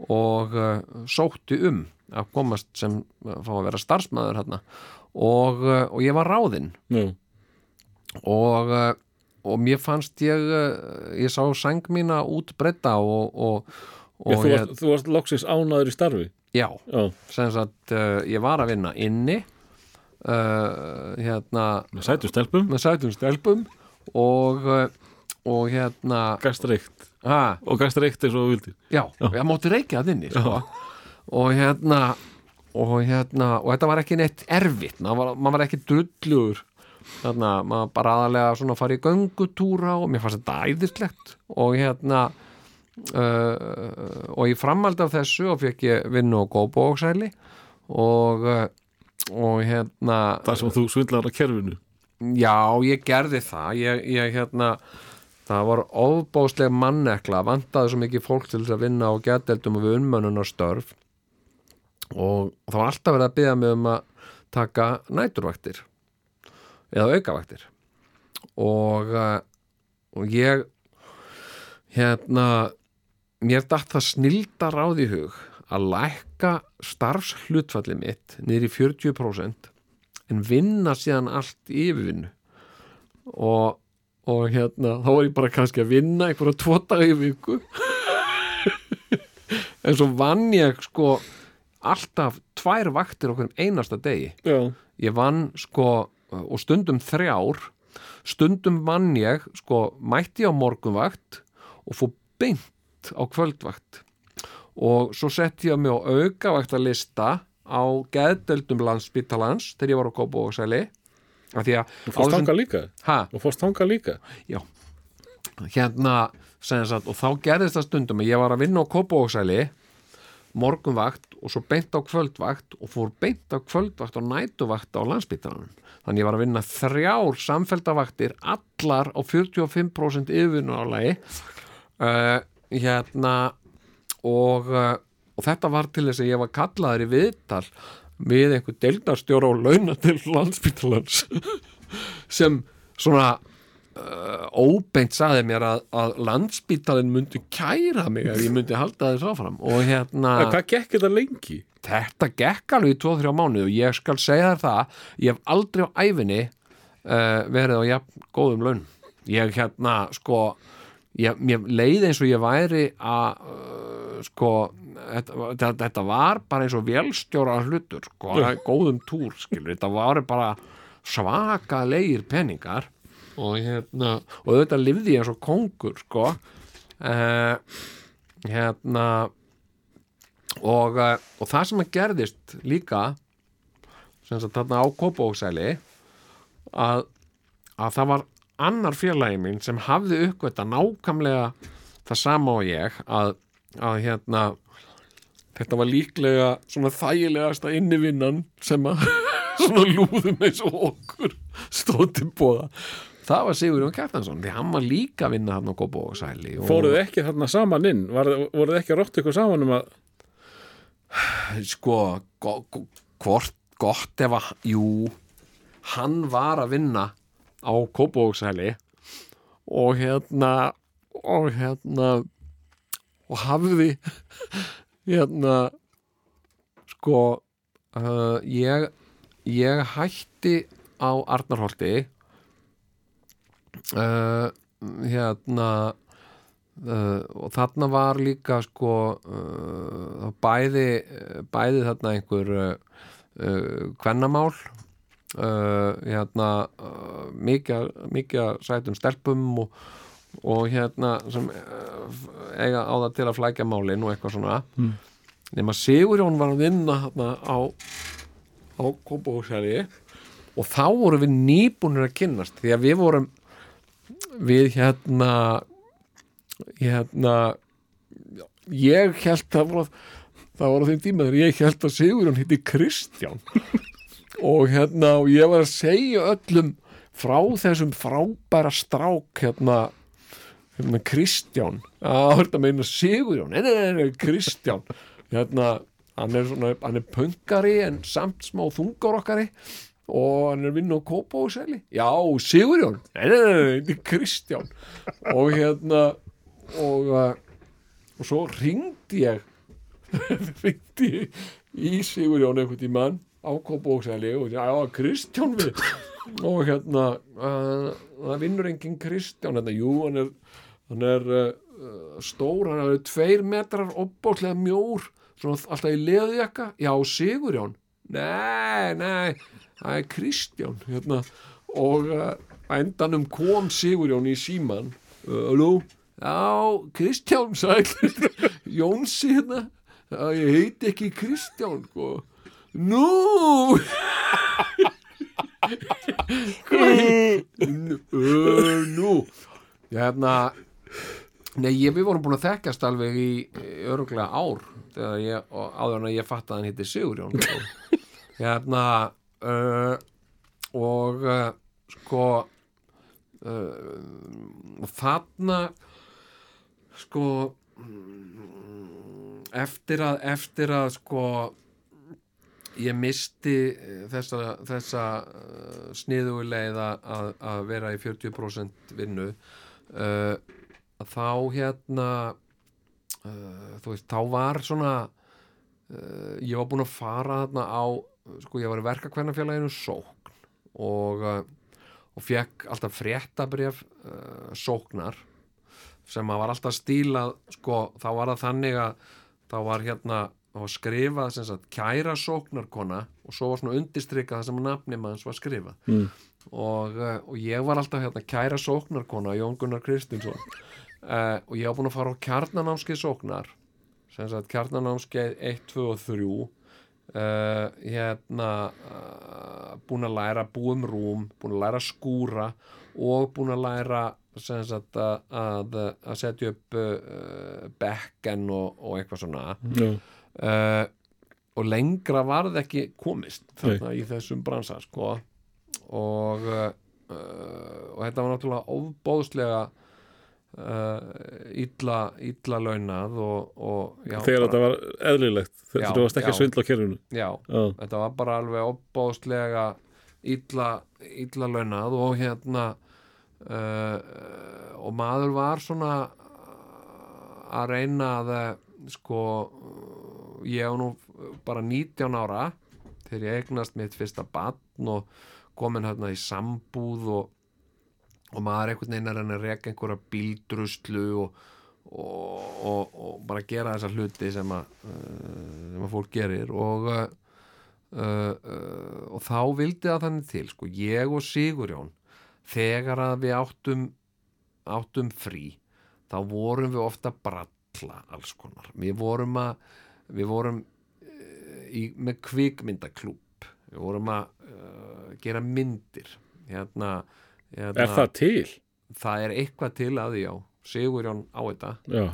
og uh, sótti um að komast sem fá að vera starfsmæður hérna og, og ég var ráðinn. Já, og, og mér fannst ég uh, ég sá sæng mína út breyta og, og, Já og þú, ég, varst, þú varst loksins ánaður í starfi? Já, Já, sem sagt uh, ég var að vinna inni uh, hérna með sætum stelpum? Með sætum stelpum og og hérna Gast reykt Og gast reykt eins og þú vildir. Já, ég mátti reykja það inni sko. og hérna og hérna, og þetta var ekki neitt erfitt, maður var, var ekki drullugur þarna, maður bara aðalega svona farið í göngutúra og mér fannst þetta æðislegt. Og hérna uh, og ég framhaldi af þessu og fekk ég vinnu á góðbóksæli og uh, og hérna Það sem þú svindlar á kerfinu. Já, ég gerði það. Ég, ég hérna það var ofbóðsleg mannekla. Vantaði svo mikið fólk til þess að vinna á gæteldum og við unnmönnunarstörf og það var alltaf verið að byggja mig um að taka næturvaktir eða aukavaktir. Og, uh, og ég hérna mér datt það snildar á því hug að lækka starfshlutfalli mitt niður í 40% en vinna síðan allt yfirvinnu. Og, og hérna þá var ég bara kannski að vinna einhverja tvo daga í viku. En svo vann ég sko alltaf tvær vaktir okkur einasta degi. Já, ég vann sko og stundum þrjár stundum vann ég sko mætti á morgunvakt og fór beint á kvöldvakt. Og svo sett ég mig á aukavaktarlista á geðdeldum landsbyttalans þegar ég var á af því að og fórst þanga líka? Ha, Og fórst þanga líka? Já. Hérna sem sagt, og þá gerðist það stundum að ég var að vinna á Kópavóksæli morgunvakt og svo beint á kvöldvakt og fór beint á kvöldvakt og nætuvakt á landsbyttanum þannig ég var að vinna þrjár samfeldavaktir allar á 45% yfirvinnuálagi. Uh, hérna og, uh, og þetta var til þess að ég var kallaður í viðtal við einhver deildarstjóra og launa til landsbyttalans sem svona uh, óbeint saði mér að, að landsbítalinn myndi kæra mig ef ég myndi halda þess áfram. Og hérna En Hvað gekk þetta lengi? þetta gekk alveg í 2-3 mánuð og ég skal segja þér það ég hef aldrei á æfinni uh, verið á jafn góðum laun ég hérna sko ég, mér leið eins og ég væri að uh, sko þetta, þetta var bara eins og velstjóra hlutur sko, góðum túr skilur, þetta var bara svaka leir peningar og hérna og þetta lifði ég eins og kongur sko. Uh, hérna og, uh, og það sem að gerðist líka sem sagt þarna á Kópavóksæli að, að það var annar félagi mín sem hafði uppgötta nákvæmlega það sama og ég að, að hérna þetta var líklega svona þægilegasta innivinnan sem að svona lúðum eins og okkur stóð til bóða það var Sigurjón Kjartansson því hann var líka að vinna hann á Kópavóksæli og... Fóruð þið ekki þarna saman inn? Voruð ekki að rótt ykkur saman um að sko hvort gott ef að jú, hann var að vinna á Kópavóksæli og hérna og hérna og hafði hérna sko uh, ég ég hætti á Arnarholti uh, hérna uh, og þarna var líka sko uh, bæði bæði þarna einhver kvennamál hérna mikið, mikið sætum stelpum og, og hérna sem eiga á það til að flækja málin og eitthvað svona mm. nema Sigurjón var að vinna hérna á á Kópahúsæri og þá vorum við nýbúinir að kynnast því að við vorum við hérna hérna ég held að var, það var á þeim tíma þegar ég held að Sigurjón hitti Kristján. Og hérna og ég var að segja öllum frá þessum frábæra strák hérna, hérna Kristján. Að hörta meina Sigurjón. Nei, nei, nei, nei Kristján. Hérna hann er, svona, hann er pöngari en samt smá þungarokkari og hann er vinn á Kópa og Seli já, Sigurjón, nei, nei, nei, þetta er Kristján. Og hérna og, uh, og svo ringdi ég ringdi í Sigurjón einhvern tímann á Kópa og Seli og já, Kristján við og hérna uh, það vinnur enginn Kristján hérna, jú, hann er hann er uh, stór, hann er tveir metrar opbótlega mjór svona alltaf í leðjaka. Já, Sigurjón. Nei, nei, það er Kristján hérna, og uh, endanum kom Sigurjón í síman halló, uh, já, Kristján sagði Jónsi hérna. Já, ég heiti ekki Kristján sko. nú! Nú hérna nei, ég, við vorum búin að þekkjast alveg í öruglega ár ég, áður en að ég fatt að hann hitti Sigurjón og, hérna uh, og uh, sko uh, þarna sko eftir að eftir að sko ég misti þessa, þessa sniðuleið að, að vera í 40% vinnu þá hérna þú veist, þá var svona ég var búin að fara þarna á, sko ég var í verkakvennafélaginu Sókn og uh, og fekk alltaf fréttabref sóknar sem að var alltaf stílað sko, þá var það þannig að þá var hérna þá var skrifað sem sagt kæra sóknarkona og svo var svona undistrykað það sem að nafni maður var skrifað mm. og, og ég var alltaf hérna kæra sóknarkona Jón Gunnar Kristinsson uh, og ég á búin að fara á kjarnanámskeið sóknar sem sagt kjarnanámskeið 1, 2 og 3 uh, hérna uh, búin að læra búum rúm, búin að læra skúra og búin að læra sagt að, að, að setja upp bekken og, og eitthvað svona. Já. og lengra var það ekki komist þarna í þessum bransa sko. Og og þetta var náttúrulega ofbóðslega uh, illa, illa launað og, og já, þegar bara, þetta var eðlilegt þegar þú varst ekki að svindla á kerfinu já, Já. þetta var bara alveg opbóðslega illa, illa launað og hérna uh, og maður var svona að reyna að sko ég á nú bara 19 ára þegar ég eignast mitt fyrsta batn og komin hérna í sambúð og, og maður einhvern veginn er að reka einhverja bíldruslu og, og, og, og bara gera þessa hluti sem að, uh, sem að fólk gerir. Og uh, uh, og þá vildi það þannig til sko, ég og Sigurjón þegar að við áttum áttum frí þá vorum við ofta bralla alls konar. Við vorum að við vorum í, með kvikmyndaklúb við vorum að uh, gera myndir. Hérna Er það til? það er eitthvað til að því á Sigurjón á þetta. Já,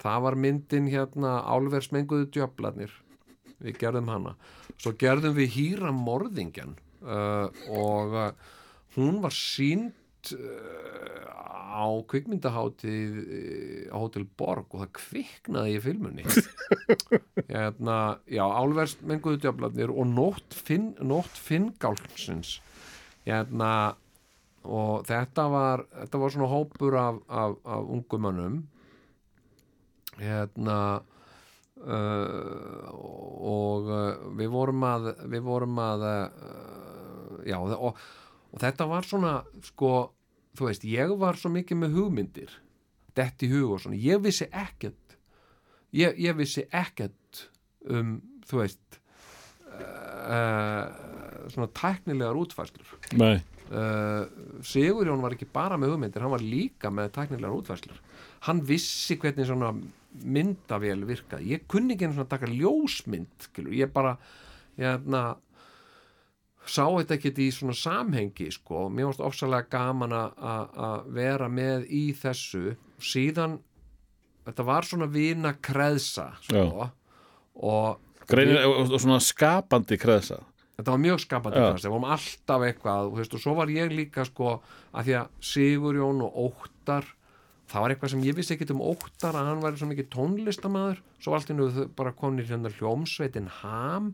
það var myndin hérna álversmenguðu djöflarnir. Við gerðum hana. Svo gerðum við hýra morðingjan uh, og uh, hún var sínd uh, á kvikmyndaháttið uh, á Hotel Borg og það kviknaði í filmunni. Hérna, já, álversmenguðu djöflarnir og nótt, finn, nótt finngálsins hérna og þetta var, þetta var svona hópur af, af, af ungumönnum hérna uh, og uh, við vorum að við vorum að uh, já og, og þetta var svona sko, þú veist, ég var svo mikið með hugmyndir. Dett í hug og svona, ég vissi ekkert ég, ég vissi ekkert um, þú veist uh, svona tæknilegar útfæslur nei uh, Sigurjón var ekki bara með hugmyndir hann var líka með tæknilegar útfæslur hann vissi hvernig svona myndavél virkaði. Ég kunni ekki svona taka ljósmynd skilur. ég bara hérna, sá þetta ekki í svona samhengi sko, mér varst ofsalega gaman að- að að vera með í þessu. Síðan þetta var svona vina kreðsa sko, og Greinir, og, og svona skapandi kreðsa þetta var mjög skapandi fannst, við vorum alltaf eitthvað veist, og svo var ég líka sko að því að Sigurjón og Óttar það var eitthvað sem ég vissi ekkit um Óttar að hann væri svo mikið tónlistamæður svo var allt innu bara komin í hérna hljómsveitin Ham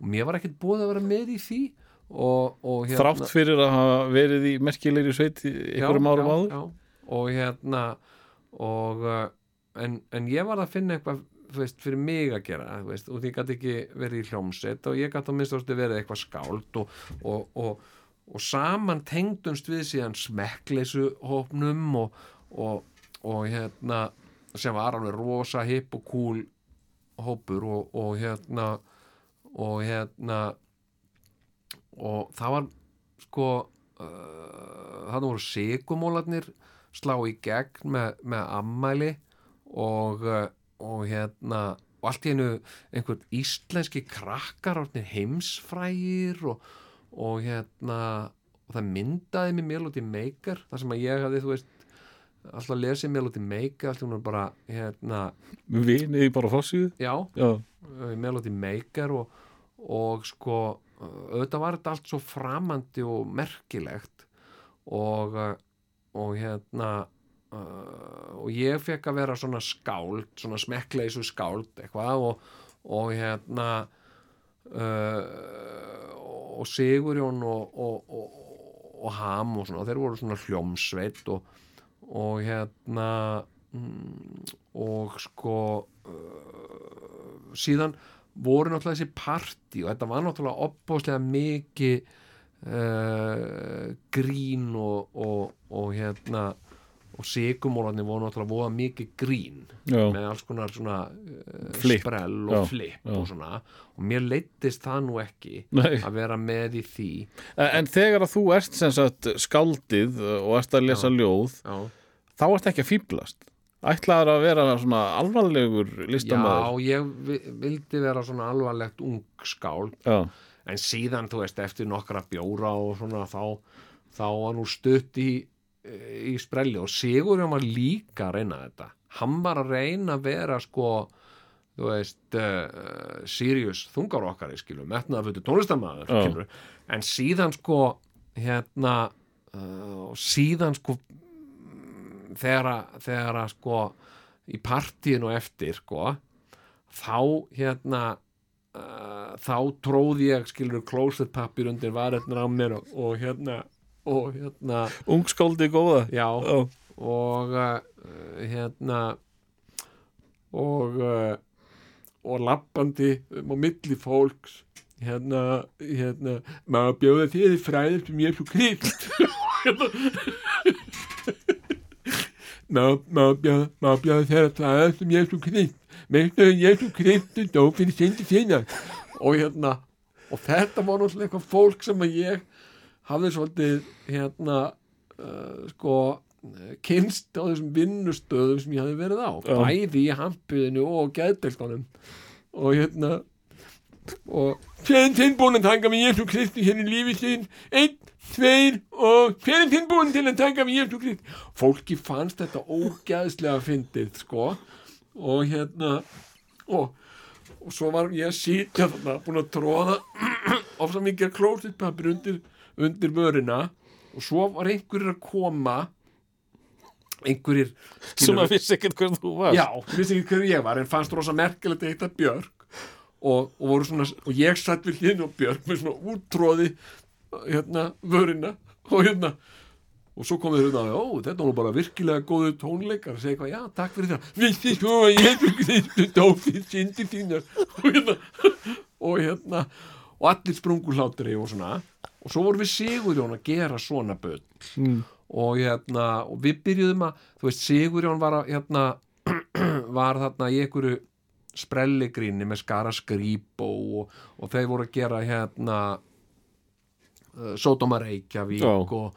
og mér var ekkit búið að vera með í því. Og, og hérna Þrátt fyrir að hafa verið í merkilegri sveit Já, árum áður? og hérna og uh, en, en ég var að finna eitthvað veist, fyrir mig að gera veist, og því gæti ekki verið í hljómsveit og ég gæti að minnst ástu verið eitthvað skáld og, og, og, og saman tengdumst við síðan smekkleysu hópnum og, hérna sem var alveg rosa hipp og cool hópur og, hérna og hérna og það var sko uh, það voru sigumólarnir slá í gegn með, með ammæli og, uh, og hérna og allt í einu einhvern íslenski krakkar orðnir heimsfrægir og, og hérna og það myndaði mér Melody Maker þar sem að ég hafði, þú veist alltaf lesið Melody Maker alltaf hún er bara, hérna, Vinið bara fórsíðu já. Já, Melody Maker og, og sko auðvitað var þetta allt svo framandi og merkilegt og, og hérna uh, og ég fekk að vera svona skáld, svona smekkleisu skáld eitthvað og, og hérna uh, og Sigurjón og, og, og, og Ham og svona, þeir voru svona hljómsveit og, og hérna mm, og sko uh, síðan voru náttúrulega þessi partí og þetta var náttúrulega opbóðslega mikið uh, grín og, og, og hérna og sigumólarnir voru náttúrulega voða mikið grín já, með alls konar svona uh, sprell og Já, flip og svona. Og mér leittist það nú ekki nei. að vera með í því. En en þegar að þú ert sem sagt skáldið og ert að lesa ljóð já, þá ert ekki að fýblast ætlaður að vera svona alvarlegur listamæður já ég vi- vildi vera svona alvarlegt ung skál já, en síðan þú veist eftir nokkra bjóra og svona þá, þá var nú stutt í, í sprelli og Sigurjón var líka að reyna þetta hann var að reyna að vera sko þú veist uh, Sirius þungar okkar í skilu metnaða fyrir tónlistamæður skilur. en síðan sko hérna uh, síðan sko þegar að, þegar að sko í partíinu eftir sko þá hérna uh, þá tróði ég skilur closet pappir undir varirnar á mér og, og hérna og hérna ungskáldi góða. Já. Já, og uh, hérna og uh, og lappandi um á milli fólks. Hérna, hérna maður bjóða því þið fræðir sem ég er svo krypt má, má, bjá, má bjá þeirra það sem Jésu Krist. Veistu að Jésu Kristu dó fyrir syndi sína. Og hérna og þetta var náttúrulega eitthvað fólk sem að ég hafði svolítið hérna uh, sko kynst á þessum vinnustöðum sem ég hafði verið á. Já. bæði í hampiðinu og geðdeltanum og hérna og hver er tilbúin að taka með Jésu Kristi hérna í lífi sín. Einn, tveir og hver er tilbúin til að taka með Jésu Kristi. Fólki fannst þetta ógæðslega fyndið sko. Og hérna og, og svo var ég að sitja þarna búin að tróða ofsa mikið klósitpapir undir, undir vörina og svo var einhverjir að koma einhverjir sem að vissi ekkert hver þú var já, ég vissi ekki hver ég var en fannst rosa merkilegt að heita Björk og, og, voru svona, og ég satt við hlýðin og Björk með svona útróði hérna vörina og hérna og svo komið þau hérna, ó, þetta var bara virkilega góðu tónleikar. Og segja eitthvað, já, takk fyrir það. Vissi þú að Kristu dó fyrir syndi sína og hérna og hérna, og allir sprungur hlátri og svona, og svo vorum við Sigurjón að gera svona böll Mm. og hérna, og við byrjuðum að þú veist, Sigurjón var að hérna, var þarna í einhverju sprelligrinni með skara skrýpó og, og þeir voru að gera hérna uh, Sódóma Reykjavík Já. og,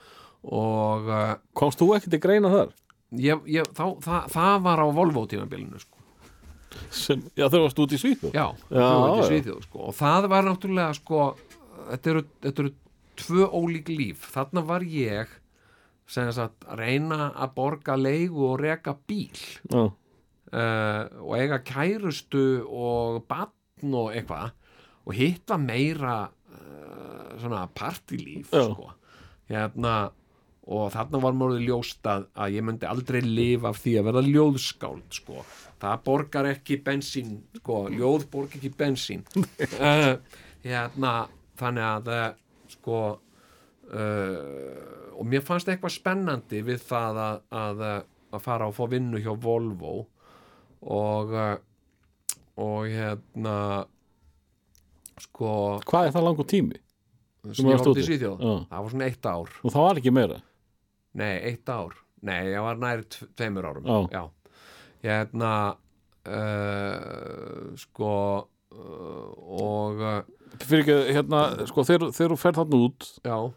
og uh, komst þú ekki til greina þar ég, ég, þá, það, það var á Volvo tímabilinu sko. sem, já þau varst út í Svíþjóð já, Já, var ekki já. sviðjóð sko. og það var náttúrulega sko, þetta, eru, þetta eru tvö ólík líf þarna var ég sagt, að reyna að borga leigu og reka bíl já, uh, og eiga kærustu og batn og eitthvað og hitt var meira uh, svona partilíf Já. sko. hérna og þarna var mörðu ljóst að, ég myndi aldrei lifa af því að verða ljóðskáld sko. það borgar ekki bensín sko, ljóð borgar ekki bensín uh, hérna þannig að sko uh, og mér fannst eitthvað spennandi við það að, að, að fara og fá vinnu hjá Volvo og uh, og hérna sko hvað er það langur tími? Sem ég út í? Svíþjóð. Já. það var svona eitt ár. Og það var ekki meira? Nei, eitt ár. Nei, ég var nær tv- tveimur árum. Já. hérna uh, sko uh, og uh, fyrir ekki, hérna, sko, þegar þú ferð þarna út uh,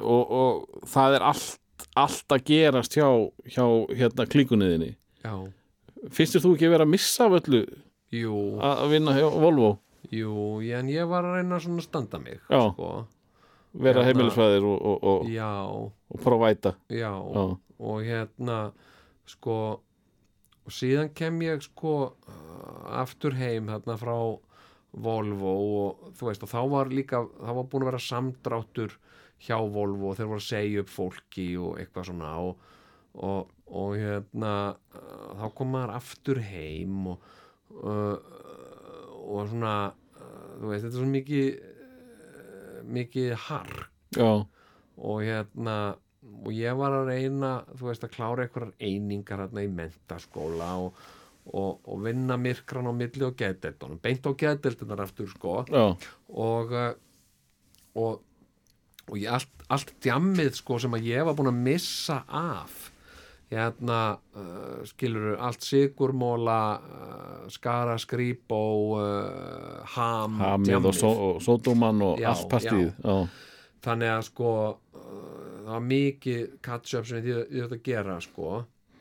og, og það er allt allt að gerast hjá, hjá hérna klíkunniðinni. Já, finnst þú ekki að vera að missa af öllu jú. að vinna hjá Volvo? Jú, en ég var að reyna að standa mig sko, vera Hérna- heimilisfæðir og, og, og, og væta já. Já, og hérna sko og síðan kem ég sko uh, aftur heim þarna frá Volvo og þú veist og þá var líka, þá var búin að vera samdráttur hjá Volvo og þeir voru að segja upp fólki og eitthvað svona og, og, og hérna uh, þá kom maður aftur heim og uh, og svona þú veist, þetta er svona mikið mikið hark. Já, og hérna og ég var að reyna, þú veist, að klára einhverjar einingar hérna í mentaskóla og, og, og vinna myrkran á milli og geðdeltunum, beint á geðdeltunar aftur, sko. Já, og og, og ég, allt, allt djammið, sko, sem að ég var búin að missa af hérna, uh, skilur allt sigurmóla uh, skara skrýpó uh, ham, hamið djammið. og, só, og sódóman og Já, allt pastíð já, þannig að sko það var mikið catch-up sem ég, þetta að gera sko.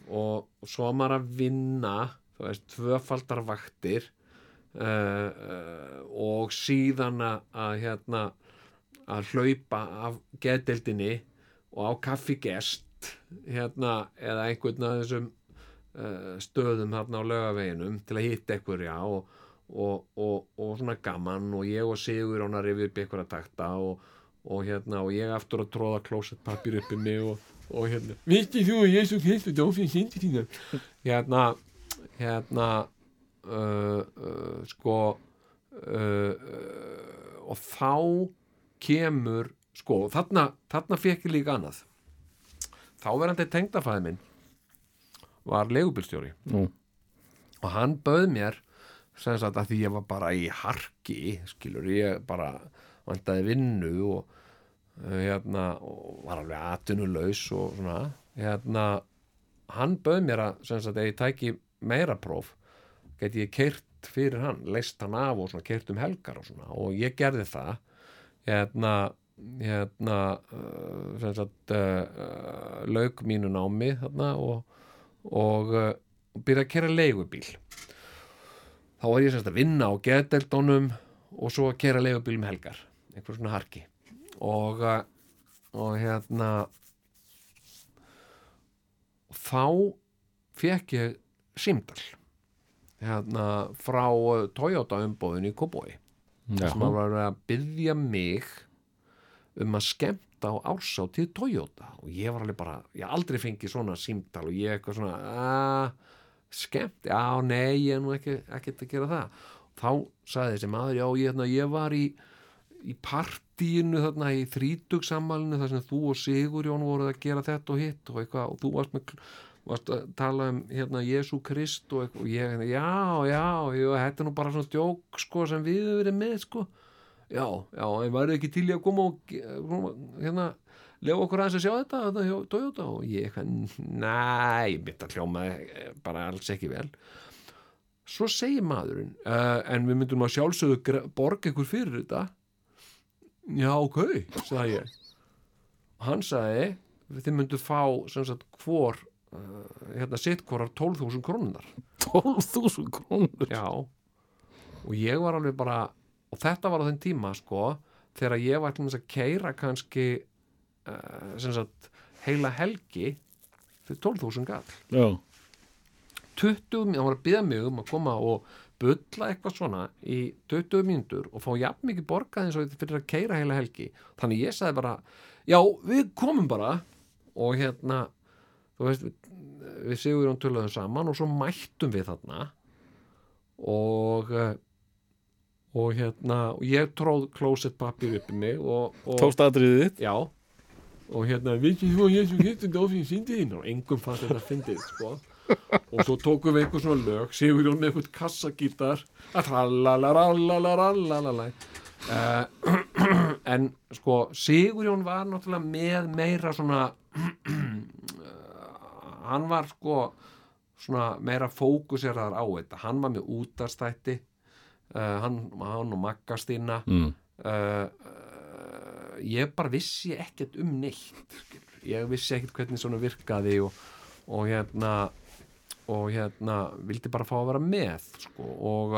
Og, og svo maður að vinna þú veist, tvöfaldar vaktir uh, uh, og síðan að, hérna að hlaupa af geðdeldinni og á kaffigest hérna eða einhvern af þessum uh, stöðum þarna á laugaveginum til að hitta einhverja og, og, og, svona gaman og ég og Sigur án að rifja upp einhverja takta og, og hérna og ég aftur að tróða klósettpapír upp í mig og, og hérna Visti þú að Jésu Kristu dó fyrir syndi sína hérna hérna uh, uh, sko uh, og þá kemur sko, þarna, þarna fekk ég líka annað. Þá verandi tengdafæði minn var leigubilstjóri Nú. og hann bauð mér sem sagt að því ég var bara í harki skilur ég bara vantaði vinnu og hérna og var alveg atvinnulaus og svona. Hérna hann bauð mér að sagt, ég tæki meira próf geti ég keirt fyrir hann leist hann af og svona keirt um helgar og svona. Og ég gerði það. Hérna hérna sem sagt uh, lauk mínu námi þarna og, og uh, byrja að kera leigubíl. Þá var ég sagt að vinna á geðdeldónum og svo að kera leigubíl um helgar. Einhver svona harki og, uh, og hérna þá fekk ég símdal hérna frá uh, Toyota umbóðinu í Kóbói sem var að byggja mig um að skemmta á ársátíð Toyota. Og ég var alveg bara, ég aldrei fengið svona símtal og ég eitthvað svona að skemmt, já nei ég er nú ekki, ekkert að gera það. Þá sagði þessi maður, já ég, hérna, ég var í í partíinu þarna í þrítugsammalinu þar sem þú og Sigurjón voruð að gera þetta og hitt og eitthvað og þú varst, með, varst að tala um hérna Jésu Krist og, og ég, hérna, já, já, já, þetta er nú bara svona djók sko sem við höfum verið með sko. Já, já, en væri ekki til í að koma og hérna lefa okkur aðeins að sjá þetta, þetta hjá Toyota? Og ég eitthvað, næ, ég mitt að hljóma bara alls ekki vel. Svo segir maðurinn uh, en við myndum að sjálfsögðu borga ykkur fyrir þetta já, ok, sagði ég. Hann sagði þið myndu fá sem sagt hvor uh, hérna sitt hvorar 12.000 krónunar 12.000 krónur? Já. Og ég var alveg bara og þetta var á þenn tíma sko þegar ég var þess að keira kannski uh, sem sagt heila helgi fyrir 12.000 gall. Já, 20, mín- hann var að byggja mig um að koma og bulla eitthvað svona í 20 mínútur og fá jafn mikið borgað eins og fyrir að keira heila helgi. Þannig ég sagði bara, já við komum bara. Og hérna þú veist, við, við Sigurjón töluðum saman og svo mættum við þarna. Og eh, og hérna og ég tróð klósett pappir upp í mig og, og tókst aðriðið þitt? Já. Og hérna, veitir þú að Jésu Kristi dófinn síndin og engum fannst þetta fyndið sko og svo tókum við einhver svona lög Sigurjón með einhvern kassagítar. Tralalalalalalalala uh, en sko Sigurjón var náttúrulega með meira svona hann var sko svona meira fókuseraðar á þetta. Hann var með útastætti uh, hann, hann og Maggastína mm. uh, ég bara vissi ekkert um neitt ég vissi ekkert hvernig svona virkaði og, og hérna og hérna vildi bara fá að vera með sko, og,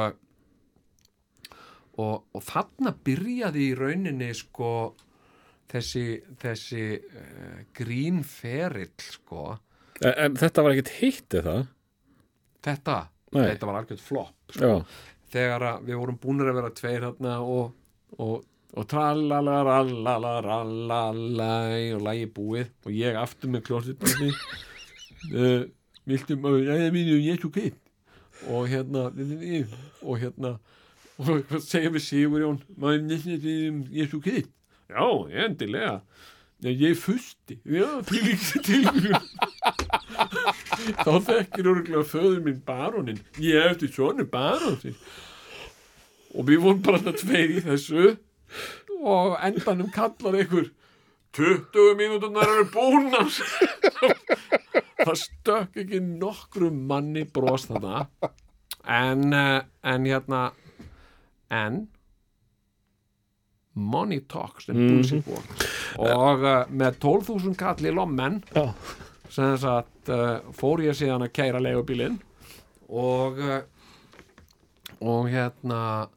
og og þarna byrjaði í rauninni sko þessi, þessi uh, grínferill sko en, en þetta var ekkert hitt eða þetta, Nei. þetta var algjörð flopp sko. Já, þegar við vorum búinir að vera tveir hérna og, og, og tralalaralalaralala og lægi búið og ég aftur með klósitbarni uh, viltu maður, jæja mínu, ég svo kitt og hérna og hérna og segja við Sigurjón? Maður nefnir ég svo kitt já, endilega. Já, ég fusti, já, til ekki til þá þekkir örgulega föður minn barónin ég eftir svona barón og við vorum bara tveir í þessu. Og endanum kallar einhver 20 mínúturnar eru búnar. Það stökk ekki nokkru manni bros þarna. En, eh, en hérna en money talks bullshit walks og uh, með 12.000 kall í lommen já, sem þess að uh, fór ég síðan að kæra leigubílinn. Og uh, og hérna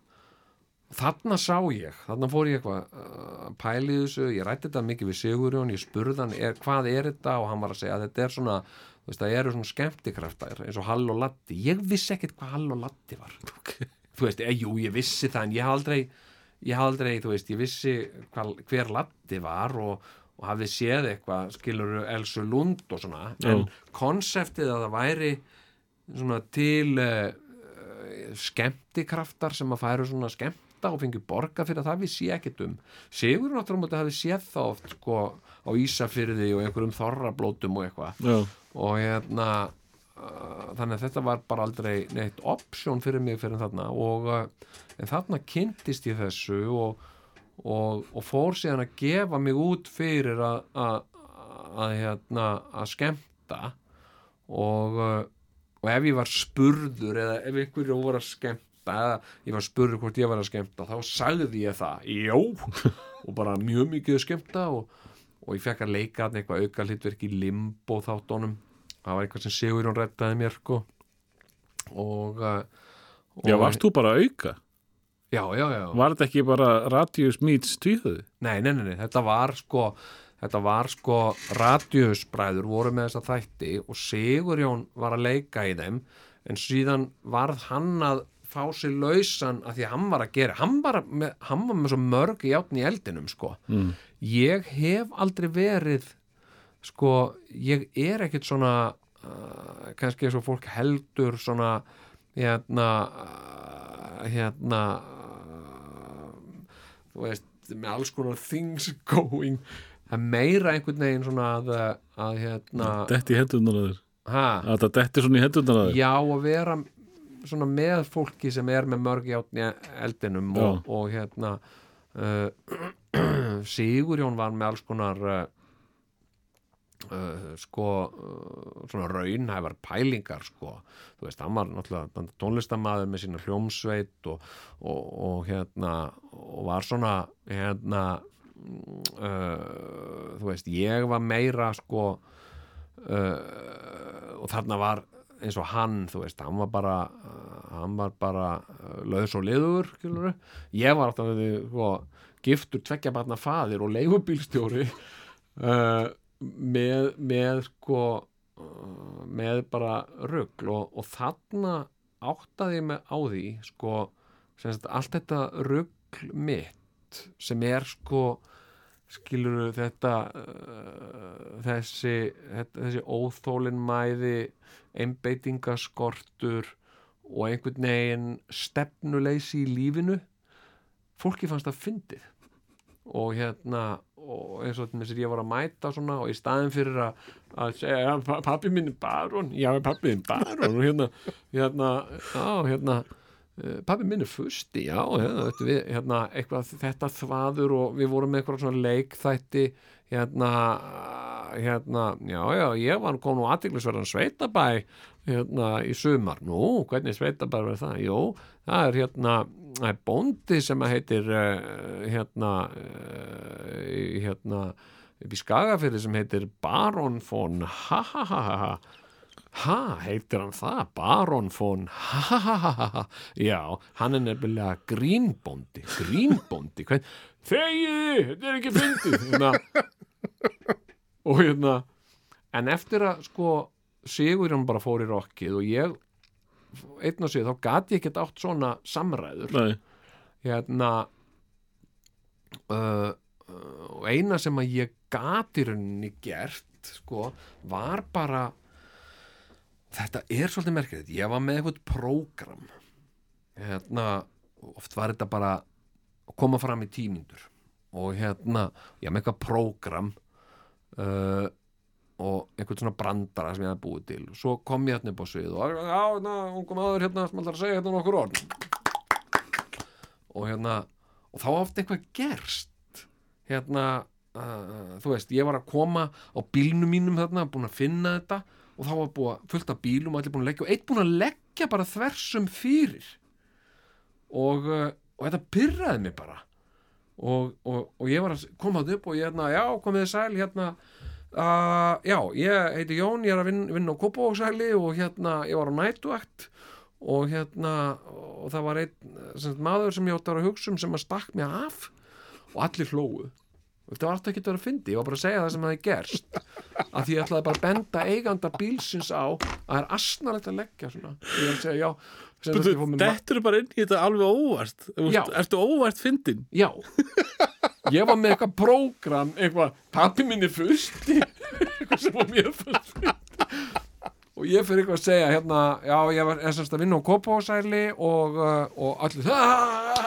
þarna sá ég, þarna fór ég eitthvað uh, pælið þessu, ég rætti þetta mikið við Sigurjón, ég spurði hann er, hvað er þetta? Og hann var að segja að þetta er svona þú veist, það eru svona skemmtikraftar eins og Hall og Latti, ég vissi ekkert hvað Hall og Latti var. Þú veist, e, jú, ég vissi það en ég haf aldrei ég haf aldrei, þú veist, ég vissi hva, hver Latti var og, og hafði séð eitthvað, skilur Elsu Lund og svona, en konseptið að það væri svona til uh, skemmtikraftar sem að færu svona skemmta og fengi borga fyrir það við sé ekkert um. Sigur náttúrulega hafi séð það oft sko á Ísafyrði og einhverjum þorrablótum og eitthvað. Og hérna uh, þannig að þetta var bara aldrei neitt option fyrir mig fyrir þarna. Og uh, en þarna kynntist ég þessu og, og, og fór síðan að gefa mig út fyrir að að hérna, að skemmta. Og, uh, og ef ég var spurður eða ef einhverju voru að skemmta eða ég var spurður hvort ég var að skemmta þá sagði ég það, jó og bara mjög mikið að skemmta og, og ég fekk að leika þarna eitthvað auka hlutverk í limbo þáttunum það var eitthvað sem Sigurjón reddaði mér sko og, uh, og Já, varst þú bara að auka? já, já, já. Var þetta ekki bara Radius meets tvíðuði? Nei, nei, nei, nei, þetta var sko þetta var sko radjusbræður voru með þessa þætti og Sigurjón var að leika í þeim en síðan varð hann að fá sér lausan að því að hann var að gera. Hann var með, hann var með svo mörg játn í eldinum sko. Mm. ég hef aldrei verið sko, ég er ekkit svona uh, kannski eins og fólk heldur svona hérna uh, hérna uh, þú veist, með alls konar things going. Það er meira einhvern veginn svona að, að hérna Detti í hendunar að þér. Ha, Að þetta detti svona í hendunar að þér. Já að vera svona með fólki sem er með mörg játn í eldinum og, og hérna uh, Sigurjón var með alls konar uh, uh, sko uh, svona raunhæfar pælingar sko, þú veist, hann var náttúrulega tónlistamæður með sína hljómsveit og, og, og hérna og var svona hérna uh, þú veist, ég var meira sko uh, og þarna var eins og hann, þú veist, hann var bara hann var bara uh, laus og liður, skilur ég var alltaf sko, giftur tveggja barna faðir og leigubílstjóri uh, með, með sko uh, með bara rugl og, og þarna áttaði mig á því sko, sagt, allt þetta rugl mitt sem er sko skilur þetta uh, þessi, þetta, þessi óþólinmæði einbeitingaskortur og einhvern veginn stefnuleysi í lífinu? Fólki fannst það fyndið. Og hérna og eins og þess að ég var að mæta svona og í staðin fyrir að, að segja ja, pa- pabbi minn er baron, já pabbi minn er baron og hérna, hérna já, hérna pabbi minn er fusti, já, hérna, við, hérna eitthvað þetta þvaður og við vorum með eitthvað svona leikþætti hérna, hérna já, já, ég var kom nú aðtiklisverðan sveitabæ hérna í sumar, nú, hvernig sveitabæ verður það, jú, það er hérna það er bóndi sem að heitir uh, hérna uh, hérna upp í Skagafyrði sem heitir Baron von ha ha ha ha ha Ha, heitir hann það? Baron von ha ha ha ha ha Já, hann er nefnilega grínbóndi grínbóndi Hvern... Þegiði, þetta er ekki fyndið hérna. og hérna en eftir að sko Sigurjón bara fór í rokkið og ég einn og sér, þá gat ég ekkert átt svona samræður Nei, hérna uh, uh, eina sem að ég gat í rauninni gert sko, var bara þetta er svolítið merkilegt. Ég var með eitthvað prógram. Hérna oft var þetta bara að koma fram í tímyndur. Og hérna, ég var með eitthvað prógram uh, og einhvern svona brandara sem ég hafði búið til. Svo kom ég hérna upp á svið og hérna, ungum aður hérna sem ætlar að segja hérna nokkur orð. Og hérna og þá var oft eitthvað gerst. Hérna uh, þú veist, ég var að koma á bílnum mínum þarna, búin að finna þetta og þá var búin að fullt af bílum og allir búin að leggja og eitt búin að leggja bara þversum fyrir. Og, uh, og þetta pyrraði mig bara. Og, og, og ég var að koma þetta upp og ég hérna, já, komið þið sæl hérna uh, já, ég heiti Jón ég er að vinna, vinna á Kópavóksæli og hérna, ég var á nætuakt og hérna og það var einn sem, maður sem ég átti að vera að hugsa um sem að stakk mig af og allir hlóðu þetta var alltaf ekki að vera að fyndi, ég var bara að segja það sem það er gerst. Að því ég ætlaði bara að benda eiganda bílsins á að það er asnalegt að leggja svona. Ég var að segja, já Þetta eru bara inn í þetta alveg óvart? Já. Ertu óvart fyndin? Já. Ég var með eitthvað prógram eitthvað, pappi minni fyrsti eitthvað sem var mér fyrsti og ég fyrir eitthvað að segja hérna, já, ég var semst að vinna á Kópavósæli og, uh, og allir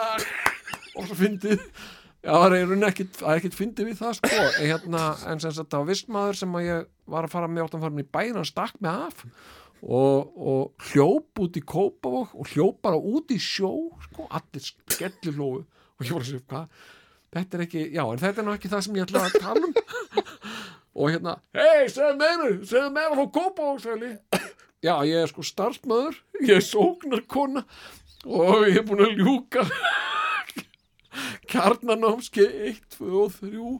og svo fyndið það er það er ekkit fyndið við það sko, en hérna, en sem sagt það var vistmaður sem að ég var að fara með áttan farin í bæinn, hann stakk mig af. Og, og hljóp út í Kópavók og hljóp bara út í sjó sko, allir skellir hlóðu og ég var að segja, hvað? Þetta er ekki, já, en þetta er nú ekki það sem ég ætla að tala um. Og hérna, hei, segðu meira segðu meira frá Kópavóksæli já, ég er sko starfsmöður ég er sóknarkona og ég er búin að ljúka kjarnanámski 1, 2 og 3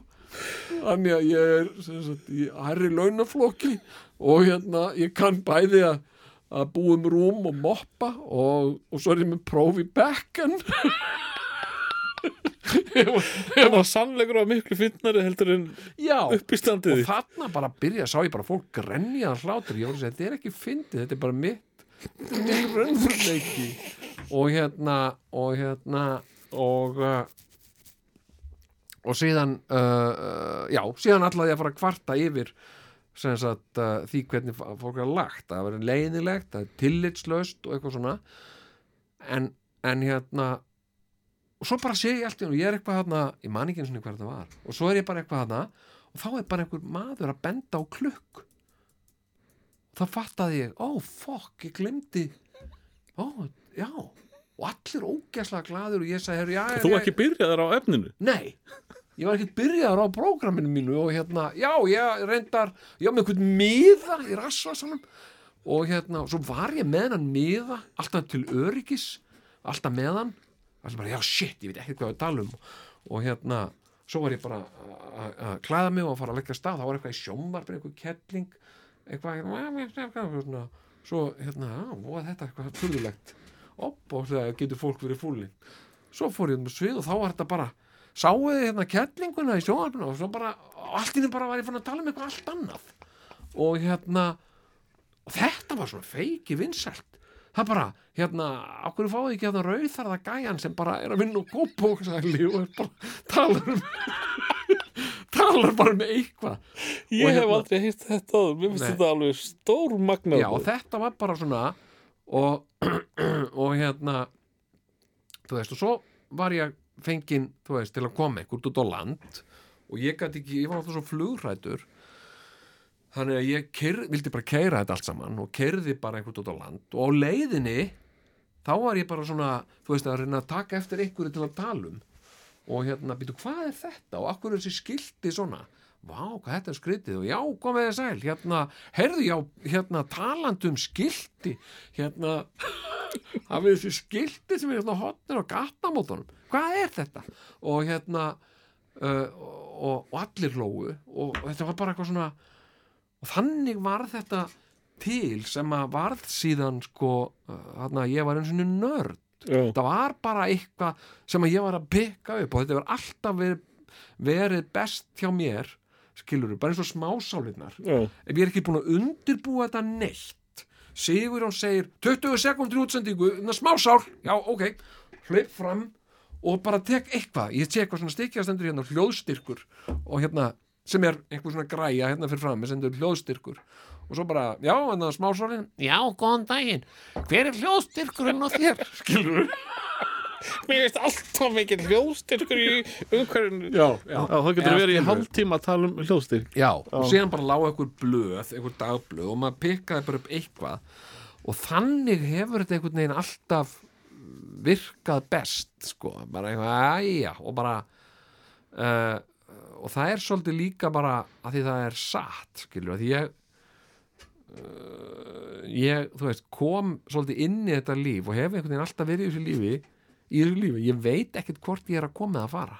þannig að ég er sagt, í hærri launaflokki og hérna ég kann bæði að að búa um rúm og moppa og, og svo er ég með próf í bekken. Það var sannleikur og miklu finnari heldur en já, uppistandið og þarna bara byrja sá ég bara fólk grenja hlátur. Ég voru að segja, þetta er ekki fyndið, þetta er bara mitt þetta er minn raunfurleiki og hérna og hérna og uh, og síðan uh, uh, já, síðan ætlaði ég að fara að kvarta yfir sagt uh, því hvernig fólk er lagt. Það verður leiðinlegt, það er tillitslaust og eitthvað svona. En, en hérna og svo bara sé ég allt í einu, ég er eitthvað þarna ég man ekki eins og hvað þetta var. Og svo er ég bara eitthvað þarna og þá er bara einhver maður að benda á klukk. Þá fattaði ég ó, fokk, ég glemdi ó, já og allir ógæslega glaður og ég sagði, herru, já, já, Þú já, ekki byrjaðar á efninu Nei, ég var ekkert byrjaður á prógraminu mínu og hérna, já, ég reyndar var með einhvern miða í rassvasanum og hérna, og svo var ég með hann miða, alltaf til öryggis alltaf með hann það sem bara, já, shit, ég veit ekki hvað við tala um og hérna, svo var ég bara að- klæða mig og að fara að leggja stað þá var eitthvað í sjómar, eitthvað kettling eitthvað svona, svo, hérna, já, og þetta er eitthvað það getur fólk verið fúlin svo fór ég um svið og þá var þetta bara sáuði hérna kettlinguna í sjónarfinu og svo bara, allt í þeim bara var ég fann að tala um eitthvað allt annað. Og hérna þetta var svona feiki vinsælt. Það bara, hérna, okkur fáið ekki hérna rauðarða gæjan sem bara er að vinna og kópóksæli og er bara talar um talar bara um eitthvað. Ég hef hérna- aldrei heilt þetta áður. Mér finnst þetta alveg stór magnað Já, þetta var bara svona og, og hérna þú veist, og svo var ég fenginn, þú veist, til að koma eitthvað út á land. Og ég gæti ekki, ég var alltaf svo flugrætur. Þannig að ég keir, vildi bara keira þetta allt saman og keirði bara eitthvað út á land. Og á leiðinni þá var ég bara svona, þú veist, að reyna að taka eftir einhverju til að tala um. Og hérna, býtu, hvað er þetta? Og akkur er þessi skilti svona vá, hvað þetta er skrítið. Og já, komið þið sæl. Hérna, heyrðu, já, hérna talandi um skilti. Hérna hafið þessi skilti sem er hérna hotnir á gatnamótunum? Hvað er þetta? Og hérna uh, og, og allir hlóu og, og þetta var bara eitthvað svona og þannig var þetta til sem að varð síðan sko, uh, hérna, ég var eins og nörd. Já, það var bara eitthvað sem að ég var að pikka upp. Og þetta var alltaf verið, verið best hjá mér skilur bara eins og smásálinnar já, ef ég er ekki búin að undirbúa þetta neitt Sigur hann segir 20 sekundir útsendingu, smásál. Já, ok, hlaup fram og bara tek eitthvað, ég tek eitthvað svona stikjastendur hérna, hljóðstyrkur og hérna, sem er einhver svona græja hérna fyrir fram, sem er hljóðstyrkur. Og svo bara, já, hérna smásálin. Já, góðan daginn, hver er hljóðstyrkurinn á þér, skilur Mér veist alltaf mikið hljóðstyrkur í umhverfinu. Já, já, þá getur Eða verið í hálftíma að tala um hljóðstyrk. Já, og síðan bara lág einhver blöð, einhver dagblöð og maður pikkaði bara upp eitthvað. Og þannig hefur þetta einhvern veginn alltaf virkað best, sko, bara eitthvað, æja, og bara uh, og það er svolítið líka bara að því það er satt, skilur, að því ég uh, ég, þú veist, kom svolítið inn í þetta líf og hef einhvern veginn alltaf verið í þessu lífi í þessu lífi, ég veit ekkert hvort ég er að koma með að fara